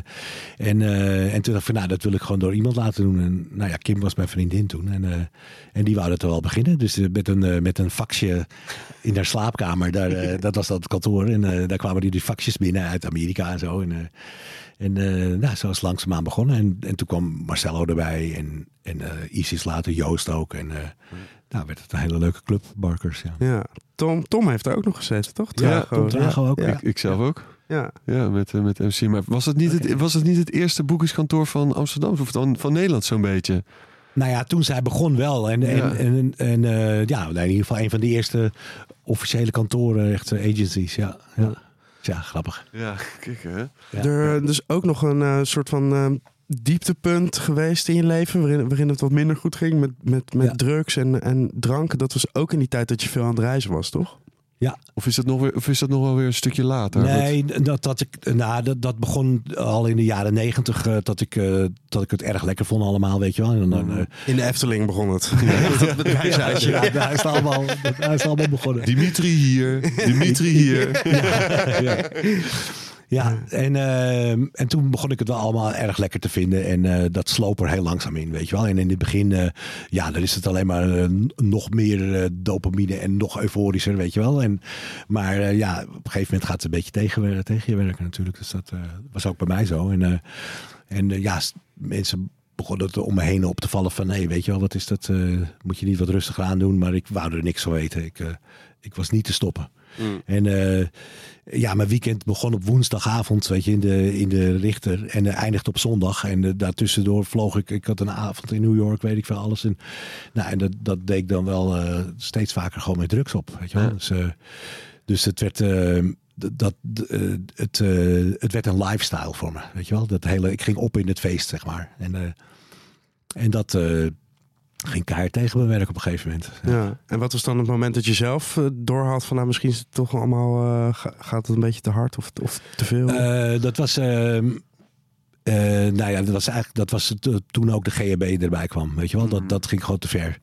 Speaker 4: en, en toen dacht ik van, nou, dat wil ik gewoon door iemand laten doen. En nou ja, Kim was mijn vriendin toen. En, eh, en die wou dat er wel beginnen. Dus met een, met een faxje in haar slaapkamer. Daar, *laughs* dat was dat kantoor. En daar kwamen die, die faxjes binnen uit Amerika en zo. En, en nou, zo is het langzaamaan begonnen. En, en toen kwam Marcello erbij. En, en Isis later, Joost ook. En nou werd het een hele leuke club, Barkers. Ja.
Speaker 3: Ja. Tom, Tom heeft er ook nog gezeten, toch?
Speaker 2: Ja,
Speaker 4: Tom Trago ook.
Speaker 3: Ja.
Speaker 2: Ik, ik zelf ook.
Speaker 3: Ja.
Speaker 2: Ja, met, eh, met MC. Maar was het niet, het, was het, niet het eerste boekingskantoor van Amsterdam? Of van, van Nederland zo'n beetje?
Speaker 4: Nou ja, toen zij begon wel. En, en,
Speaker 2: Ja.
Speaker 4: en, en eh, ja, in ieder geval een van de eerste officiële kantoren, echt eh, agencies. Ja, ja. ja grappig.
Speaker 2: Ja, kijk hè.
Speaker 4: Ja.
Speaker 3: Er is dus ook nog een soort van eh, dieptepunt geweest in je leven, waarin, waarin het wat minder goed ging met, met, met
Speaker 4: Ja.
Speaker 3: drugs en, en drank. Dat was ook in die tijd dat je veel aan het reizen was, toch?
Speaker 4: Ja.
Speaker 2: Of is dat nog, weer, of is dat nog wel weer een stukje later?
Speaker 4: Nee, dat, dat, ik, nou, dat, dat begon al in de jaren negentig. eh, dat, ik, eh, dat ik het erg lekker vond allemaal, weet je wel. En dan, eh,
Speaker 3: In de Efteling begon het. *laughs* dat bedrijfshuisje.
Speaker 4: ja, daar is het allemaal, daar is het allemaal begonnen.
Speaker 2: Dimitri hier, Dimitri hier. *laughs*
Speaker 4: ja. Ja, en, eh, en toen begon ik het wel allemaal erg lekker te vinden. En eh, dat sloop er heel langzaam in, weet je wel. En in het begin, eh, ja, dan is het alleen maar eh, nog meer dopamine en nog euforischer, weet je wel. En, maar ja, op een gegeven moment gaat het een beetje tegen, tegen je werken natuurlijk. Dus dat was ook bij mij zo. En, en ja, mensen begonnen het om me heen op te vallen van... hé, weet je wel, wat is dat? moet je niet wat rustiger aan doen? Maar ik wou er niks van weten. Ik, ik was niet te stoppen. En eh, ja, mijn weekend begon op woensdagavond, weet je, in de, in de Richter. En eh, eindigde op zondag. En eh, daartussendoor vloog ik. Ik had een avond in New York, weet ik veel, alles. En, nou, en dat, dat deed ik dan wel steeds vaker gewoon met drugs op, weet je wel.
Speaker 2: Ja.
Speaker 4: Dus, dus het werd... dat, eh, het, het werd een lifestyle voor me, weet je wel. Dat hele, ik ging op in het feest, zeg maar. En, en dat ging keihard tegen mijn werk op een gegeven moment.
Speaker 3: Ja. En wat was dan het moment dat je zelf eh, doorhad van nou misschien is het toch allemaal eh, ga- gaat het een beetje te hard of, of te veel?
Speaker 4: Eh, dat was. eh, nou ja, dat was eigenlijk dat was het, toen ook de GHB erbij kwam. Weet je wel, dat, dat ging gewoon te ver.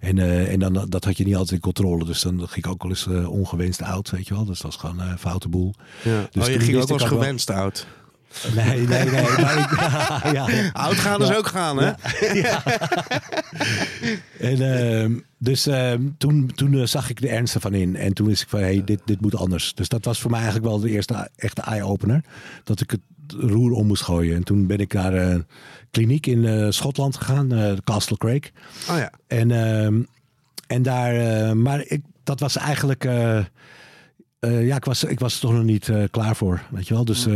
Speaker 4: En, en dan, dat had je niet altijd in controle. Dus dan ging ik ook wel eens ongewenst oud, weet je wel. Dus dat was gewoon een foute boel.
Speaker 3: ja.
Speaker 4: dus
Speaker 3: oh, je ging ook wel eens gewenst oud.
Speaker 4: Nee, nee, nee. *laughs* maar ik, *laughs* ja, ja.
Speaker 3: Oud gaan is ook gaan, hè? *laughs*
Speaker 4: En, ehm, dus ehm, toen, toen eh, zag ik de ernst ervan in. En toen wist ik van, hey, dit, dit moet anders. Dus dat was voor mij eigenlijk wel de eerste echte eye-opener. Dat ik het roer om moest gooien. En toen ben ik naar een kliniek in eh, Schotland gegaan. eh, Castle Craig.
Speaker 3: Oh ja.
Speaker 4: En, ehm, en daar... maar ik, dat was eigenlijk... ja, ik was, ik was er toch nog niet klaar voor. Weet je wel? Dus...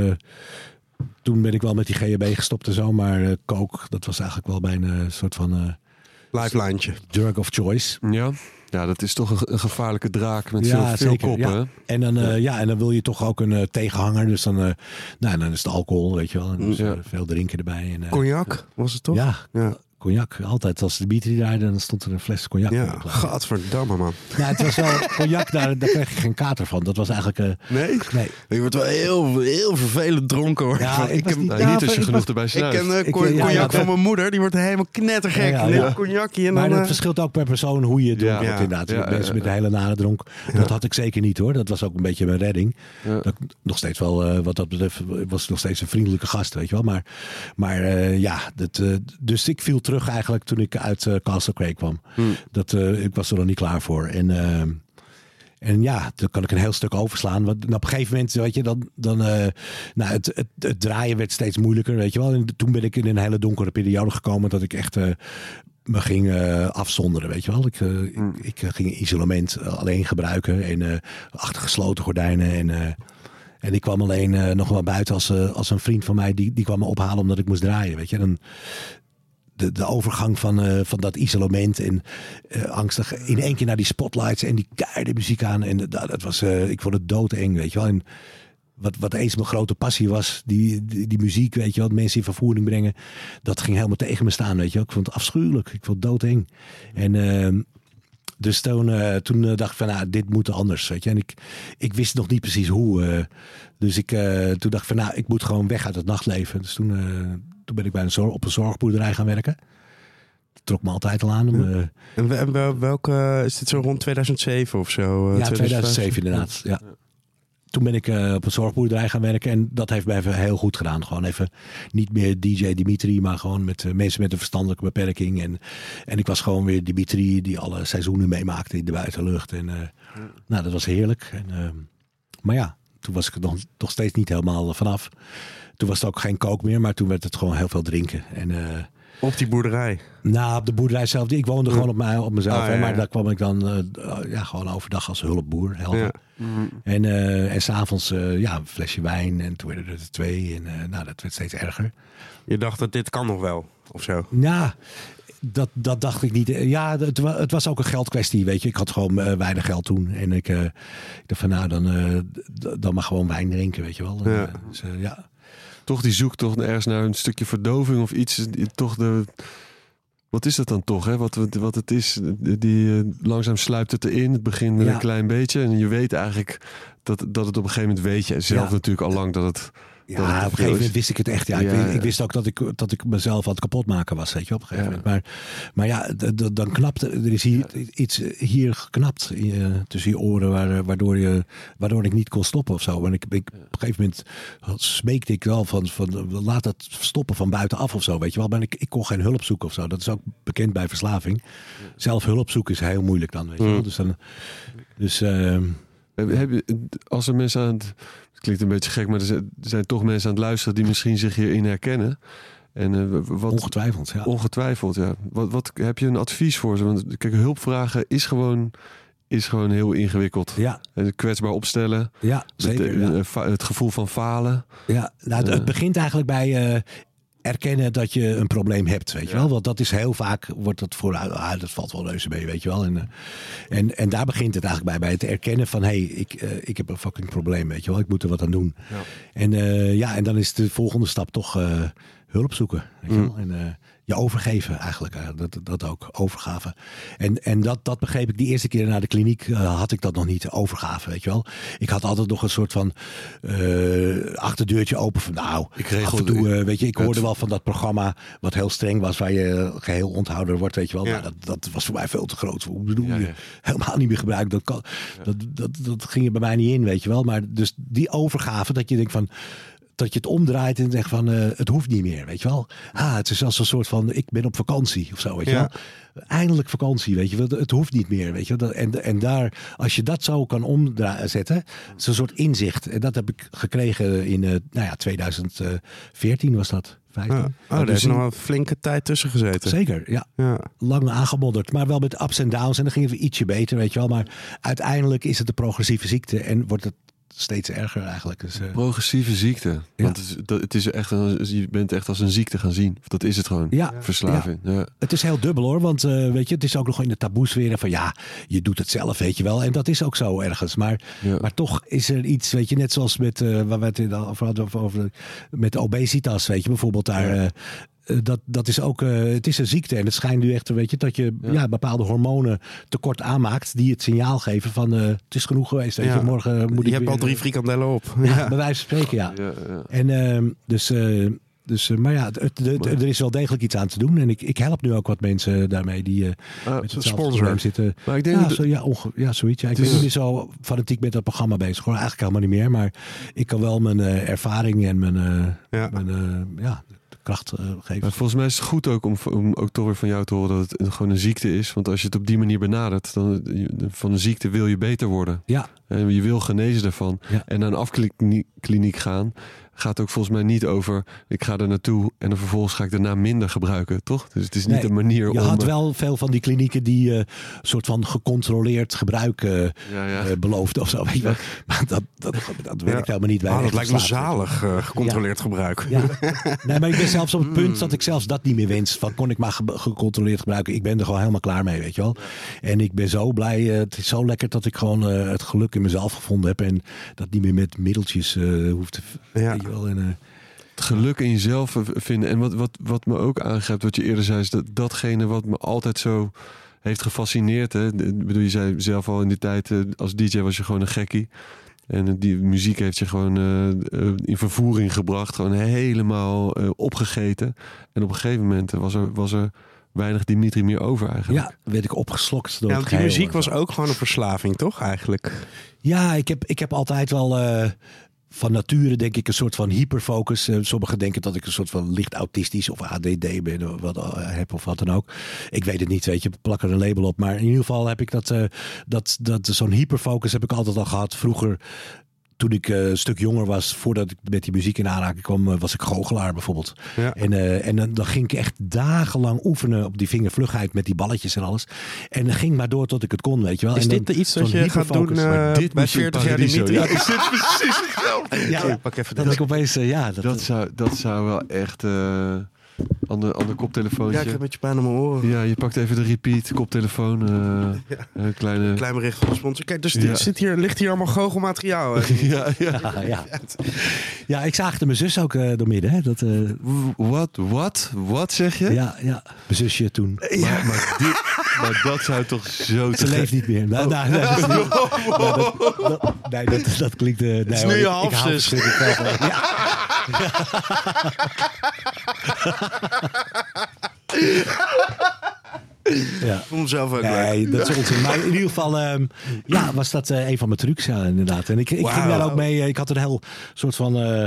Speaker 4: toen ben ik wel met die GHB gestopt en zo. Maar eh coke, dat was eigenlijk wel mijn eh, soort van eh,
Speaker 3: Lifeline.
Speaker 4: drug of choice.
Speaker 2: Ja. ja, dat is toch een, een gevaarlijke draak met
Speaker 4: Ja,
Speaker 2: veel, koppen.
Speaker 4: ja. En dan, eh, ja, en dan wil je toch ook een eh, tegenhanger. Dus dan, eh, nou, dan is het alcohol, weet je wel. En dus, eh, veel drinken erbij. En, eh,
Speaker 3: Cognac was het toch?
Speaker 4: ja,
Speaker 3: Ja.
Speaker 4: Cognac. Altijd als de Dimitri draaide, dan stond er een fles cognac.
Speaker 3: Ja, gadverdamme man.
Speaker 4: Ja, het was wel cognac, daar, daar kreeg je geen kater van. Dat was eigenlijk... eh,
Speaker 3: Nee?
Speaker 4: nee.
Speaker 3: Je wordt wel heel, heel vervelend dronken hoor.
Speaker 4: Ja, ik
Speaker 3: heb,
Speaker 4: niet-
Speaker 2: Nou,
Speaker 4: Ja,
Speaker 2: niet als je
Speaker 4: ik
Speaker 2: genoeg
Speaker 4: was-
Speaker 2: erbij
Speaker 3: ik
Speaker 2: snuift.
Speaker 3: ken
Speaker 4: Ik, ja,
Speaker 3: cognac
Speaker 4: ja,
Speaker 3: van mijn moeder, die wordt helemaal knettergek.
Speaker 4: Ja,
Speaker 3: cognacje en
Speaker 4: Maar
Speaker 3: dan...
Speaker 4: het
Speaker 3: eh,
Speaker 4: verschilt ook per persoon hoe je
Speaker 2: Ja.
Speaker 4: hebt inderdaad.
Speaker 2: Ja,
Speaker 4: Mensen
Speaker 2: ja,
Speaker 4: met een hele nare dronk. Dat had ik zeker niet hoor. Dat was ook een beetje mijn redding.
Speaker 2: Ja.
Speaker 4: Dat ik nog steeds wel, eh, wat dat betreft, was ik nog steeds een vriendelijke gast, weet je wel. Maar, maar eh, ja, dat, eh, dus ik viel terug eigenlijk toen ik uit eh, Castle Craig kwam.
Speaker 2: Hmm.
Speaker 4: Dat, eh, ik was er nog niet klaar voor. En, eh, en ja, dan kan ik een heel stuk overslaan. Want op een gegeven moment, weet je, dan, dan eh, nou, het, het, het draaien werd steeds moeilijker, weet je wel. En toen ben ik in een hele donkere periode gekomen dat ik echt me ging afzonderen, weet je wel. Ik, eh, ik, ik, ging isolement alleen gebruiken en achter gesloten gordijnen en... en ik kwam alleen nog wel buiten als, als een vriend van mij, die, die kwam me ophalen omdat ik moest draaien. Weet je, dan, de, de overgang van, eh, van dat isolement en eh, angstig in één keer naar die spotlights en die keiharde muziek aan. En dat, dat was, eh, ik vond het doodeng, weet je wel. En wat, wat eens mijn grote passie was, die, die, muziek, weet je wel, mensen in vervoering brengen, dat ging helemaal tegen me staan, weet je wel. Ik vond het afschuwelijk, ik vond het doodeng. En ehm, dus toen, toen dacht ik van, nou, dit moet anders, weet je. En ik, ik wist nog niet precies hoe. dus ik, toen dacht ik van, nou, ik moet gewoon weg uit het nachtleven. Dus toen, toen ben ik bij een zorg, op een zorgboerderij gaan werken. Dat trok me altijd al aan. Om, eh,
Speaker 3: En we- en wel- welke, is dit zo rond 2007 of zo? eh,
Speaker 4: ja,
Speaker 3: 2005?
Speaker 4: 2007 inderdaad. Ja. Toen ben ik eh, op een zorgboerderij gaan werken. En dat heeft mij even heel goed gedaan. Gewoon even niet meer DJ Dimitri, maar gewoon met mensen met een verstandelijke beperking. En, en ik was gewoon weer Dimitri die alle seizoenen meemaakte in de buitenlucht. En nou, dat was heerlijk. En, ehm, maar ja, toen was ik er nog, nog steeds niet helemaal vanaf. Toen was het ook geen kook meer, maar toen werd het gewoon heel veel drinken. En eh,
Speaker 3: Op die boerderij.
Speaker 4: nou, op de boerderij zelf. Ik woonde gewoon op, mij, op mezelf.
Speaker 3: Ah,
Speaker 4: hè,
Speaker 3: ja,
Speaker 4: maar
Speaker 3: ja.
Speaker 4: daar kwam ik dan eh, ja, gewoon overdag als hulpboer helpen.
Speaker 3: Ja.
Speaker 4: En, eh en s'avonds eh, ja, een flesje wijn. En toen werden er twee. En nou, dat werd steeds erger.
Speaker 3: Je dacht dat dit kan nog wel, of zo.
Speaker 4: Nou, dat, dat dacht ik niet. Ja, het, het was ook een geldkwestie, weet je. Ik had gewoon weinig geld toen. En ik, ik dacht van, nou, dan, dan maar gewoon wijn drinken, weet je wel.
Speaker 3: Ja.
Speaker 4: Dus, ja.
Speaker 2: Toch die zoektocht ergens naar een stukje verdoving of iets. Toch de, Wat is dat dan toch, hè? Wat, wat, wat het is, die, eh, langzaam sluipt het erin. Het begint met
Speaker 4: Ja.
Speaker 2: een klein beetje. En je weet eigenlijk dat, dat het op een gegeven moment weet je zelf
Speaker 4: Ja.
Speaker 2: natuurlijk al lang dat het... dat
Speaker 4: Ja, op een gegeven moment
Speaker 2: is.
Speaker 4: wist ik het echt. Ja. Ik,
Speaker 2: Ja,
Speaker 4: wist,
Speaker 2: ja.
Speaker 4: ik wist ook dat ik, dat ik mezelf aan het kapotmaken was, weet je, op een gegeven moment. Maar, maar ja, dan knapt er is hier iets hier geknapt tussen je oren, waar, waardoor, je, waardoor ik niet kon stoppen of zo. En ik, ik, op een gegeven moment smeekte ik wel van, van laat het stoppen van buitenaf of zo, weet je wel. Maar ik, ik kon geen hulp zoeken of zo. Dat is ook bekend bij verslaving. Zelf hulp zoeken is heel moeilijk dan, weet je wel.
Speaker 2: Mm.
Speaker 4: Dus dan, dus ehm,
Speaker 2: Heb, als er mensen aan het... Het klinkt een beetje gek, maar er zijn, er zijn toch mensen aan het luisteren... die misschien zich hierin herkennen. En w- wat,
Speaker 4: ongetwijfeld, ja.
Speaker 2: Ongetwijfeld, ja. Wat, wat heb je een advies voor ze? Want kijk, hulpvragen is gewoon, is gewoon heel ingewikkeld.
Speaker 4: Ja.
Speaker 2: En kwetsbaar opstellen.
Speaker 4: Ja, zeker.
Speaker 2: Het,
Speaker 4: ja.
Speaker 2: eh, het gevoel van falen.
Speaker 4: Ja, nou, het,
Speaker 2: Eh.
Speaker 4: het begint eigenlijk bij eh, erkennen dat je een probleem hebt, weet je wel. Want dat is heel vaak, wordt dat voor, ah, dat valt wel reuze mee, weet je wel. En, eh, en, en daar begint het eigenlijk bij, bij het erkennen van, hé, hey, ik, eh, ik heb een fucking probleem, weet je wel. Ik moet er wat aan doen. En eh, ja, en dan is de volgende stap toch hulp zoeken, weet je
Speaker 2: Mm.
Speaker 4: wel. En je overgeven eigenlijk, eh, dat, dat ook, overgave. En, en dat, dat begreep ik die eerste keer naar de kliniek, eh, had ik dat nog niet, overgave, weet je wel. Ik had altijd nog een soort van eh, achterdeurtje open van, nou,
Speaker 2: Ik regel-
Speaker 4: af en toe, weet je, ik hoorde wel van dat programma wat heel streng was, waar je geheel onthouder wordt, weet je wel.
Speaker 3: Ja.
Speaker 4: Maar dat, dat was voor mij veel te groot. Hoe bedoel
Speaker 2: Ja,
Speaker 4: je?
Speaker 2: ja.
Speaker 4: Helemaal niet meer gebruikt. Dat, kan, dat, dat, dat ging er bij mij niet in, weet je wel. Maar dus die overgave, dat je denkt van dat je het omdraait en zegt van eh, het hoeft niet meer, weet je wel. Ah, het is als een soort van ik ben op vakantie of zo, weet je
Speaker 3: Ja.
Speaker 4: wel. Eindelijk vakantie, weet je wel. Het hoeft niet meer, weet je wel. En, en daar, als je dat zo kan omzetten, is een soort inzicht. En dat heb ik gekregen in, eh, nou ja, 2014 was dat. 15.
Speaker 3: Ja. Oh, daar heeft nog een flinke tijd tussen gezeten.
Speaker 4: Zeker, ja
Speaker 3: Ja.
Speaker 4: lang aangemodderd. Maar wel met ups en downs. En dan ging het ietsje beter, weet je wel. Maar uiteindelijk is het een progressieve ziekte. En wordt het steeds erger eigenlijk. Dus, eh,
Speaker 2: Progressieve ziekte. Want het is, dat, het is echt een, je bent echt als een ziekte gaan zien. Dat is het gewoon.
Speaker 4: Ja.
Speaker 2: Verslaving. Ja.
Speaker 4: het is heel dubbel hoor. Want eh, weet je, het is ook nog in de taboesfeer van ja, je doet het zelf, weet je wel. En dat is ook zo ergens. Maar,
Speaker 2: Ja.
Speaker 4: maar toch is er iets, weet je, net zoals met, eh, waar we het in- over hadden, over, over, met de obesitas, weet je, bijvoorbeeld daar. Eh, dat, dat is ook, eh, het is een ziekte en het schijnt nu echt, weet je, dat je ja. bepaalde hormonen tekort aanmaakt die het signaal geven van eh, het is genoeg geweest, weet
Speaker 3: Ja.
Speaker 4: je, morgen moet ik
Speaker 3: Je hebt
Speaker 4: weer,
Speaker 3: al drie frikandellen op. *laughs*
Speaker 4: Ja,
Speaker 3: Ja.
Speaker 4: bij wijze van spreken, ja.
Speaker 2: Ja, ja.
Speaker 4: En ehm, dus, dus maar ja, het, er is wel degelijk iets aan te doen. En ik, ik help nu ook wat mensen daarmee die
Speaker 2: Ah,
Speaker 4: met
Speaker 3: sponsor.
Speaker 4: zitten.
Speaker 2: Maar ik denk
Speaker 4: ja,
Speaker 2: dat-
Speaker 4: zo, ja, onge- ja, zoiets. Ja, ik ben niet zo fanatiek met dat programma bezig. Gewoon eigenlijk helemaal niet meer. Maar ik kan wel mijn ervaring en mijn, mijn ja, kracht geven.
Speaker 2: Maar volgens mij is het goed ook om, om ook toch weer van jou te horen dat het gewoon een ziekte is. Want als je het op die manier benadert, dan van een ziekte wil je beter worden.
Speaker 4: Ja,
Speaker 2: En je wil genezen daarvan.
Speaker 4: Ja.
Speaker 2: En naar een afkliniek gaan gaat ook volgens mij niet over... ik ga er naartoe en dan vervolgens ga ik daarna minder gebruiken, toch? Dus het is niet
Speaker 4: Nee,
Speaker 2: een manier
Speaker 4: je
Speaker 2: om...
Speaker 4: had
Speaker 2: eh,
Speaker 4: wel veel van die klinieken die eh, een soort van gecontroleerd gebruik eh,
Speaker 2: Ja, ja.
Speaker 4: eh, beloofden of zo. Weet je. Maar dat, dat, dat werkt helemaal niet bij.
Speaker 3: Ah, dat lijkt me zalig, eh, gecontroleerd gebruik.
Speaker 4: Ja. Nee, maar ik ben zelfs op het *laughs* punt dat ik zelfs dat niet meer wens. Van kon ik maar ge- gecontroleerd gebruiken. Ik ben er gewoon helemaal klaar mee, weet je wel. En ik ben zo blij. eh, het is zo lekker dat ik gewoon eh, het geluk in mezelf gevonden heb. En dat niet meer met middeltjes eh hoeft te...
Speaker 3: Ja.
Speaker 4: Weet je wel. En, eh,
Speaker 2: het geluk in jezelf vinden. En wat, wat, wat me ook aangrijpt, wat je eerder zei, is dat datgene wat me altijd zo heeft gefascineerd. Hè? Ik bedoel, je zei zelf al in die tijd, eh, als DJ was je gewoon een gekkie. En eh, die muziek heeft je gewoon in vervoering gebracht. Gewoon helemaal eh, opgegeten. En op een gegeven moment was er, was er weinig Dimitri meer over eigenlijk.
Speaker 4: ja, werd ik opgeslokt door
Speaker 3: Ja, want die muziek was ook gewoon een verslaving, toch? Eigenlijk.
Speaker 4: Ja, ik heb, ik heb altijd wel eh, van nature denk ik een soort van hyperfocus. Eh, sommigen denken dat ik een soort van licht autistisch of ADD ben of wat, eh, heb of wat dan ook. Ik weet het niet, weet je, plak er een label op. Maar in ieder geval heb ik dat, eh, dat, dat zo'n hyperfocus heb ik altijd al gehad. Vroeger toen ik eh, een stuk jonger was, voordat ik met die muziek in aanraking kwam, eh, was ik goochelaar bijvoorbeeld.
Speaker 3: Ja.
Speaker 4: En, eh, en dan, dan ging ik echt dagenlang oefenen op die vingervlugheid met die balletjes en alles. En dan ging maar door tot ik het kon, weet je wel.
Speaker 3: Is
Speaker 4: en dan
Speaker 3: dit iets dat
Speaker 4: zo'n
Speaker 3: je gaat doen
Speaker 2: dit
Speaker 3: bij
Speaker 2: moet je in
Speaker 3: 40 jaar Dimitri?
Speaker 2: ja.
Speaker 3: Is dit precies hetzelfde?
Speaker 4: Ja,
Speaker 3: pak even
Speaker 4: dat ik opeens, ja, dat,
Speaker 2: Dat zou, dat zou wel echt... Ander, ander koptelefoontje.
Speaker 3: Ja, ik heb een beetje pijn aan mijn oren.
Speaker 2: Ja, je pakt even de repeat, koptelefoon. eh, *laughs* Een kleine...
Speaker 3: Klein bericht van de sponsor. Kijk, dus
Speaker 2: Ja.
Speaker 3: zit hier, ligt hier allemaal goochelmateriaal. *laughs*
Speaker 2: Ja, ja.
Speaker 4: Ja, *laughs* ja. ja, ik zaagde mijn zus ook eh door midden. Hè? Dat, eh,
Speaker 2: Wat? Wat? Wat zeg je?
Speaker 4: ja, ja, mijn zusje toen.
Speaker 2: Maar, maar, dat zou toch zo... te
Speaker 4: Ze leeft niet meer. Nou, nou, nee, dat, is niet- nou, dat, dat, nee, dat, dat klinkt... nee,
Speaker 3: is
Speaker 4: hoor,
Speaker 3: nu je
Speaker 4: ik- ik hou
Speaker 3: halfzus.
Speaker 4: Ja. Ja.
Speaker 3: Ik voel mezelf ook leuk.
Speaker 4: Nee, dat is onzin. Maar in ieder geval ehm, ja, was dat eh, een van mijn trucs, ja, inderdaad. En ik, ik ging daar ook mee. eh, Ik had een heel soort van eh,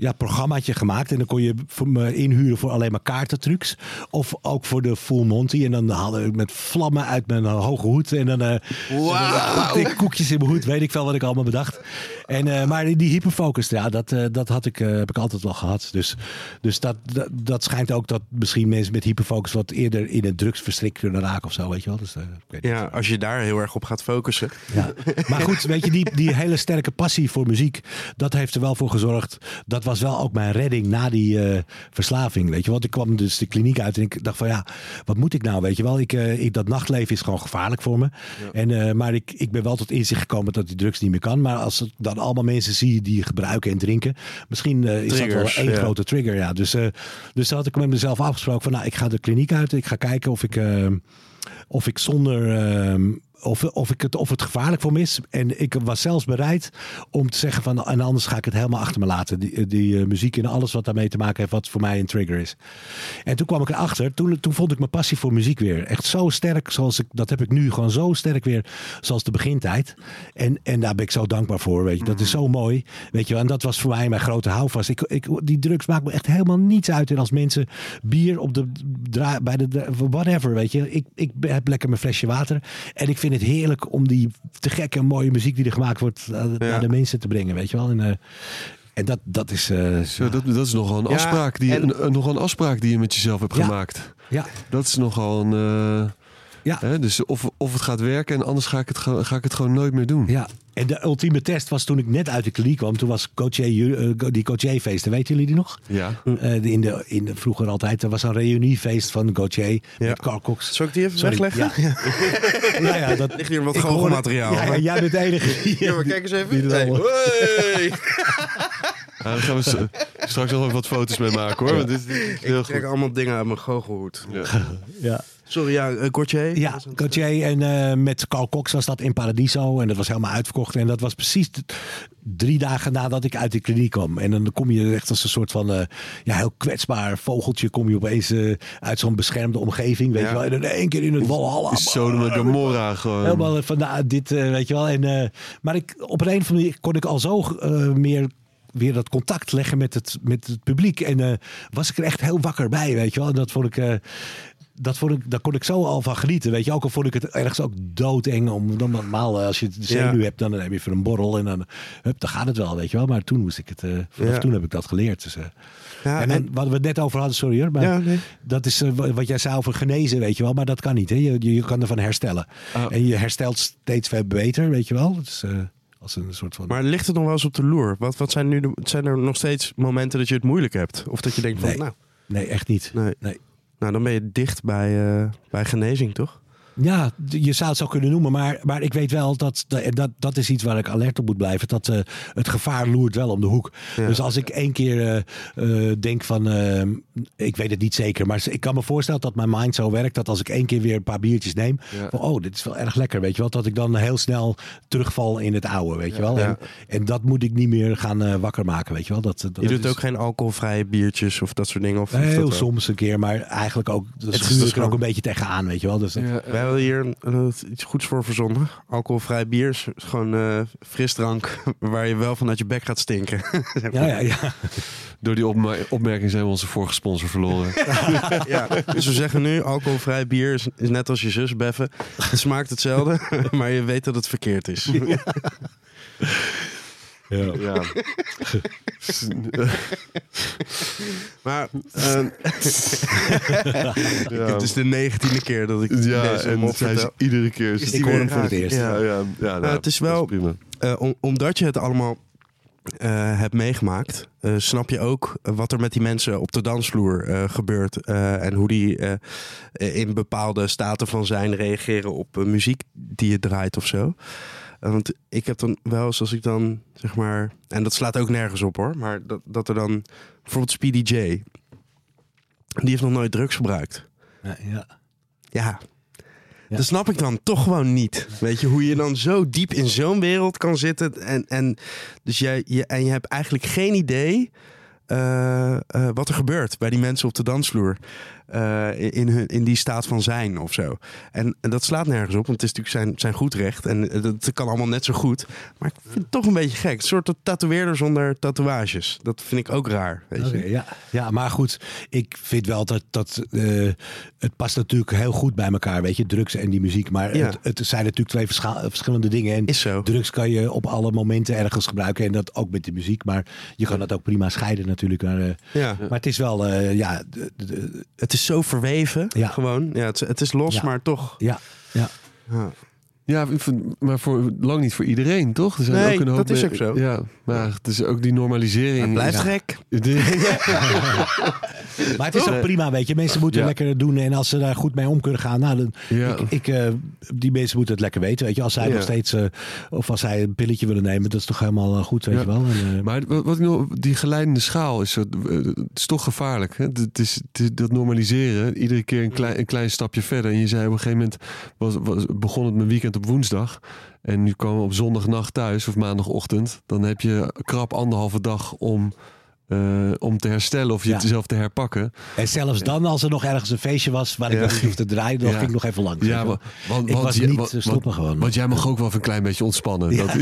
Speaker 4: ja, programmaatje gemaakt. En dan kon je voor me inhuren voor alleen maar kaartentrucs. Of ook voor de Full Monty. En dan hadden we met vlammen uit mijn eh, hoge hoed. En dan, eh, en dan koekte ik koekjes in mijn hoed. Weet ik veel wat ik allemaal bedacht. En, eh, maar die hyperfocus, ja, dat, eh, dat had ik, eh, heb ik altijd wel gehad. Dus, dus dat, dat, dat schijnt ook dat misschien mensen met hyperfocus wat eerder in een drugs verstrikt kunnen raken of zo. Weet je wel? Dus, eh, ik.
Speaker 3: Ja, als je daar heel erg op gaat focussen.
Speaker 4: Ja. Maar goed, weet je, die, die hele sterke passie voor muziek, dat heeft er wel voor gezorgd. Dat was wel ook mijn redding na die eh, verslaving. Weet je, want ik kwam dus de kliniek uit en ik dacht van ja, wat moet ik nou? Weet je wel, ik, eh, ik, dat nachtleven is gewoon gevaarlijk voor me. En, eh, maar ik, ik ben wel tot inzicht gekomen dat die drugs niet meer kan. Maar als ik dan allemaal mensen zie die gebruiken en drinken, misschien is dat wel één
Speaker 3: ja.
Speaker 4: grote trigger. Ja. Dus, dus toen had ik met mezelf afgesproken van nou, ik ga de kliniek uit. Ik ga kijken of ik, of ik zonder. Of, of, ik het, of het gevaarlijk voor me is. En ik was zelfs bereid om te zeggen van... en anders ga ik het helemaal achter me laten. Die, die eh, muziek en alles wat daarmee te maken heeft... wat voor mij een trigger is. En toen kwam ik erachter. Toen, toen vond ik mijn passie voor muziek weer. Echt zo sterk zoals ik... Dat heb ik nu gewoon zo sterk weer zoals de begintijd. En, en daar ben ik zo dankbaar voor. Weet je. Dat is zo mooi. Weet je wel. En dat was voor mij mijn grote houvast. Ik, ik, die drugs maakt me echt helemaal niets uit. En als mensen bier op de bij de whatever, weet je. Ik, ik heb lekker mijn flesje water. En ik vind het heerlijk om die te gekke mooie muziek die er gemaakt wordt eh, naar de mensen te brengen, weet je wel. En, eh, en dat, dat is. eh,
Speaker 2: Zo, dat, dat is nogal een
Speaker 3: Ja,
Speaker 2: afspraak die
Speaker 3: en-
Speaker 2: een, nogal een afspraak die je met jezelf hebt
Speaker 4: Ja.
Speaker 2: gemaakt.
Speaker 4: ja,
Speaker 2: Dat is nogal een. eh,
Speaker 4: Ja.
Speaker 2: Hè, dus of, of het gaat werken en anders ga ik het, ga ik het gewoon nooit meer doen.
Speaker 4: ja. En de ultieme test was toen ik net uit de kliniek kwam. Toen was Coaché, eh, die Coaché-feesten, weten jullie die nog?
Speaker 2: Ja.
Speaker 4: Eh, in de, in de, vroeger altijd, er was een reuniefeest van Gauthier
Speaker 3: Ja.
Speaker 4: met Carl Cox.
Speaker 3: Zal ik die even
Speaker 4: Sorry,
Speaker 3: wegleggen?
Speaker 4: Ja. *laughs* Nou ja, dat
Speaker 3: Ligt hier wat goochelmateriaal.
Speaker 4: Ja, ja, jij bent de enige. *laughs*
Speaker 3: Ja, maar kijk eens even.
Speaker 4: er
Speaker 3: Hey,
Speaker 4: allemaal-
Speaker 3: hey. *laughs*
Speaker 2: Ja, daar gaan we straks nog even wat foto's mee maken hoor. Want dit, dit is heel
Speaker 3: Ik trek
Speaker 2: goed.
Speaker 3: allemaal dingen uit mijn goochelhoed.
Speaker 2: Ja.
Speaker 3: Sorry, ja, uh, Cortier.
Speaker 4: Ja, Gauthier en eh, met Carl Cox was dat in Paradiso. En dat was helemaal uitverkocht. En dat was precies drie dagen nadat ik uit de kliniek kwam. En dan kom je echt als een soort van eh, ja, heel kwetsbaar vogeltje. Kom je opeens eh, uit zo'n beschermde omgeving. Weet
Speaker 3: Ja.
Speaker 4: je wel. En in één keer in het Walhalla.
Speaker 2: Is Sodom en Gomorra gewoon.
Speaker 4: Helemaal van nou, dit, eh, weet je wel. En, eh, maar ik, op een of andere manier kon ik al zo eh, meer weer dat contact leggen met het, met het publiek. En eh, was ik er echt heel wakker bij, weet je wel. En dat vond ik... eh, dat vond ik, daar kon ik zo al van genieten. Weet je, ook al vond ik het ergens ook doodeng. Om, dan normaal, eh, als je de zenuw
Speaker 3: Ja.
Speaker 4: hebt, dan heb je even een borrel. En dan, hup, dan gaat het wel, weet je wel. Maar toen moest ik het, vanaf
Speaker 3: Ja.
Speaker 4: toen heb ik dat geleerd. Dus, eh.
Speaker 3: Ja,
Speaker 4: en dan, wat we het net over hadden, sorry hoor. Maar
Speaker 3: Ja, nee.
Speaker 4: dat is wa- wat jij zei over genezen, weet je wel. Maar dat kan niet. Hè? Je, je, je kan ervan herstellen.
Speaker 3: Oh.
Speaker 4: En je herstelt steeds veel beter, weet je wel. Dus, als een soort van...
Speaker 3: Maar ligt het nog wel eens op de loer? Wat, wat zijn, nu de, zijn er nog steeds momenten dat je het moeilijk hebt? Of dat je denkt van,
Speaker 4: Nee.
Speaker 3: nou,
Speaker 4: Nee, echt niet.
Speaker 3: nee.
Speaker 4: Nee.
Speaker 3: Nou, dan ben je dicht bij, eh, bij genezing, toch?
Speaker 4: Ja, je zou het zo kunnen noemen. Maar, maar ik weet wel dat, en dat dat is iets waar ik alert op moet blijven. Dat eh, het gevaar loert wel om de hoek.
Speaker 3: Ja.
Speaker 4: Dus als ik één keer eh, eh, denk van... eh, ik weet het niet zeker. Maar ik kan me voorstellen dat mijn mind zo werkt. Dat als ik één keer weer een paar biertjes neem.
Speaker 2: Ja.
Speaker 4: Van, oh, dit is wel erg lekker. Weet je wel. Dat ik dan heel snel terugval in het oude. Weet je wel.
Speaker 3: Ja.
Speaker 4: En, en dat moet ik niet meer gaan eh, wakker maken. Weet je wel. Dat, dat
Speaker 3: Je doet
Speaker 4: is-
Speaker 3: ook geen alcoholvrije biertjes of dat soort dingen? Of, of
Speaker 4: Heel soms een keer, maar eigenlijk ook. Dat
Speaker 3: Het is
Speaker 4: schuur
Speaker 3: dus
Speaker 4: ik er ook een beetje tegenaan, weet je wel. Dus
Speaker 3: hier iets goeds voor verzonnen. Alcoholvrij bier is gewoon eh, frisdrank *laughs* waar je wel vanuit je bek gaat stinken. *laughs*
Speaker 4: ja, ja, ja.
Speaker 2: Door die opma- opmerking zijn we onze vorige sponsor verloren. *laughs*
Speaker 3: ja, dus we zeggen nu, alcoholvrij bier is, is net als je zus beffen. Het smaakt hetzelfde, maar je weet dat het verkeerd is.
Speaker 2: Ja. *laughs* *laughs*
Speaker 3: Maar *laughs* ehm,
Speaker 2: ja.
Speaker 3: het is de negentiende keer dat ik
Speaker 2: Ja,
Speaker 3: deze
Speaker 2: en
Speaker 3: vertel.
Speaker 2: ze iedere keer.
Speaker 3: Is
Speaker 4: Ik hoor hem voor het eerst.
Speaker 3: Ja.
Speaker 2: Ja, ja, ja, nou,
Speaker 3: het is wel-
Speaker 2: prima.
Speaker 3: Eh, om- omdat je het allemaal eh, hebt meegemaakt, eh, snap je ook wat er met die mensen op de dansvloer eh, gebeurt. eh, en hoe die eh, in bepaalde staten van zijn reageren op eh, muziek die je draait of zo. Eh, want ik heb dan wel eens als ik dan, zeg maar... En dat slaat ook nergens op hoor. Maar dat, dat er dan... Bijvoorbeeld Speedy J. Die heeft nog nooit drugs gebruikt.
Speaker 4: Ja, ja.
Speaker 3: Ja. Dat snap ik dan toch gewoon niet. Weet je, hoe je dan zo diep in zo'n wereld kan zitten. En, en, dus jij, je, en je hebt eigenlijk geen idee eh, eh, wat er gebeurt bij die mensen op de dansvloer. Eh, in, hun, in die staat van zijn of zo. En, en dat slaat nergens op, want het is natuurlijk zijn, zijn goed recht. En dat kan allemaal net zo goed. Maar ik vind het toch een beetje gek. Een soort tatoeëerder zonder tatoeages. Dat vind ik ook raar. Weet je?
Speaker 4: Ja. ja, maar goed, ik vind wel dat, dat eh, het past natuurlijk heel goed bij elkaar, weet je, drugs en die muziek. Maar
Speaker 3: Ja.
Speaker 4: het, het zijn natuurlijk twee verschillende dingen. En
Speaker 3: Is zo.
Speaker 4: drugs kan je op alle momenten ergens gebruiken en dat ook met de muziek. Maar je kan dat ook prima scheiden natuurlijk. Maar, eh,
Speaker 3: Ja.
Speaker 4: maar het is wel, ja,
Speaker 3: Het is zo verweven.
Speaker 4: Ja.
Speaker 3: Gewoon. Ja, het, is- het is los, maar toch.
Speaker 4: ja, ja.
Speaker 3: Ja.
Speaker 2: Maar voor lang niet voor iedereen, toch? Er zijn
Speaker 3: Nee,
Speaker 2: ook een hoop
Speaker 3: dat is ook zo.
Speaker 2: Ja, maar het is ook die normalisering.
Speaker 3: Het blijft
Speaker 2: Ja.
Speaker 3: gek. *laughs* *laughs*
Speaker 4: Maar het is ook prima, weet je. Mensen moeten
Speaker 2: Ja.
Speaker 4: lekker doen. En als ze daar goed mee om kunnen gaan. Nou, dan,
Speaker 2: Ja.
Speaker 4: ik, ik, eh, die mensen moeten het lekker weten, weet je. Als zij
Speaker 3: Ja.
Speaker 4: nog steeds, eh, of als zij een pilletje willen nemen. Dat is toch helemaal eh, goed, weet
Speaker 2: Ja.
Speaker 4: je wel. En, eh,
Speaker 2: Maar wat, wat ik nog, die geleidende schaal is, zo, het is toch gevaarlijk. Hè? Het is, het is dat normaliseren, iedere keer een klein, een klein stapje verder. En je zei op een gegeven moment, was, was, begon het mijn weekend op woensdag. En nu komen we op zondagnacht thuis of maandagochtend. Dan heb je krap anderhalve dag om, eh, om te herstellen of je
Speaker 4: Ja.
Speaker 2: het zelf te herpakken.
Speaker 4: En zelfs dan, als er nog ergens een feestje was waar ik
Speaker 2: Ja.
Speaker 4: nog niet te draaien, dan
Speaker 2: Ja.
Speaker 4: ging ik nog even langs.
Speaker 2: Ja, wa- want,
Speaker 4: ik
Speaker 2: want
Speaker 4: was niet
Speaker 2: wa-
Speaker 4: te stoppen
Speaker 2: want,
Speaker 4: gewoon.
Speaker 2: Want jij mag ook wel even een klein beetje ontspannen.
Speaker 4: Ja.
Speaker 2: Dat, *laughs* *laughs*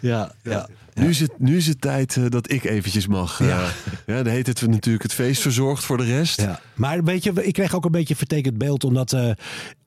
Speaker 4: ja, ja.
Speaker 2: Nu, is het, nu is het tijd eh, dat ik eventjes mag. eh,
Speaker 4: Ja.
Speaker 2: ja, dan heet het natuurlijk het feest verzorgd voor de rest.
Speaker 4: Ja. Maar weet je, ik kreeg ook een beetje vertekend beeld, omdat, eh,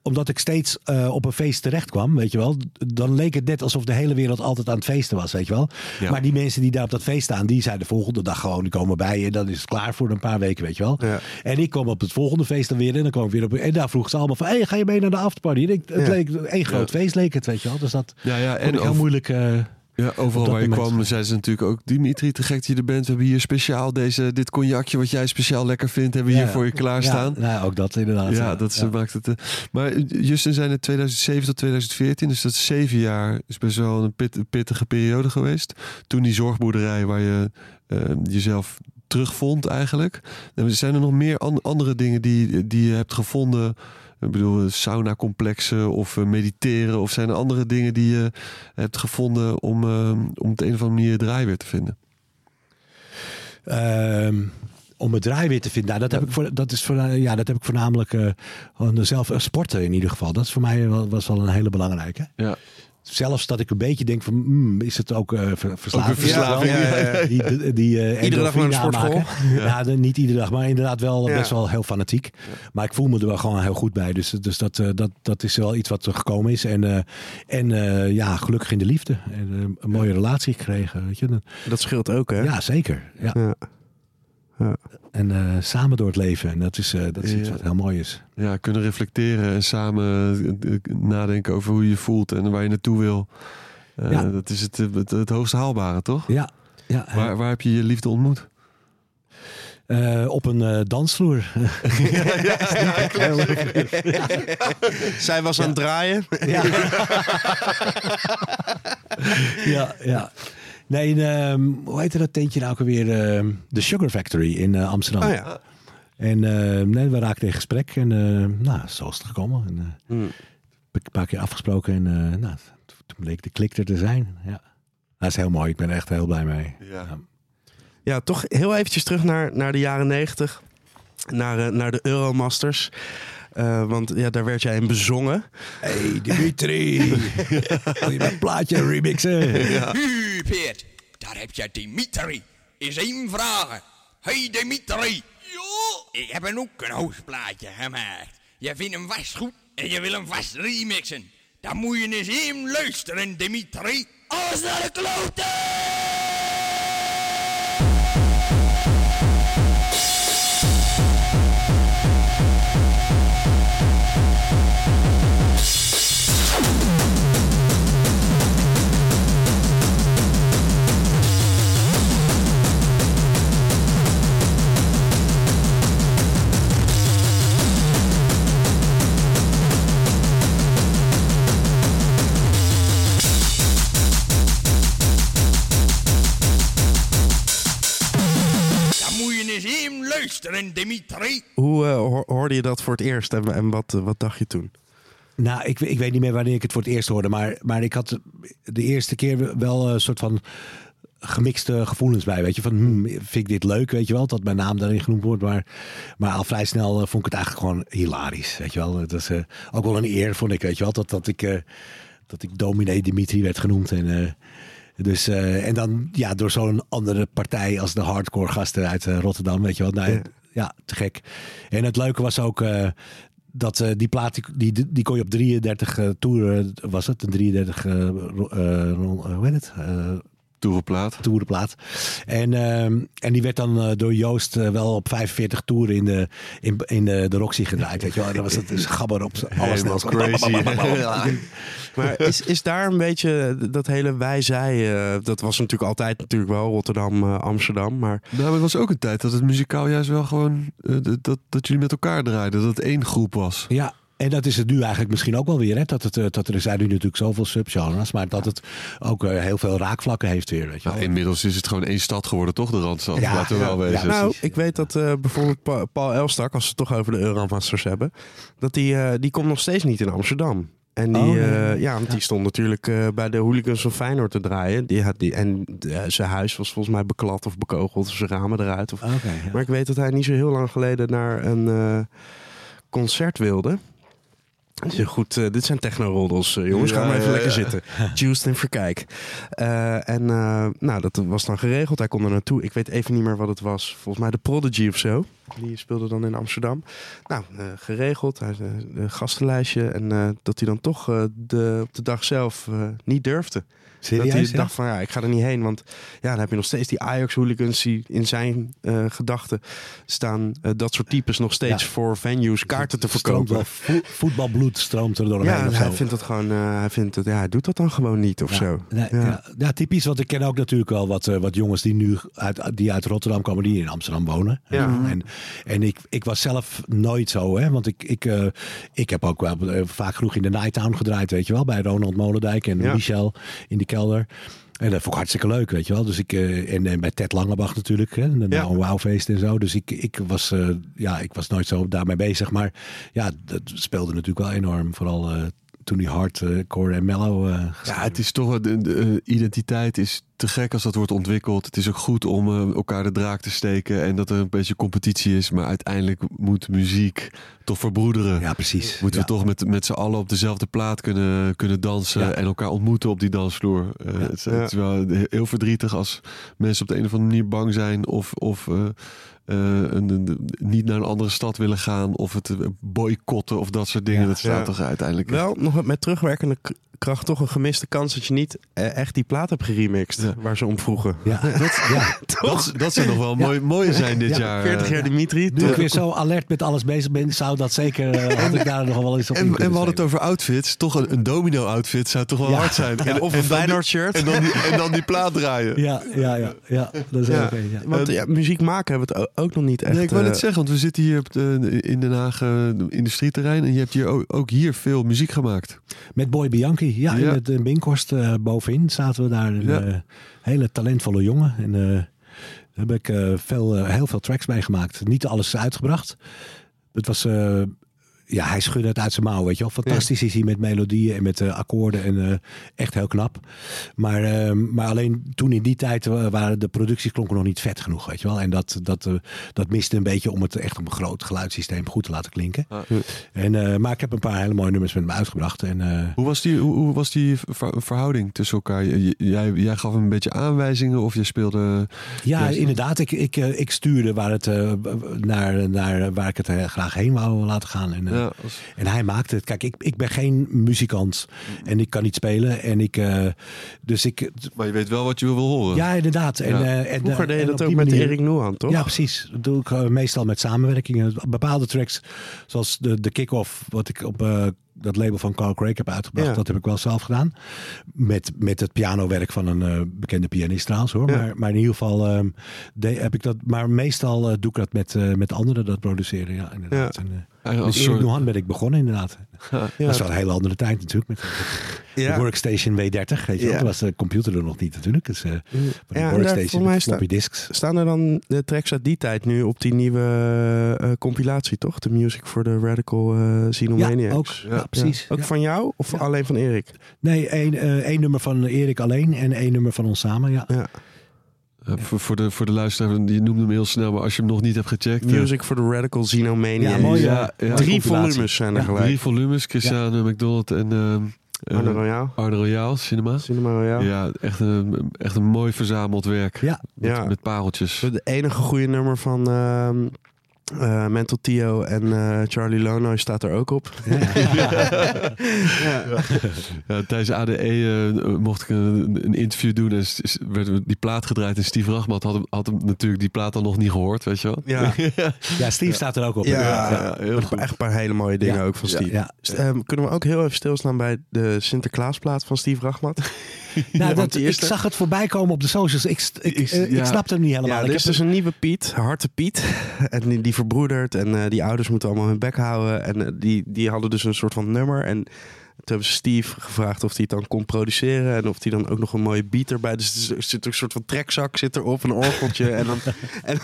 Speaker 4: omdat ik steeds eh, op een feest terecht kwam, weet je wel. Dan leek het net alsof de hele wereld altijd aan het feesten was, weet je wel.
Speaker 2: Ja.
Speaker 4: Maar die mensen die daar op dat feest staan, die zijn de volgende dag gewoon, die komen bij en dan is het klaar voor een paar weken, weet je wel.
Speaker 3: Ja.
Speaker 4: En ik kwam op het volgende feest dan weer en dan kwam ik weer op. En daar vroegen ze allemaal van, hey, ga je mee naar de afterparty? En ik, het
Speaker 3: Ja.
Speaker 4: leek één groot feest, leek het, weet je wel. Dus dat
Speaker 2: Ja, ja, en
Speaker 4: heel moeilijk. eh,
Speaker 2: Ja, overal waar je
Speaker 4: moment.
Speaker 2: kwam zeiden ze natuurlijk ook... Dimitri, te gek dat je er bent. We hebben hier speciaal deze, dit cognacje wat jij speciaal lekker vindt... hebben we hier voor je klaarstaan.
Speaker 4: Ja, nou, ook dat inderdaad.
Speaker 2: Ja, dat is- maakt het... eh, maar Justin zijn het 2007 tot 2014. Dus dat is zeven jaar. is best wel een pit- pittige periode geweest. Toen die zorgboerderij waar je eh, jezelf terugvond eigenlijk. En zijn er nog meer an- andere dingen die, die je hebt gevonden... Ik bedoel, sauna-complexen of eh, mediteren. Of zijn er andere dingen die je hebt gevonden om, eh, om op de een of andere manier draai weer te vinden?
Speaker 4: Ehm, om het draai weer te vinden. Nou, dat, heb ik voor, dat, is voor, eh, ja, dat heb ik voornamelijk eh, gewoon zelf eh, sporten in ieder geval. Dat is voor mij wel, was wel een hele belangrijke.
Speaker 2: Ja.
Speaker 4: Zelfs dat ik een beetje denk van, hmm, is het ook eh ver- verslaving? Ja,
Speaker 3: ja, ja, ja.
Speaker 4: Die, die, eh,
Speaker 3: Iedere dag naar de sportschool?
Speaker 4: Ja, niet iedere dag, maar inderdaad wel best wel heel fanatiek. Maar ik voel me er wel gewoon heel goed bij. Dus, dus dat, eh, dat, dat is wel iets wat er gekomen is. En, eh, en eh, ja, gelukkig in de liefde. En eh, een mooie relatie gekregen. Weet je?
Speaker 3: Dat scheelt ook, hè?
Speaker 4: Ja, zeker. Ja.
Speaker 3: Ja.
Speaker 4: En eh, samen door het leven. En dat is, eh, dat is iets
Speaker 2: Ja.
Speaker 4: wat heel mooi is.
Speaker 2: ja, kunnen reflecteren en samen eh, nadenken over hoe je je voelt en waar je naartoe wil.
Speaker 4: Ja.
Speaker 2: Dat is het, het, het hoogste haalbare, toch?
Speaker 4: Ja. ja
Speaker 2: Waar, waar heb je je liefde ontmoet?
Speaker 4: op een dansvloer. *laughs* Heel leuk. *laughs*
Speaker 3: Zij was aan het draaien.
Speaker 4: Ja. *laughs* ja, ja. Nee, ehm, hoe heette dat tentje nou ook alweer? Ehm, De Sugar Factory in eh, Amsterdam.
Speaker 3: Oh ja.
Speaker 4: En ehm, nee, we raakten in gesprek. En nou, zo is het gekomen. En, eh,
Speaker 3: Hmm.
Speaker 4: heb ik een paar keer afgesproken. En eh, nou, toen bleek de klik er te zijn. Ja. Dat is heel mooi. Ik ben er echt heel blij mee.
Speaker 2: Ja.
Speaker 3: Ja, toch heel eventjes terug naar, naar de jaren negentig. Naar, naar de Euromasters. Eh, want ja, daar werd jij in bezongen.
Speaker 4: Hey Dimitri, *laughs* wil je mijn plaatje remixen?
Speaker 10: Hu, Peert, daar heb je Dimitri. Is één vraag. Hey Dimitri. Ja? Ik heb een ook een hoofdplaatje gemaakt. Je vindt hem vast goed en je wil hem vast remixen. Dan moet je eens even luisteren, Dimitri. Alles naar de kloten! Dimitri.
Speaker 3: Hoe eh, hoor- hoorde je dat voor het eerst en, en wat, eh, wat dacht je toen?
Speaker 4: Nou, ik, ik weet niet meer wanneer ik het voor het eerst hoorde. Maar, maar ik had de eerste keer wel een soort van gemixte gevoelens bij. Weet je, van hmm, vind ik dit leuk, weet je wel, dat mijn naam daarin genoemd wordt. Maar, maar al vrij snel eh, vond ik het eigenlijk gewoon hilarisch, weet je wel. Het was eh, ook wel een eer, vond ik, weet je wel, dat, dat ik, eh, dat ik dominee Dimitri werd genoemd. En, eh, dus, eh, en dan ja, door zo'n andere partij als de hardcore gasten uit eh, Rotterdam, weet je wel. Nou,
Speaker 3: Ja.
Speaker 4: ja. te gek. En het leuke was ook eh, dat die plaat, die, die, die kon je op 33 eh toeren, was het? Een 33, eh, ro- eh, ro- eh, hoe heet het?
Speaker 2: Toerenplaat.
Speaker 4: toerenplaat. En, ehm, en die werd dan eh, door Joost eh, wel op 45 toeren in de, in, in de, de Roxy gedraaid. Weet je wel. En dan was het dus gabber op alles.
Speaker 2: Helemaal
Speaker 4: los.
Speaker 2: crazy. *laughs*
Speaker 3: Maar is, is daar een beetje dat hele wij-zij... eh, dat was natuurlijk altijd natuurlijk wel Rotterdam, eh, Amsterdam. Maar
Speaker 2: Nou, maar er was ook een tijd dat het muzikaal juist wel gewoon... dat, dat, dat jullie met elkaar draaiden. Dat het één groep was.
Speaker 4: Ja, en dat is het nu eigenlijk misschien ook wel weer. Hè? Dat, het, eh, dat er zijn nu natuurlijk zoveel subgenres. Maar dat het ook eh, heel veel raakvlakken heeft weer. Weet je
Speaker 2: Nou,
Speaker 4: wel.
Speaker 2: inmiddels is het gewoon één stad geworden, toch? De Randstad.
Speaker 4: Ja,
Speaker 2: Laten we
Speaker 4: ja,
Speaker 2: wel
Speaker 4: ja,
Speaker 2: wezen.
Speaker 3: nou, ik weet dat eh, bijvoorbeeld Pa- Paul Elstak, als we het toch over de Euromasters hebben... dat die, eh, die komt nog steeds niet in Amsterdam. En die,
Speaker 4: Oh, nee.
Speaker 3: eh, ja, want die stond natuurlijk eh, bij de hooligans van Feyenoord te draaien. Die had die, en zijn huis was volgens mij beklad of bekogeld. Of zijn ramen eruit. Of,
Speaker 4: ja.
Speaker 3: Maar ik weet dat hij niet zo heel lang geleden naar een eh, concert wilde. Dus goed, eh, dit zijn techno-roddels, eh, jongens.
Speaker 2: Ja,
Speaker 3: Ga maar even
Speaker 2: ja,
Speaker 3: lekker
Speaker 2: ja.
Speaker 3: zitten. *laughs* Juiced en verkijk. Eh, en nou, dat was dan geregeld. Hij kon er naartoe. Ik weet even niet meer wat het was. Volgens mij de Prodigy of zo. Die speelde dan in Amsterdam. Nou, geregeld. Hij een gastenlijstje. En dat hij dan toch de, op de dag zelf niet durfde. Dat hij
Speaker 4: Serieus,
Speaker 3: dacht van ja, ik ga er niet heen. Want ja, dan heb je nog steeds die Ajax-hooligans die in zijn eh, gedachten staan. eh, dat soort types nog steeds
Speaker 4: Ja.
Speaker 3: voor venues kaarten te verkopen.
Speaker 4: vo- voetbalbloed stroomt er door hem heen
Speaker 3: Ja, hij vindt dat gewoon, eh, hij vindt het, ja, hij doet dat dan gewoon niet of
Speaker 4: Ja,
Speaker 3: zo.
Speaker 4: nee,
Speaker 3: Ja.
Speaker 4: ja. Typisch. Want ik ken ook natuurlijk wel wat, wat jongens die nu uit, die uit Rotterdam komen, die in Amsterdam wonen.
Speaker 3: Ja.
Speaker 4: En, en ik, ik was zelf nooit zo, hè. Want ik, ik, ik heb ook wel vaak genoeg in de Nighttown gedraaid, weet je wel. Bij Ronald Molendijk en. Michel in de kelder. En dat vond ik hartstikke leuk, weet je wel. Dus ik, eh, en, en bij Ted Langebach natuurlijk, hè, en
Speaker 3: Ja.
Speaker 4: nou een wauwfeest en zo. Dus ik, ik, was, eh, ja, ik was nooit zo daarmee bezig. Maar ja, dat speelde natuurlijk wel enorm. Vooral eh, toen die hardcore en mellow eh
Speaker 2: Ja, het is toch... De, de, eh, identiteit is te gek als dat wordt ontwikkeld. Het is ook goed om eh, elkaar de draak te steken. En dat er een beetje competitie is. Maar uiteindelijk moet muziek toch verbroederen.
Speaker 4: Ja, precies.
Speaker 2: Moeten
Speaker 4: Ja.
Speaker 2: we toch met, met z'n allen op dezelfde plaat kunnen, kunnen dansen
Speaker 4: Ja.
Speaker 2: en elkaar ontmoeten op die dansvloer. Eh, het, is- het is wel heel verdrietig als mensen op de een of andere manier bang zijn of, of eh, eh, een, een- niet naar een andere stad willen gaan of het eh, boycotten of dat soort dingen.
Speaker 4: Ja.
Speaker 2: dat staat
Speaker 3: Ja.
Speaker 2: toch uiteindelijk.
Speaker 3: Wel, nog met terugwerkende kracht toch een gemiste kans dat je niet eh, echt die plaat hebt geremixed
Speaker 2: Ja.
Speaker 3: waar ze om vroegen.
Speaker 4: Ja, *laughs* dat, ja.
Speaker 2: dat, dat zou nog wel mooi, mooie zijn dit
Speaker 4: Ja,
Speaker 2: jaar.
Speaker 3: 40
Speaker 2: eh.
Speaker 3: jaar Dimitri.
Speaker 4: Nu
Speaker 3: toch-
Speaker 4: ik weer zo alert met alles bezig ben, zou dat zeker, eh, had ik daar nog wel eens op
Speaker 2: En, en we hadden het over outfits. Toch een, een domino-outfit zou toch wel
Speaker 4: Ja.
Speaker 2: hard zijn.
Speaker 3: Ja,
Speaker 2: En-
Speaker 3: of
Speaker 2: en
Speaker 3: een Feyenoord shirt.
Speaker 2: En dan, die, en dan die plaat draaien.
Speaker 4: Ja, ja, ja, ja, dat is een, ja.
Speaker 3: Want ja, muziek maken hebben we het ook nog niet echt.
Speaker 2: Nee, ik
Speaker 3: eh,
Speaker 2: net zeggen, want we zitten hier op de, in Den Haag eh, industrieterrein. En je hebt hier ook, ook hier veel muziek gemaakt.
Speaker 4: Met Boy Bianchi, ja,
Speaker 2: Ja.
Speaker 4: in het eh, Binkhorst eh, bovenin zaten we daar. Een
Speaker 2: Ja.
Speaker 4: eh, hele talentvolle jongen. En eh, daar heb ik eh, veel, eh, heel veel tracks mee gemaakt. Niet alles uitgebracht. Het was... eh, ja, hij schudde het uit zijn mouw, weet je wel. Fantastisch is hij met melodieën en met eh, akkoorden. En eh, echt heel knap. Maar, eh, maar alleen toen in die tijd wa- waren de producties klonken nog niet vet genoeg, weet je wel. En dat, dat, eh, dat miste een beetje om het echt op een groot geluidssysteem goed te laten klinken.
Speaker 2: Ah.
Speaker 4: En, maar ik heb een paar hele mooie nummers met hem uitgebracht. En,
Speaker 2: Hoe was die, hoe, hoe was die ver- verhouding tussen elkaar? Jij, jij gaf hem een beetje aanwijzingen of je speelde...
Speaker 4: Ja, inderdaad. Ik, ik, ik stuurde waar, het, naar, naar waar ik het graag heen wou laten gaan. En,
Speaker 2: Ja, als-
Speaker 4: en hij maakte het. Kijk, ik, ik ben geen muzikant en ik kan niet spelen. En ik, eh, dus ik,
Speaker 2: maar je weet wel wat je wil horen.
Speaker 4: ja, inderdaad. En,
Speaker 2: Ja.
Speaker 4: eh, en,
Speaker 3: Vroeger
Speaker 4: eh,
Speaker 3: deed je dat ook met
Speaker 4: manier-
Speaker 3: Erik Noan, toch?
Speaker 4: Ja, precies. Dat doe ik meestal met samenwerkingen. Bepaalde tracks, zoals de, de kick-off, wat ik op eh dat label van Carl Craig heb uitgebracht,
Speaker 3: Ja.
Speaker 4: dat heb ik wel zelf gedaan. Met, met het pianowerk van een eh, bekende pianist trouwens hoor.
Speaker 3: Ja.
Speaker 4: Maar, maar in ieder geval ehm, de, heb ik dat. Maar meestal doe ik dat met, eh, met anderen dat produceren. Ja, inderdaad.
Speaker 3: Ja.
Speaker 4: En,
Speaker 2: als
Speaker 4: Erik
Speaker 2: soort-
Speaker 4: Nohan ben ik begonnen inderdaad.
Speaker 3: Ja.
Speaker 4: Dat is wel een hele andere tijd natuurlijk. Met, *laughs*
Speaker 3: Ja.
Speaker 4: de Workstation W30. Weet je.
Speaker 3: Ja.
Speaker 4: Toen was de computer er nog niet natuurlijk. Dus eh
Speaker 3: Ja, daar,
Speaker 4: Workstation floppy disks.
Speaker 3: Staan er dan de tracks uit die tijd nu op die nieuwe eh, compilatie, toch? De Music for the Radical Xenomaniacs.
Speaker 4: Ja, ook. Ja, precies.
Speaker 3: Ook
Speaker 4: Ja.
Speaker 3: van jou of
Speaker 4: Ja.
Speaker 3: alleen van Erik?
Speaker 4: Nee, één, eh, één nummer van Erik alleen en één nummer van ons samen. Ja.
Speaker 3: Ja.
Speaker 2: Eh, voor, voor, de, voor de luisteraar, je noemde hem heel snel, maar als je hem nog niet hebt gecheckt. eh,
Speaker 3: Music for the Radical Xenomaniacs.
Speaker 4: Ja, mooi,
Speaker 2: ja, ja.
Speaker 3: Drie volumes zijn er
Speaker 4: Ja.
Speaker 3: gelijk.
Speaker 2: Drie volumes, Cristiano McDonald en ehm eh,
Speaker 3: Arno Royale.
Speaker 2: Cinema.
Speaker 3: Cinema Royale.
Speaker 2: Ja, echt een, echt een mooi verzameld werk.
Speaker 4: Ja.
Speaker 2: Met,
Speaker 3: Ja.
Speaker 2: met pareltjes.
Speaker 3: De enige goede nummer van ehm, eh, Mental Tio en eh, Charlie Lono staat er ook op. ja. *laughs*
Speaker 2: Ja, tijdens ADE eh, mocht ik een, een interview doen en werd die plaat gedraaid. En Steve Rachmat had hem, had hem natuurlijk die plaat dan nog niet gehoord, weet je wel?
Speaker 3: Ja. *laughs*
Speaker 4: Ja, Steve staat er ook op.
Speaker 3: Ja,
Speaker 2: Ja, heel
Speaker 3: echt
Speaker 2: goed.
Speaker 3: echt een paar hele mooie dingen
Speaker 4: Ja.
Speaker 3: ook van
Speaker 4: Ja,
Speaker 3: Steve.
Speaker 4: ja.
Speaker 3: St- ehm, kunnen we ook heel even stilstaan bij de Sinterklaasplaat van Steve Rachmat? *laughs*
Speaker 4: Nou, dat, ik zag het voorbij komen op de socials. Ik, ik,
Speaker 2: Ik-
Speaker 4: eh, ik snapte hem niet helemaal.
Speaker 3: Ja, er is
Speaker 4: heb
Speaker 3: dus een nieuwe Piet, Harte Piet. En die, die verbroedert en eh, die ouders moeten allemaal hun bek houden. En eh, die, die hadden dus een soort van nummer. En toen hebben ze Steve gevraagd of hij het dan kon produceren. En of hij dan ook nog een mooie beat erbij. Dus er zit een soort van trekzak zit erop, een orgeltje. en dan *laughs* en,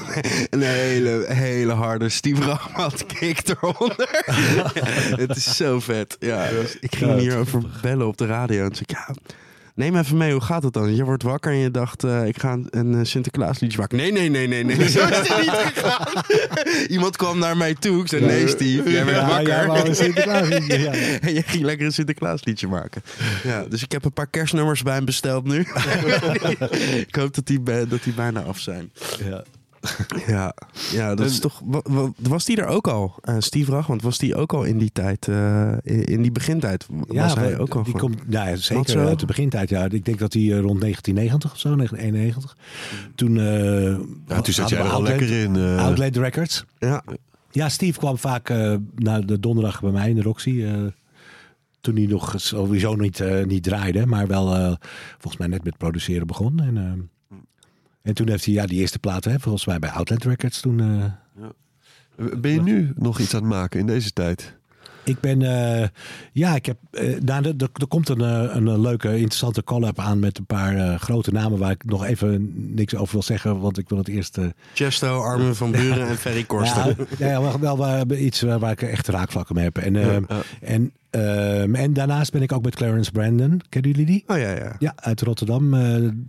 Speaker 3: een hele, hele harde Steve Rachmat kick eronder. *laughs* het is zo vet. Ja, dus ik ging hierover bellen op de radio. En toen zei ik, ja... Neem even mee, hoe gaat het dan? Je wordt wakker en je dacht, eh, ik ga een, een eh, Sinterklaasliedje maken. Nee, nee, nee, nee, nee. *laughs* Zo is het niet gegaan. *laughs* Iemand kwam naar mij toe. Ik zei, nee Steve, jij werd
Speaker 4: Ja,
Speaker 3: wakker.
Speaker 4: een Sinterklaasliedje, *laughs* ja.
Speaker 3: en je ging lekker een Sinterklaasliedje maken. Ja, dus ik heb een paar kerstnummers bij hem besteld nu. ik hoop dat die, dat die bijna af zijn.
Speaker 4: Ja. *laughs*
Speaker 3: Ja, ja dat is toch. wa- wa- Was die er ook al? Eh, Steve Rachmond, was die ook al in die tijd, eh, in, in die begintijd? Was hij
Speaker 4: maar
Speaker 3: ook al
Speaker 4: die komt, nou ja, zeker uit de begintijd. Ja. Ik denk dat hij eh, rond 1990 of zo, 1991. Toen, eh
Speaker 2: Ja, toen zat jij er al
Speaker 4: Outlet-
Speaker 2: lekker in. eh.
Speaker 4: Outlet Records.
Speaker 3: Ja,
Speaker 4: Ja, Steve kwam vaak eh naar de donderdag bij mij in de Roxy. eh, toen hij nog sowieso niet, eh, niet draaide, maar wel eh, volgens mij net met produceren begon. En, eh, en toen heeft hij ja, die eerste plaat, hè, volgens mij bij Outlet Records toen. eh,
Speaker 2: Ben je nu nog iets aan het maken in deze tijd?
Speaker 4: Ik ben, eh, ja, ik heb, eh, nou, er, er- komt een, eh, een, leuke, interessante collab aan met een paar grote namen waar ik nog even niks over wil zeggen, want ik wil het eerst.
Speaker 3: Chesto, Armin van Buren en Ferry Korsten.
Speaker 4: ja, ja, wel, wel, wel iets waar ik echt raakvlakken mee heb. En, eh,
Speaker 2: Ja, ja.
Speaker 4: en, eh, en daarnaast ben ik ook met Clarence Brandon. Kennen jullie die?
Speaker 3: Oh ja, ja.
Speaker 4: Ja, uit Rotterdam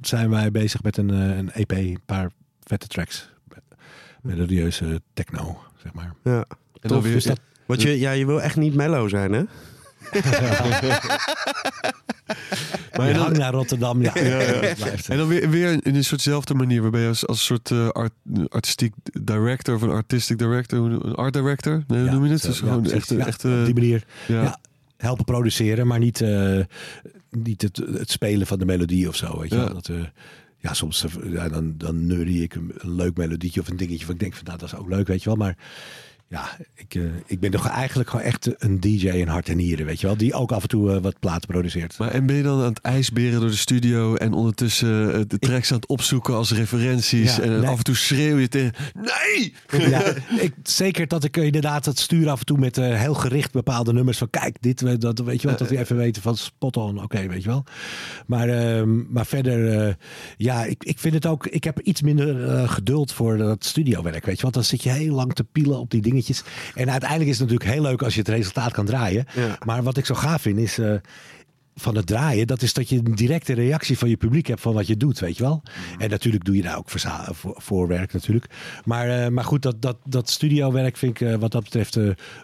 Speaker 4: zijn wij bezig met een, een EP, een paar vette tracks. Melodieuze techno, zeg maar.
Speaker 3: ja.
Speaker 2: En
Speaker 4: Tof,
Speaker 2: weer,
Speaker 4: dus dat,
Speaker 3: Want je, ja, je wil echt niet mellow zijn, hè? *laughs*
Speaker 2: maar
Speaker 4: je hangt naar Rotterdam, ja. *laughs*
Speaker 2: Ja, ja. *laughs*
Speaker 4: Blijft
Speaker 2: en dan weer, weer in een soortzelfde manier, waarbij je als, als soort eh, art, artistiek director of een artistic director, een art director, nee, hoe
Speaker 4: Ja,
Speaker 2: noem je het?
Speaker 4: zo,
Speaker 2: Dus
Speaker 4: ja,
Speaker 2: gewoon echt, echt
Speaker 4: op
Speaker 2: eh,
Speaker 4: die manier.
Speaker 2: ja.
Speaker 4: Ja. helpen produceren, maar niet, eh, niet het, het spelen van de melodie of zo. Weet je
Speaker 2: Ja.
Speaker 4: wel. Dat, eh, ja, soms ja, dan, dan neurie ik een, een leuk melodietje of een dingetje van ik denk van nou dat is ook leuk, weet je wel. Maar ja, ik, eh, ik ben toch eigenlijk gewoon echt een DJ in hart en nieren, weet je wel. Die ook af en toe eh, wat platen produceert.
Speaker 2: Maar en ben je dan aan het ijsberen door de studio en ondertussen eh, de tracks aan het opzoeken als referenties
Speaker 4: Ja,
Speaker 2: en
Speaker 4: nee.
Speaker 2: af en toe schreeuw je tegen nee! *laughs*
Speaker 4: Ja, ik, zeker dat ik inderdaad het stuur af en toe met heel gericht bepaalde nummers van kijk, dit, dat weet je wel, dat we even weten van spot on, oké, weet je wel. Maar, ehm, maar verder, ja, ik, ik vind het ook, ik heb iets minder geduld voor dat studiowerk, weet je, want dan zit je heel lang te pielen op die dingetjes. En uiteindelijk is het natuurlijk heel leuk als je het resultaat kan draaien.
Speaker 3: Ja.
Speaker 4: Maar wat ik zo gaaf vind is. eh, van het draaien, dat is dat je een directe reactie van je publiek hebt van wat je doet, weet je wel. En natuurlijk doe je daar ook voor, voorwerk natuurlijk. Maar, eh, maar goed, dat, dat, dat studiowerk vind ik eh, wat dat betreft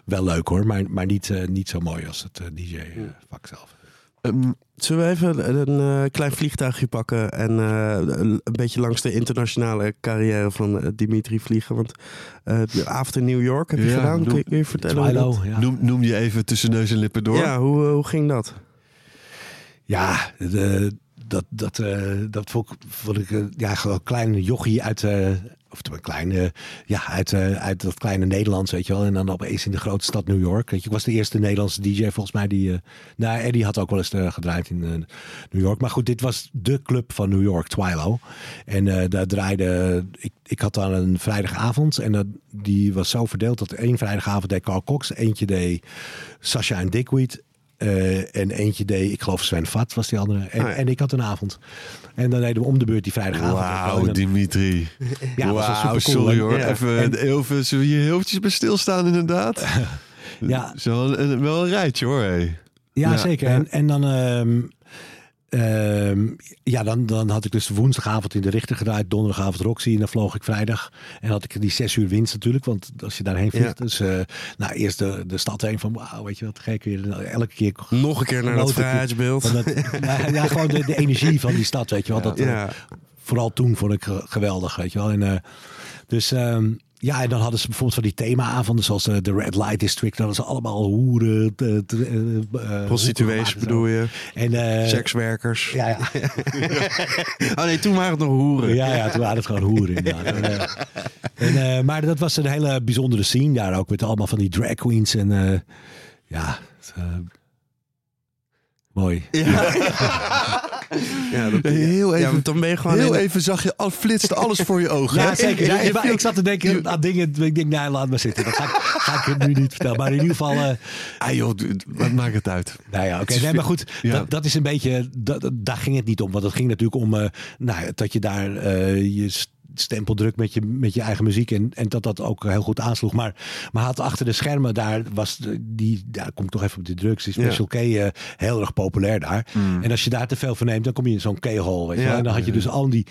Speaker 4: wel leuk hoor. Maar, maar niet, niet zo mooi als het DJ-vak zelf.
Speaker 2: Ehm,
Speaker 3: Zullen we even een eh, klein vliegtuigje pakken en eh, een beetje langs de internationale carrière van eh, Dimitri vliegen? Want de in New York heb je
Speaker 2: Ja,
Speaker 3: gedaan. Kun je,
Speaker 2: noem-
Speaker 3: kun je vertellen
Speaker 4: Twilo,
Speaker 3: dat...
Speaker 4: ja.
Speaker 2: noem, noem je even tussen neus en lippen door.
Speaker 3: Ja, hoe, hoe ging dat?
Speaker 4: Ja, de, dat, dat, dat vond ik, vond ik ja, gewoon een klein jochie uit, of een kleine, ja, uit, eh, uit dat kleine Nederlands, weet je wel. En dan opeens in de grote stad New York. Weet je, ik was de eerste Nederlandse DJ volgens mij die. eh nou, Eddie had ook wel eens eh, gedraaid in New York. Maar goed, dit was de club van New York, Twilo. En daar draaide. Ik, ik had dan een vrijdagavond. En die was zo verdeeld dat één vrijdagavond deed Carl Cox. Eentje deed Sasha en Dickweed. Eh, en eentje deed, ik geloof Sven Vat was die andere. En,
Speaker 3: Oh ja.
Speaker 4: en ik had een avond. En dan deden we om de beurt die vrijdagavond.
Speaker 2: Wauw,
Speaker 4: dan-
Speaker 2: Dimitri.
Speaker 4: Ja, wel
Speaker 2: Wauw,
Speaker 4: supercool.
Speaker 2: sorry hoor.
Speaker 4: Ja.
Speaker 2: Even,
Speaker 4: En-
Speaker 2: heel veel, zullen we hier heel eventjes bij stilstaan inderdaad? *laughs*
Speaker 4: Ja.
Speaker 2: Zo wel een, wel een rijtje hoor. Hé.
Speaker 4: Ja,
Speaker 2: Ja,
Speaker 4: zeker. En, en dan, ehm, ehm, ja, dan, dan had ik dus woensdagavond in de Richter gedraaid, donderdagavond Roxy en dan vloog ik vrijdag. En had ik die zes uur winst natuurlijk, want als je daarheen vliegt,
Speaker 3: Ja.
Speaker 4: dus eh, nou eerst de, de stad heen van wauw, weet je wat gek weer. Nou, Elke keer
Speaker 3: Nog een keer naar dat vrijheidsbeeld.
Speaker 4: Dat, *laughs* ja, ja, gewoon de, de energie van die stad, weet je wel. Dat, eh. Vooral toen vond ik ge- geweldig, weet je wel. En, eh, dus ehm, ja, en dan hadden ze bijvoorbeeld van die themaavonden, zoals eh, de Red Light District. Dan hadden ze allemaal hoeren. te- eh, eh,
Speaker 3: Prostituees bedoel je?
Speaker 4: En,
Speaker 3: Sekswerkers.
Speaker 4: Ja, ja. *laughs*
Speaker 3: oh nee, toen waren het nog hoeren.
Speaker 4: Ja, ja, toen waren het gewoon hoeren inderdaad. En, en, maar dat was een hele bijzondere scene daar ook. Met allemaal van die drag queens. En ja, het, mooi. *laughs*
Speaker 3: Ja, dat,
Speaker 2: Heel
Speaker 3: ja,
Speaker 2: even,
Speaker 3: want dan ben je gewoon
Speaker 2: heel even zag je, al flitste alles voor je ogen.
Speaker 4: Ja,
Speaker 2: hè?
Speaker 4: zeker. Ja, *laughs* ik, zat te denken aan dingen. Ik denk, nee, laat maar zitten. Dat ga ik, *laughs* ga ik nu niet vertellen. Maar in ieder geval. eh,
Speaker 2: Ah joh, wat maakt het uit?
Speaker 4: Nou ja, oké.
Speaker 2: Is
Speaker 4: Nee, maar goed,
Speaker 2: Ja.
Speaker 4: dat, dat is een beetje. Dat, daar ging het niet om. Want het ging natuurlijk om eh, nou, dat je daar eh, je s- stempel drukt met je, met je eigen muziek. En, en dat dat ook heel goed aansloeg. Maar, maar had achter de schermen daar was de- die. Daar kom ik toch even op die drugs. Die Special K eh, heel erg populair daar. En als je daar te veel van neemt, dan kom je in zo'n K-hole. Weet je wel. En dan had je dus al die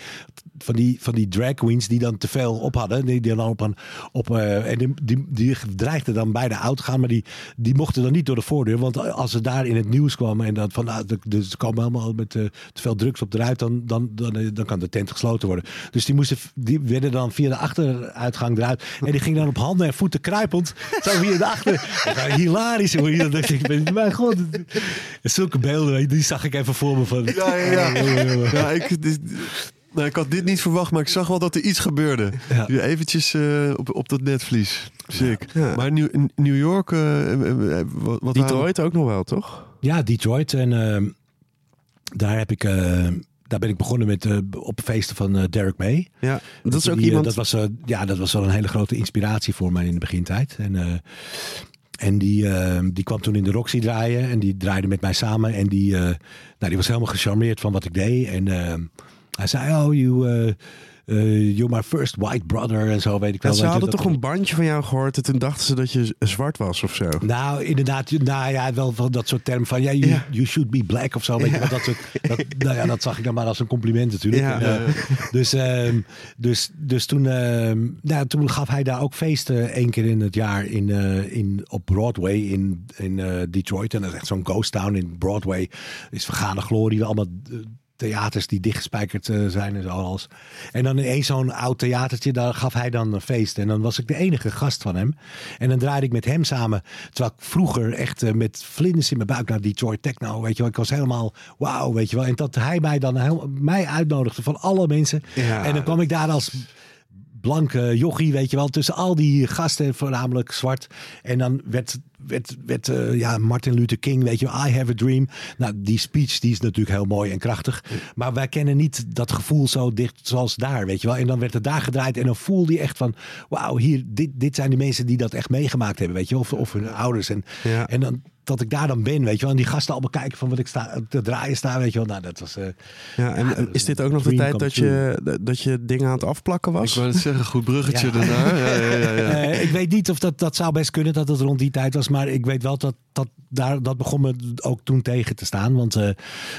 Speaker 4: van die, van die drag queens die dan te veel op hadden. Die, die dan op een, op, eh, en die, die, die dreigden dan bijna oud te gaan. Maar die, die mochten dan niet door de voordeur. Want als ze daar in het nieuws kwamen en dat van nou, de- dus ze komen helemaal met eh, te veel drugs op de ruit, dan, dan, dan, dan kan de tent gesloten worden. Dus die moesten, die werden dan via de achteruitgang eruit. En die gingen dan op handen en voeten kruipend. Zo via de achter. Dat Hilarisch hoor. Dan dacht ik, mijn god. Zulke beelden, je, die zag ik even voor me van.
Speaker 2: Ja, ja, ja.
Speaker 4: jongen.
Speaker 2: ja ik, dit- nou, ik had dit niet verwacht, maar ik zag wel dat er iets gebeurde.
Speaker 4: Ja.
Speaker 2: Eventjes eh, op, op dat netvlies. Sick.
Speaker 3: Ja.
Speaker 2: Maar New, New York, eh, eh, wat, wat
Speaker 3: Detroit ook nog wel, toch?
Speaker 4: Ja, Detroit. En ehm, daar heb ik. Daar ben ik begonnen met eh, op feesten van eh, Derek May.
Speaker 3: Ja, dat is ook
Speaker 4: Die, eh,
Speaker 3: iemand...
Speaker 4: Dat was, ja, dat was wel een hele grote inspiratie voor mij in de begintijd. En, en die, eh, die kwam toen in de Roxy draaien. En die draaide met mij samen. En die, nou, die was helemaal gecharmeerd van wat ik deed. En eh, hij zei, oh, you, eh, you're my first white brother. En zo weet ik
Speaker 3: Ja,
Speaker 4: wel.
Speaker 3: ze
Speaker 4: weet je,
Speaker 3: hadden
Speaker 4: dat-
Speaker 3: toch een bandje van jou gehoord en toen dachten ze dat je zwart was of zo.
Speaker 4: Nou, inderdaad. Nou ja, wel van dat soort term van ja, you,
Speaker 3: Ja.
Speaker 4: you should be black of zo. Weet je, dat, soort, dat, nou ja, dat zag ik dan maar als een compliment natuurlijk. En, eh, dus, ehm, dus, dus toen, ehm, nou, toen gaf hij daar ook feesten één keer in het jaar in, eh, in, op Broadway in, in Detroit. En dat is echt zo'n ghost town in Broadway. is vergane glorie, allemaal theaters die dichtgespijkerd eh, zijn en zo alles. En dan in één zo'n oud theatertje, daar gaf hij dan een feest. En dan was ik de enige gast van hem. En dan draaide ik met hem samen. Terwijl ik vroeger echt eh, met vlinders in mijn buik naar Detroit Techno, weet je wel. Ik was helemaal wauw, weet je wel. En dat hij mij dan heel, mij uitnodigde van alle mensen.
Speaker 3: Ja.
Speaker 4: En dan kwam ik daar als blanke jochie, weet je wel, tussen al die gasten, voornamelijk zwart. En dan werd, werd, werd eh, ja, Martin Luther King, weet je I have a dream. Nou, die speech, die is natuurlijk heel mooi en krachtig. Maar wij kennen niet dat gevoel zo dicht zoals daar, weet je wel. En dan werd het daar gedraaid en dan voelde je echt van, wauw, hier, dit, dit zijn de mensen die dat echt meegemaakt hebben, weet je wel. Of, of hun ouders. En,
Speaker 3: Ja.
Speaker 4: en dan dat ik daar dan ben, weet je wel. En die gasten allemaal kijken van wat ik sta, te draaien sta, weet je wel. Nou, dat was... eh,
Speaker 3: Ja, en
Speaker 4: Ja,
Speaker 3: eh, is dit ook nog de tijd dat je, dat je dingen aan het afplakken
Speaker 2: Ik
Speaker 3: was?
Speaker 2: wou net zeggen, goed bruggetje
Speaker 4: Ja.
Speaker 2: daarna. Ja, ja, ja, ja. *laughs*
Speaker 4: Eh, ik weet niet of dat, dat zou best kunnen dat het rond die tijd was. Maar ik weet wel dat dat, daar, dat begon me ook toen tegen te staan. Want, eh,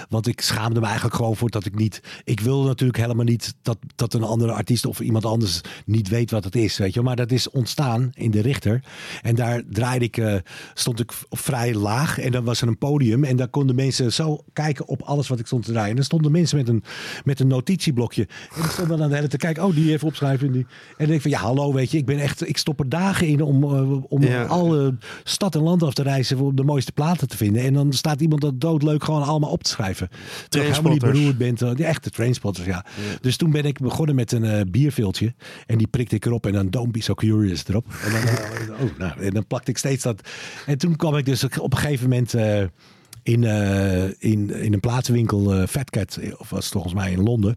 Speaker 4: want ik schaamde me eigenlijk gewoon voor dat ik niet... Ik wilde natuurlijk helemaal niet dat, dat een andere artiest of iemand anders niet weet wat het is. Weet je? wel. Maar dat is ontstaan in de Richter. En daar draaide ik, stond ik vrij laag. En dan was er een podium. En daar konden mensen zo kijken op alles wat ik stond te draaien. En dan stonden mensen met een, met een notitieblokje. En die stonden dan de hele tijd te kijken. Oh, die even opschrijven. En, die. en dan denk ik van, ja, hallo, weet je. Ik ben echt, ik stop er dagen in om, eh, om
Speaker 3: Ja.
Speaker 4: alle stad en land af te reizen. Om de mooiste platen te vinden. En dan staat iemand dat doodleuk gewoon allemaal op te schrijven. Terwijl je helemaal niet beroerd bent. De echte trainspotters, ja. Dus toen ben ik begonnen met een eh, bierviltje. En die prikte ik erop. En dan Don't Be So Curious erop. En dan, *laughs* oh, nou, en dan plakte ik steeds dat. En toen kwam ik dus op een gegeven moment... eh, in, eh, in, in een platenwinkel, eh Fat Cat, of was het volgens mij in Londen.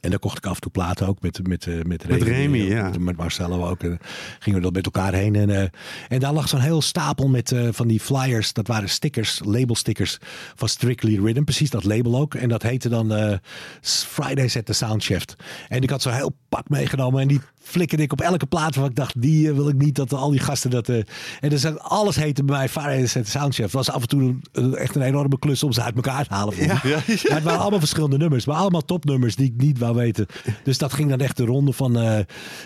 Speaker 4: En daar kocht ik af en toe platen ook met, met, eh, met,
Speaker 3: Met Remy, ja.
Speaker 4: Met, met Marcello ook. En gingen we dat met elkaar heen. En, en daar lag zo'n heel stapel met van die flyers. Dat waren stickers, labelstickers van Strictly Rhythm. Precies dat label ook. En dat heette dan eh, Fridays at the Soundshift. En ik had zo'n heel pak meegenomen. En die flikkerde ik op elke plaat waarvan ik dacht, die eh, wil ik niet dat al die gasten dat... eh, en dus alles heette bij mij the Soundshift. Het was af en toe een- echt een enorme klus om ze uit elkaar te halen. ik. Maar het waren allemaal verschillende nummers. Maar allemaal topnummers die ik niet wou weten. Dus dat ging dan echt de ronde van... eh,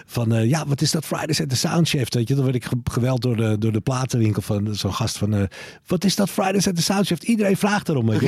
Speaker 4: van ja, wat is dat Fridays at the Soundshift? Weet je, dan werd ik ge- geweld door de, door de platenwinkel van zo'n gast van... wat is dat Fridays at the Soundshift? Iedereen vraagt erom. *laughs*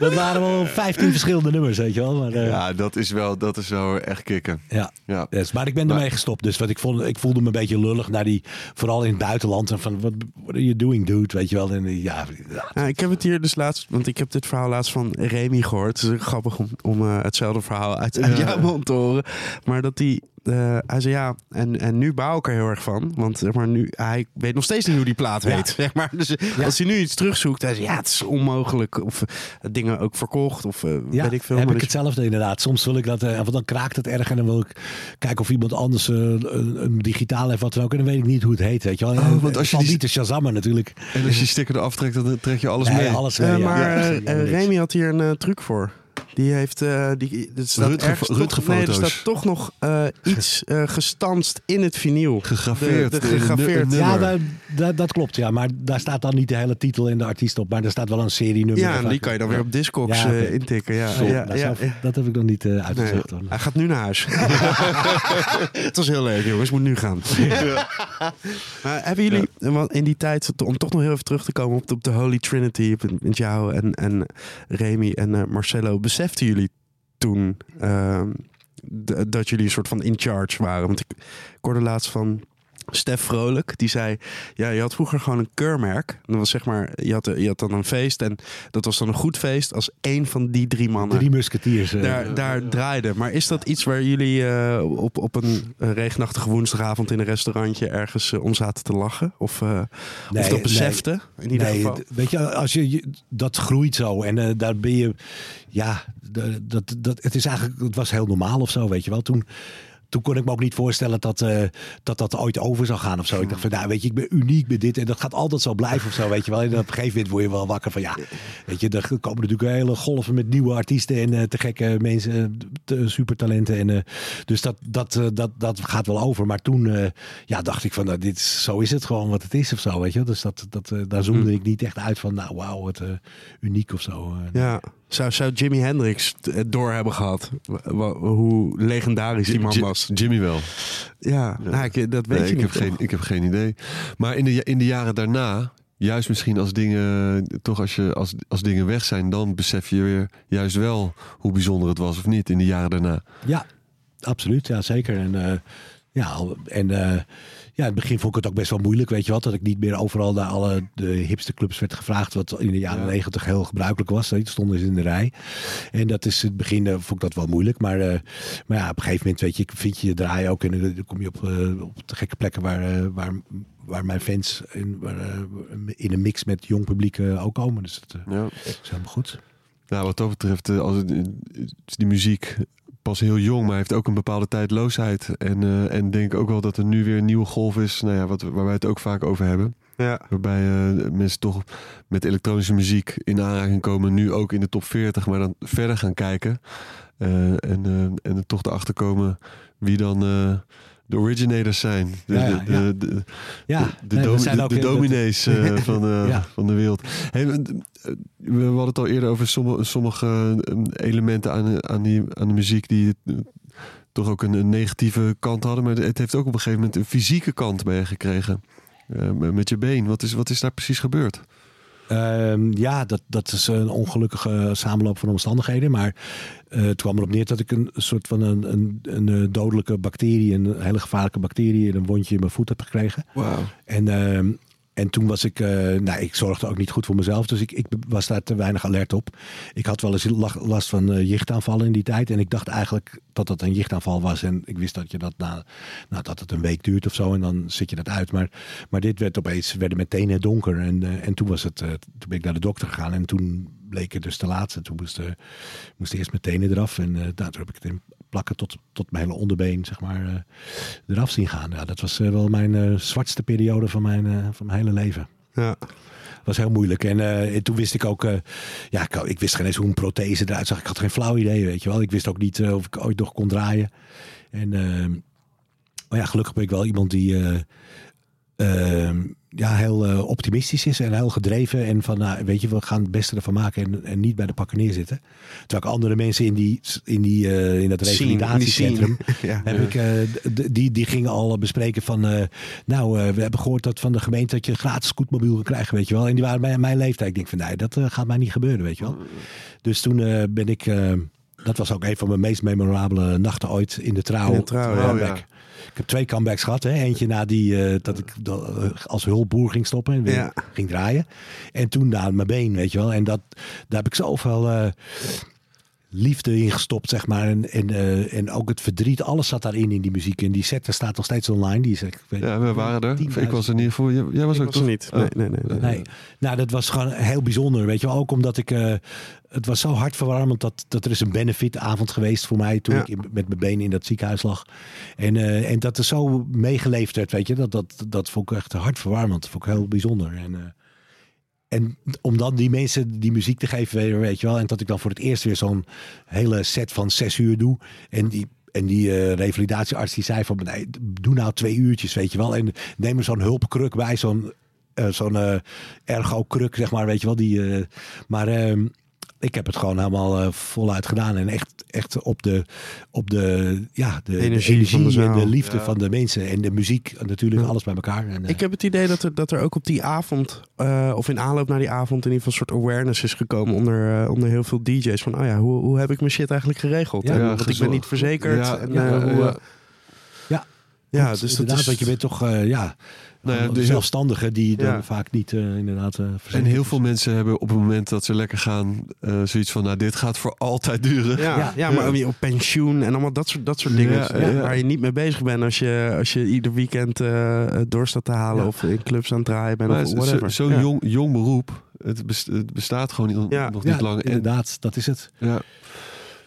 Speaker 4: Dat, waren, wel 15 verschillende nummers, weet je wel. Maar,
Speaker 2: Ja, dat is wel, dat is wel echt kicken.
Speaker 4: ja.
Speaker 2: Ja.
Speaker 4: Yes, maar ik ben ermee gestopt. Dus wat ik, vond, ik voelde me een beetje lullig naar die, vooral in het buitenland. En van, what, what are you doing, dude? Weet je wel. En, eh, ja, ja,
Speaker 3: Nou, ik heb het hier dus laatst, want ik heb dit verhaal laatst van Remy gehoord. Het is grappig om, om eh, hetzelfde verhaal uit, uit jouw mond te horen. Maar dat die, eh, hij zei ja, en, en nu bouw ik er heel erg van. Want zeg maar, nu, hij weet nog steeds niet hoe die plaat heet. *laughs* Zeg maar. Dus als hij nu iets terugzoekt, hij zei ja, het is onmogelijk. Of eh, dingen ook verkocht, of
Speaker 4: Ja,
Speaker 3: weet ik veel.
Speaker 4: heb
Speaker 3: maar
Speaker 4: ik
Speaker 3: je-
Speaker 4: hetzelfde inderdaad. Soms wil ik dat, want dan kraakt het erg en dan wil ik kijken of iemand anders een, een digitaal heeft wat dan ook. En dan weet ik niet hoe het heet, weet je wel.
Speaker 2: Oh, want als je die-
Speaker 4: niet te shazammen natuurlijk.
Speaker 2: En als je die sticker eraf trekt, dan trek je alles
Speaker 4: Nee,
Speaker 2: mee.
Speaker 4: alles mee, ja.
Speaker 3: maar. Remy had hier een truc voor. Die heeft, eh die, er staat
Speaker 2: Rutger-
Speaker 3: ergens toch- nee, er staat toch nog eh, iets *laughs* eh, gestanst in het vinyl.
Speaker 2: Gegraveerd.
Speaker 3: De, gegraveerd.
Speaker 4: Ja, daar- daar- dat klopt, ja. Maar daar staat dan niet de hele titel en de artiest op. Maar er staat wel een serie nummer.
Speaker 3: Ja, en die kan je dan weer op Discogs
Speaker 4: Ja,
Speaker 3: eh, intikken. Ja,
Speaker 4: Zo,
Speaker 3: ja,
Speaker 4: dat,
Speaker 3: ja,
Speaker 4: dat heb ik nog niet eh,
Speaker 3: Nee,
Speaker 4: uitgezocht. hoor.
Speaker 3: hij gaat nu naar huis. *laughs* het was heel leuk, jongens. Moet nu gaan. *laughs* maar hebben jullie, want in die tijd, om toch nog heel even terug te komen op de, op de Holy Trinity, met, met jou en, en Remy en eh, Marcelo, beseften jullie toen ehm, dat jullie een soort van in charge waren? Want ik, ik hoorde laatst van Stef Vrolijk, die zei: Ja, je had vroeger gewoon een keurmerk. Dat was zeg maar, je had, je had dan een feest en dat was dan een goed feest als één van die drie mannen
Speaker 4: Drie musketiers. eh,
Speaker 3: daar, daar draaide. Maar is dat iets waar jullie eh, op, op een eh, regenachtige woensdagavond in een restaurantje ergens eh, om zaten te lachen? Of, eh, of
Speaker 4: Nee,
Speaker 3: dat besefte? In ieder
Speaker 4: nee,
Speaker 3: geval.
Speaker 4: weet je, als je, je- dat groeit zo en eh, daar ben je, ja, dat, dat, het is eigenlijk, het was heel normaal of zo, weet je wel. Toen, toen kon ik me ook niet voorstellen dat, eh, dat dat ooit over zou gaan of zo. Ik dacht van, nou, weet je, ik ben uniek met dit en dat gaat altijd zo blijven of zo, weet je wel. En op een gegeven moment word je wel wakker van, ja, weet je, er komen natuurlijk hele golven met nieuwe artiesten en eh, te gekke mensen, eh, te- supertalenten. En, dus dat, dat, dat, dat gaat wel over. Maar toen, ja, dacht ik van, nou, dit, is- zo is het gewoon wat het is of zo, weet je. Dus dat, dat, daar zoomde ik niet echt uit van, nou, wauw, wat uniek of zo.
Speaker 3: Ja. Zou, zou Jimi Hendrix het door hebben gehad? Hoe legendarisch die man was.
Speaker 2: Jimmy wel.
Speaker 3: Ja, nou, ik, dat weet
Speaker 2: Nee,
Speaker 3: je
Speaker 2: ik,
Speaker 3: niet.
Speaker 2: heb geen, ik heb geen idee. Maar in de, in de jaren daarna, juist misschien als dingen, toch als, je, als, als dingen weg zijn, dan besef je weer juist wel hoe bijzonder het was of niet in de jaren daarna.
Speaker 4: Ja, absoluut. Ja, zeker. En, eh, ja, en eh, ja, in het begin vond ik het ook best wel moeilijk, weet je wat, dat ik niet meer overal naar alle de hipste clubs werd gevraagd, wat in de jaren negentig heel gebruikelijk was. Weet je, stonden ze in de rij. En dat is in het begin eh, vond ik dat wel moeilijk, maar, eh, maar ja, op een gegeven moment weet je, vind je je draai ook en dan kom je op, eh, op de gekke plekken waar, waar, waar mijn fans in, waar, in een mix met jong publiek ook komen. Dus dat
Speaker 2: Ja.
Speaker 4: is helemaal goed.
Speaker 2: Nou, wat dat betreft, als het, die muziek pas heel jong, maar heeft ook een bepaalde tijdloosheid. En, eh, en denk ook wel dat er nu weer een nieuwe golf is, nou ja, wat, waar wij het ook vaak over hebben.
Speaker 3: Ja.
Speaker 2: Waarbij eh, mensen toch met elektronische muziek in aanraking komen, nu ook in de top 40, maar dan verder gaan kijken. Eh, en, en er toch erachter komen wie dan de originators zijn. De,
Speaker 4: Ja, ja,
Speaker 2: de,
Speaker 4: ja.
Speaker 2: de,
Speaker 4: Ja, nee, zijn
Speaker 2: dominees *laughs* van,
Speaker 4: Ja.
Speaker 2: van de wereld. Hey, we hadden het al eerder over sommige, sommige eh, elementen aan, aan, die, aan de muziek die eh, toch ook een, een negatieve kant hadden. Maar het heeft ook op een gegeven moment een fysieke kant bij je gekregen. eh, met je been. Wat is, wat is daar precies gebeurd?
Speaker 4: Ehm, ja, dat, dat is een ongelukkige samenloop van omstandigheden. Maar eh, het kwam erop neer dat ik een soort van een, een, een eh, dodelijke bacterie, een hele gevaarlijke bacterie, in een wondje in mijn voet heb gekregen.
Speaker 2: Wauw.
Speaker 4: En, ehm, en toen was ik, eh, nou, ik zorgde ook niet goed voor mezelf, dus ik, ik was daar te weinig alert op. Ik had wel eens la- last van eh, jichtaanvallen in die tijd. En ik dacht eigenlijk dat dat een jichtaanval was. En ik wist dat je dat na, nou, dat het een week duurt of zo. En dan zit je dat uit. Maar, maar dit werd opeens, werden mijn tenen donker. En, eh, en toen was het, toen ben ik naar de dokter gegaan. En toen bleek het dus te laat. En toen moesten moest eerst mijn tenen eraf. En toen heb ik het in plakken tot, tot mijn hele onderbeen, zeg maar, eh, eraf zien gaan. Ja, dat was eh, wel mijn eh, zwartste periode van mijn, van mijn hele leven.
Speaker 3: Ja.
Speaker 4: was heel moeilijk. En, en toen wist ik ook, ja, ik, ik wist geen eens hoe een prothese eruit zag. Ik had geen flauw idee, weet je wel. Ik wist ook niet of ik ooit nog kon draaien. En, eh, maar ja, gelukkig ben ik wel iemand die eh, eh, ja, heel eh, optimistisch is en heel gedreven. En van, nou, weet je, we gaan het beste ervan maken en, en niet bij de pakken neerzitten. Terwijl ik andere mensen in, die, in, die, eh, in dat revalidatiecentrum... *laughs*
Speaker 3: Ja.
Speaker 4: heb ik, eh, die, die gingen al bespreken van... nou, we hebben gehoord dat van de gemeente dat je gratis scootmobiel kan krijgen, weet je wel. En die waren bij mijn leeftijd. Ik denk van, nee, dat gaat mij niet gebeuren, weet je wel. Dus toen ben ik... dat was ook een van mijn meest memorabele nachten ooit in de trouw.
Speaker 3: In de Trouw.
Speaker 2: Oh, ja.
Speaker 4: Ik heb twee comebacks gehad. Hè. Eentje na die eh, dat ik eh, als hulpboer ging stoppen en weer
Speaker 3: Ja.
Speaker 4: ging draaien. En toen naar mijn been, weet je wel. En dat, daar heb ik zoveel eh, liefde in gestopt, zeg maar. En, en, eh, en ook het verdriet, alles zat daarin in die muziek. En die set staat nog steeds online. Die is, ik weet-
Speaker 2: Ja, we waren er.
Speaker 4: 10.000.
Speaker 2: Ik was er in ieder geval. Jij, was
Speaker 3: Ik
Speaker 2: ook
Speaker 3: was
Speaker 2: toch?
Speaker 3: er niet.
Speaker 2: Oh.
Speaker 3: Nee, nee, nee. nee.
Speaker 4: Nee, nou dat was gewoon heel bijzonder, weet je wel. Ook omdat ik, eh, het was zo hartverwarmend dat, dat er is een benefitavond geweest voor mij toen
Speaker 3: Ja.
Speaker 4: ik in- met mijn benen in dat ziekenhuis lag. En, eh, en dat er zo meegeleefd werd, weet je. Dat, dat, dat vond ik echt hartverwarmend, dat vond ik heel bijzonder. En, eh, en om dan die mensen die muziek te geven, weet je wel. En dat ik dan voor het eerst weer zo'n hele set van zes uur doe. En die, en die eh, revalidatiearts die zei van, nee, doe nou twee uurtjes, weet je wel. En neem er zo'n hulpkruk bij, zo'n eh, zo'n eh, ergo-kruk, zeg maar, weet je wel. Die, maar ehm, ik heb het gewoon helemaal eh, voluit gedaan. En echt, echt op de, op de, ja, de, de
Speaker 3: Energie
Speaker 4: energie,
Speaker 3: van de
Speaker 4: en de liefde
Speaker 2: Ja.
Speaker 4: van de mensen. En de muziek, natuurlijk, alles bij elkaar. En, eh,
Speaker 3: Ik heb het idee dat er, dat er ook op die avond, eh, of in aanloop naar die avond, in ieder geval een soort awareness is gekomen onder, onder heel veel DJ's. Van, oh ja, hoe, hoe heb ik mijn shit eigenlijk geregeld?
Speaker 4: Ja,
Speaker 3: En,
Speaker 2: ja,
Speaker 3: want ik ben niet verzekerd.
Speaker 2: Ja,
Speaker 3: en,
Speaker 2: ja,
Speaker 3: eh, hoe,
Speaker 2: ja.
Speaker 4: Ja.
Speaker 3: ja,
Speaker 4: dus
Speaker 3: dat is...
Speaker 4: want je bent toch, eh, ja,
Speaker 2: Nou ja, de-
Speaker 4: zelfstandigen die dan
Speaker 3: Ja.
Speaker 4: vaak niet eh, inderdaad eh
Speaker 2: En heel
Speaker 4: is.
Speaker 2: veel mensen hebben op het moment dat ze lekker gaan, eh, zoiets van, nou, dit gaat voor altijd duren.
Speaker 3: Ja, ja,
Speaker 4: Ja.
Speaker 3: maar op pensioen en allemaal dat soort, dat soort dingen.
Speaker 2: Ja, ja.
Speaker 3: Waar je niet mee bezig bent als je, als je ieder weekend eh, door staat te halen
Speaker 4: Ja.
Speaker 3: of in clubs aan het draaien bent
Speaker 2: Maar
Speaker 3: of
Speaker 2: het is
Speaker 3: whatever.
Speaker 2: zo- Zo'n
Speaker 3: Ja.
Speaker 2: jong, jong beroep, het, best- het bestaat gewoon niet,
Speaker 3: Ja.
Speaker 2: nog
Speaker 4: Ja,
Speaker 2: niet lang. En,
Speaker 4: inderdaad, dat is het.
Speaker 2: ja,
Speaker 3: Het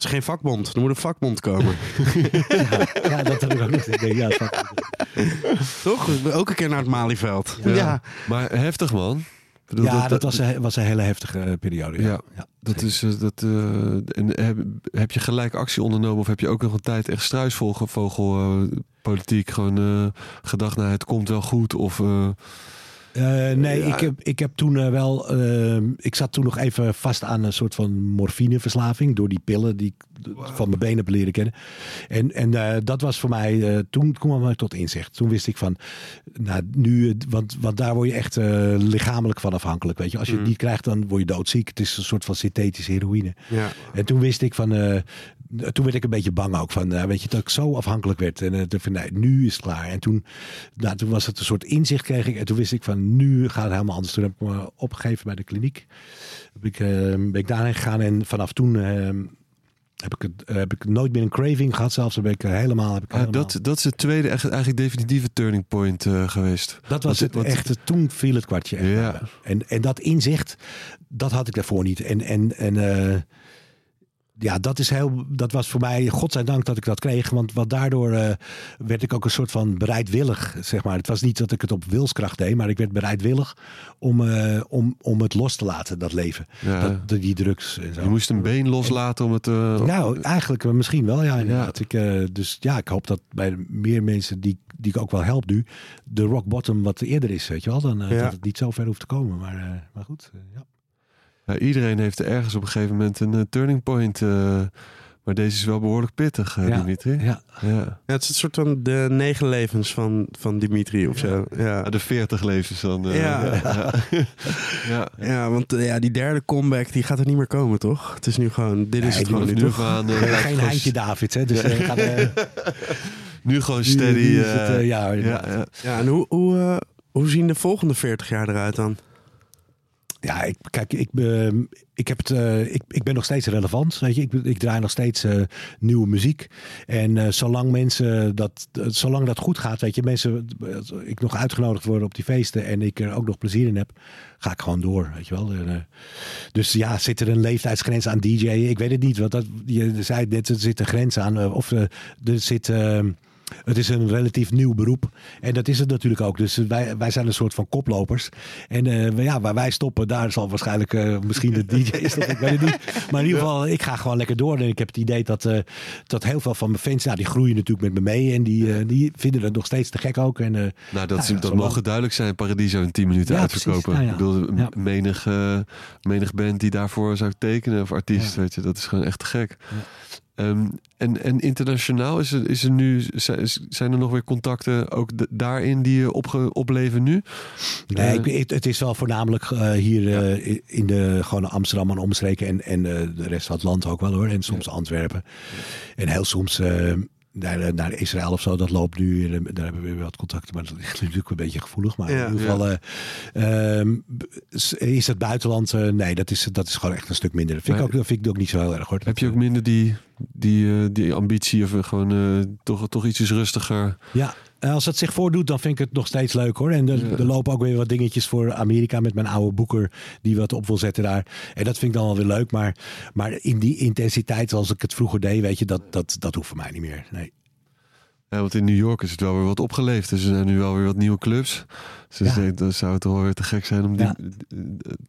Speaker 3: is geen vakbond. Er moet een vakbond komen. *laughs*
Speaker 4: Ja, dat heb ik ook niet. Ik denk, ja.
Speaker 3: Toch? Ook een keer naar het Malieveld.
Speaker 2: Ja.
Speaker 3: Ja.
Speaker 2: maar heftig man. Ik bedoel,
Speaker 4: ja, dat, was, een, was een hele heftige eh, periode. Ja,
Speaker 2: Ja.
Speaker 4: ja.
Speaker 2: Dat is, eh, dat, eh, en heb, heb je gelijk actie ondernomen of heb je ook nog een tijd echt struisvogel eh, politiek gewoon gedacht, nou het komt wel goed of eh,
Speaker 4: nee,
Speaker 2: Ja.
Speaker 4: ik, heb, ik heb toen eh, wel. eh, ik zat toen nog even vast aan een soort van morfineverslaving. Door die pillen die ik van mijn benen heb leren kennen. En, en eh, dat was voor mij. toen kwam ik tot inzicht. Toen wist ik van. Nou, nu. Want, want daar word je echt lichamelijk van afhankelijk. Weet je, als je het niet krijgt, dan word je doodziek. Het is een soort van synthetische heroïne.
Speaker 3: Ja.
Speaker 4: En toen wist ik van. Toen werd ik een beetje bang ook van. eh, weet je, dat ik zo afhankelijk werd. En eh, toen van, nee, nu is het klaar. En toen, nou, toen was het een soort inzicht kreeg ik. En toen wist ik van. Nu gaat het helemaal anders. Toen heb ik me opgegeven bij de kliniek. Heb ik, eh, ben ik daarheen gegaan. En vanaf toen. heb ik, het, heb ik nooit meer een craving gehad. Zelfs heb ik helemaal. Heb ik
Speaker 2: ah,
Speaker 4: helemaal
Speaker 2: dat, dat is het tweede echt, eigenlijk definitieve turning point geweest.
Speaker 4: Dat was het echte. Toen viel het kwartje. echt
Speaker 2: Ja.
Speaker 4: En, en dat inzicht, dat had ik daarvoor niet. En, en, en ja, dat, is heel, dat was voor mij, godzijdank dat ik dat kreeg. Want wat daardoor eh, werd ik ook een soort van bereidwillig, zeg maar. Het was niet dat ik het op wilskracht deed, maar ik werd bereidwillig om, eh, om, om het los te laten, dat leven.
Speaker 2: Ja.
Speaker 4: Dat, die drugs en zo.
Speaker 2: Je moest een been loslaten om het... eh,
Speaker 4: Nou, eigenlijk misschien wel, ja. inderdaad. Ik, dus ja, ik hoop dat bij meer mensen die, die ik ook wel help nu, de rock bottom wat eerder is, weet je wel. Dan,
Speaker 3: Ja.
Speaker 4: Dat het niet zo ver hoeft te komen. Maar, maar goed, ja.
Speaker 2: Ja, iedereen heeft ergens op een gegeven moment een eh, turning point. eh, maar deze is wel behoorlijk pittig, eh,
Speaker 4: Ja,
Speaker 2: Dimitri.
Speaker 4: ja.
Speaker 2: Ja.
Speaker 3: Ja, het is een soort van de negen levens van, van Dimitri of zo. Ja.
Speaker 2: Ah, de 40 levens dan. eh,
Speaker 3: Ja.
Speaker 2: ja. *laughs* ja.
Speaker 3: Ja, want ja, die derde comeback die gaat er niet meer komen, toch? Het is nu gewoon, dit is het gewoon nu,
Speaker 2: lijkt
Speaker 4: Geen
Speaker 2: gewoon-
Speaker 4: Heintje Davids, hè? Dus gaat, *laughs*
Speaker 2: Nu gewoon steady.
Speaker 4: nu is het, ja,
Speaker 2: ja,
Speaker 4: inderdaad.
Speaker 2: ja.
Speaker 3: Ja, en hoe, hoe, hoe zien de volgende 40 jaar eruit dan?
Speaker 4: Ja, ik, kijk, ik, eh, ik, heb het, eh, ik, ik ben nog steeds relevant. Weet je? Ik, ik draai nog steeds eh, nieuwe muziek. En eh, zolang mensen dat, zolang dat goed gaat, weet je, mensen, ik nog uitgenodigd word op die feesten en ik er ook nog plezier in heb, ga ik gewoon door. Weet je wel. Dus ja, zit er een leeftijdsgrens aan DJ'en? Ik weet het niet. Want dat, je zei net, er zit een grens aan. of er zit. Het is een relatief nieuw beroep. En dat is het natuurlijk ook. Dus wij, wij zijn een soort van koplopers. En eh, ja, waar wij stoppen, daar zal waarschijnlijk eh, misschien de DJ *laughs* stoppen. Ik weet het niet. Maar in ieder geval, ik ga gewoon lekker door. En ik heb het idee dat, eh, dat heel veel van mijn fans, nou, die groeien natuurlijk met me mee. En die, die vinden het nog steeds te gek ook. En,
Speaker 2: Nou, dat,
Speaker 4: Nou ja,
Speaker 2: dat mogen duidelijk zijn. Paradiso in 10 minuten
Speaker 4: Ja,
Speaker 2: uitverkopen.
Speaker 4: Nou ja.
Speaker 2: Ik bedoel, menig, menig band die daarvoor zou tekenen of artiest, weet je, dat is gewoon echt te gek. Ehm, en, en internationaal is er, is er nu, zijn er nog weer contacten ook daarin die je opge, opleven nu?
Speaker 4: Nee,
Speaker 2: Eh,
Speaker 4: ik, het, het is wel voornamelijk eh, hier eh, in de gewoon Amsterdam en omstreken en, en de rest van het land ook wel hoor. En soms Antwerpen. En heel soms eh, naar, naar Israël of zo. Dat loopt nu. eh, Daar hebben we weer wat contacten. Maar dat is *laughs* natuurlijk een beetje gevoelig. Maar
Speaker 3: Ja.
Speaker 4: in ieder geval eh, ehm, is het buitenland. eh, nee, dat is, dat is gewoon echt een stuk minder. Dat vind, ik ook, dat vind ik ook niet zo heel erg hoor.
Speaker 2: Heb je ook minder die, die, eh, die ambitie of eh, gewoon eh, toch, toch iets rustiger?
Speaker 4: Ja, als het zich voordoet, dan vind ik het nog steeds leuk hoor. En er,
Speaker 2: Ja.
Speaker 4: er lopen ook weer wat dingetjes voor Amerika met mijn oude boeker die wat op wil zetten daar. En dat vind ik dan wel weer leuk. Maar, maar in die intensiteit zoals ik het vroeger deed, weet je, dat, dat, dat hoeft voor mij niet meer. Nee.
Speaker 2: Ja, want in New York is het wel weer wat opgeleefd. Dus er zijn nu wel weer wat nieuwe clubs. Dus
Speaker 4: Ja.
Speaker 2: dan zou het wel weer te gek zijn om, die,
Speaker 4: Ja.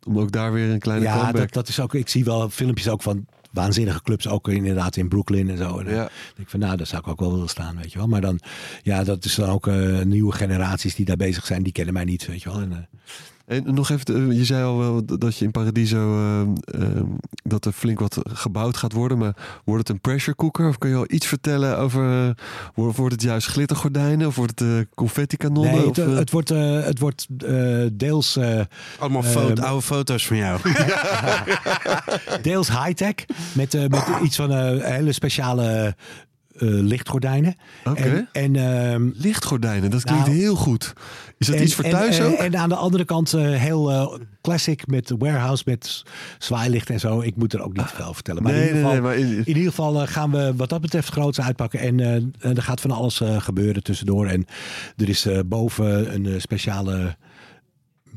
Speaker 2: om ook daar weer een kleine
Speaker 4: Ja,
Speaker 2: comeback.
Speaker 4: dat, dat is ook. Ik zie wel filmpjes ook van waanzinnige clubs, ook inderdaad in Brooklyn en zo. En, eh,
Speaker 2: Ja.
Speaker 4: denk ik van, nou, daar zou ik ook wel willen staan, weet je wel. Maar dan, ja, dat is dan ook eh, nieuwe generaties die daar bezig zijn, die kennen mij niet, weet je wel. En, eh,
Speaker 2: En nog even, eh, je zei al wel dat je in Paradiso eh, eh, dat er flink wat gebouwd gaat worden, maar wordt het een pressure cooker? Of kun je al iets vertellen over, eh, wordt het juist glittergordijnen of wordt het uh, confetti kanonnen?
Speaker 4: nee,
Speaker 2: of,
Speaker 4: het,
Speaker 2: eh,
Speaker 4: het wordt, eh, het wordt eh, deels eh,
Speaker 3: Allemaal
Speaker 4: Eh,
Speaker 3: foto, oude foto's van jou. *laughs*
Speaker 4: deels high-tech. Met, eh, met iets van eh, hele speciale eh, lichtgordijnen.
Speaker 2: Oké.
Speaker 4: En, en, ehm,
Speaker 2: Lichtgordijnen, dat klinkt
Speaker 4: Nou,
Speaker 2: heel goed. Is dat
Speaker 4: en-
Speaker 2: iets voor thuis
Speaker 4: en,
Speaker 2: ook?
Speaker 4: En aan de andere kant eh, heel eh, classic met warehouse, met zwaailicht en zo. Ik moet er ook niet veel vertellen. Maar
Speaker 2: nee,
Speaker 4: in ieder geval,
Speaker 2: nee, maar in-
Speaker 4: in ieder geval eh, gaan we wat dat betreft groots uitpakken. En eh, eh, er gaat van alles eh, gebeuren tussendoor. En er is eh, boven een eh, speciale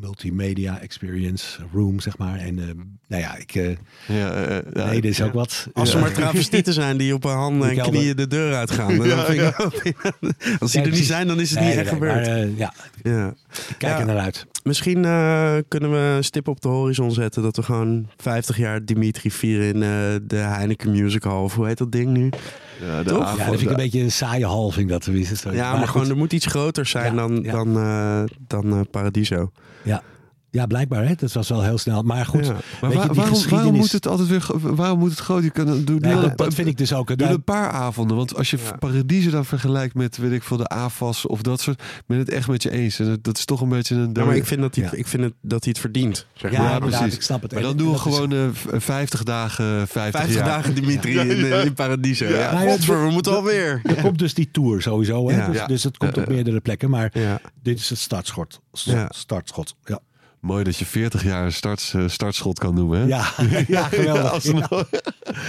Speaker 4: multimedia experience room, zeg maar. En eh, nou ja, ik... eh,
Speaker 2: ja,
Speaker 4: nee, dit is ook wat.
Speaker 3: Als er maar travestieten zijn die op hun handen en knieën de deur uitgaan. Dan *laughs* *laughs* als die er niet zijn, dan is het
Speaker 4: Nee,
Speaker 3: niet echt
Speaker 4: nee,
Speaker 3: gebeurd.
Speaker 4: maar, ja,
Speaker 3: ja.
Speaker 4: ik kijk er naar uit.
Speaker 3: Misschien kunnen we een stip op de horizon zetten dat we gewoon 50 jaar Dimitri vieren in de Heineken Music Hall. Of hoe heet dat ding nu?
Speaker 2: Ja, de
Speaker 3: Toch?
Speaker 2: avond-
Speaker 4: Ja, dat vind ik een beetje een saaie hal, vind ik dat. tenminste.
Speaker 3: Ja, maar,
Speaker 4: goed.
Speaker 3: gewoon er moet iets groter zijn dan, dan, eh, dan eh, Paradiso.
Speaker 4: Ja. Ja, blijkbaar. Hè? Dat was wel heel snel. Maar goed,
Speaker 3: Ja.
Speaker 2: Maar
Speaker 4: weet
Speaker 2: waar-
Speaker 4: je, die
Speaker 2: waarom, waarom moet het altijd weer, waarom moet het groot? Je kan, doe, doe dan
Speaker 4: dat, vind ik dus ook.
Speaker 2: Doe
Speaker 4: Daar-
Speaker 2: een paar avonden. Want als je Paradiso dan vergelijkt met, weet ik veel, de AFAS of dat soort, ben het echt met je eens. En dat, dat is toch een beetje een...
Speaker 3: Ja, maar ik vind dat hij,
Speaker 4: Ja.
Speaker 3: ik vind het, dat hij het verdient. Zeg
Speaker 4: ja,
Speaker 3: maar.
Speaker 2: Ja, precies.
Speaker 4: ik snap het.
Speaker 2: Maar
Speaker 4: En-
Speaker 2: dan doen we
Speaker 4: is-
Speaker 2: gewoon eh, v- 50 dagen, 50,
Speaker 3: 50
Speaker 2: jaar.
Speaker 3: dagen Dimitri in, eh, in Paradiso. Ja.
Speaker 4: Ja,
Speaker 3: Godver, we moeten alweer.
Speaker 4: Er komt dus die tour sowieso. Hè?
Speaker 3: Ja.
Speaker 4: Dus,
Speaker 2: Ja.
Speaker 4: dus het komt op
Speaker 2: Ja.
Speaker 4: meerdere plekken. Maar
Speaker 3: Ja.
Speaker 4: dit is het startschot.
Speaker 3: Ja.
Speaker 4: Startschot. Ja,
Speaker 2: Mooi dat je 40 jaar starts, eh, startschot kan noemen. Hè?
Speaker 4: ja, *laughs* ja geweldig.
Speaker 2: alsnog.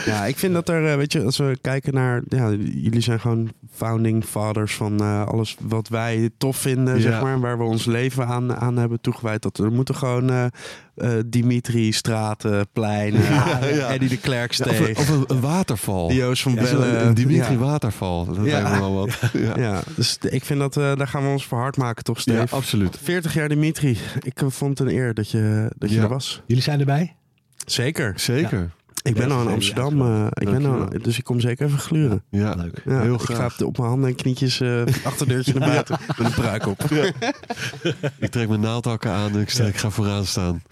Speaker 3: Ja, ik vind dat er, eh, weet je, als we kijken naar, ja, jullie zijn gewoon founding fathers van eh, alles wat wij tof vinden,
Speaker 2: Ja.
Speaker 3: zeg maar, waar we ons leven aan, aan hebben toegewijd. Dat er moeten gewoon eh, Dimitri, straten, pleinen,
Speaker 2: Ja, ja.
Speaker 3: Eddie de
Speaker 2: Ja,
Speaker 3: Klerksteeg,
Speaker 2: of, een, of een, een waterval.
Speaker 3: die Joost van
Speaker 2: Ja,
Speaker 3: Bellen.
Speaker 2: een Dimitri
Speaker 3: ja.
Speaker 2: waterval. Dat
Speaker 3: Ja.
Speaker 2: lijkt me wel wat. Ja,
Speaker 3: Ja, dus ik vind dat, eh, daar gaan we ons voor hard maken, toch,
Speaker 2: Ja,
Speaker 3: Steve?
Speaker 2: absoluut.
Speaker 3: 40 jaar Dimitri. Ik eh, vond het een eer dat je, dat je
Speaker 2: Ja.
Speaker 3: er was.
Speaker 4: Jullie zijn erbij?
Speaker 3: Zeker.
Speaker 2: Zeker.
Speaker 3: Ik ben
Speaker 4: Ja,
Speaker 3: al in
Speaker 4: ja,
Speaker 3: Amsterdam. eh, ik ben al, dus ik kom zeker even gluren.
Speaker 2: Ja,
Speaker 4: Leuk.
Speaker 3: Ja,
Speaker 2: heel
Speaker 3: ik ga
Speaker 2: graag.
Speaker 3: op, mijn handen en knietjes eh *laughs* achterdeurtje naar buiten met een pruik op.
Speaker 2: Ik trek mijn naaldhakken aan en ik, sta, ik ga vooraan staan.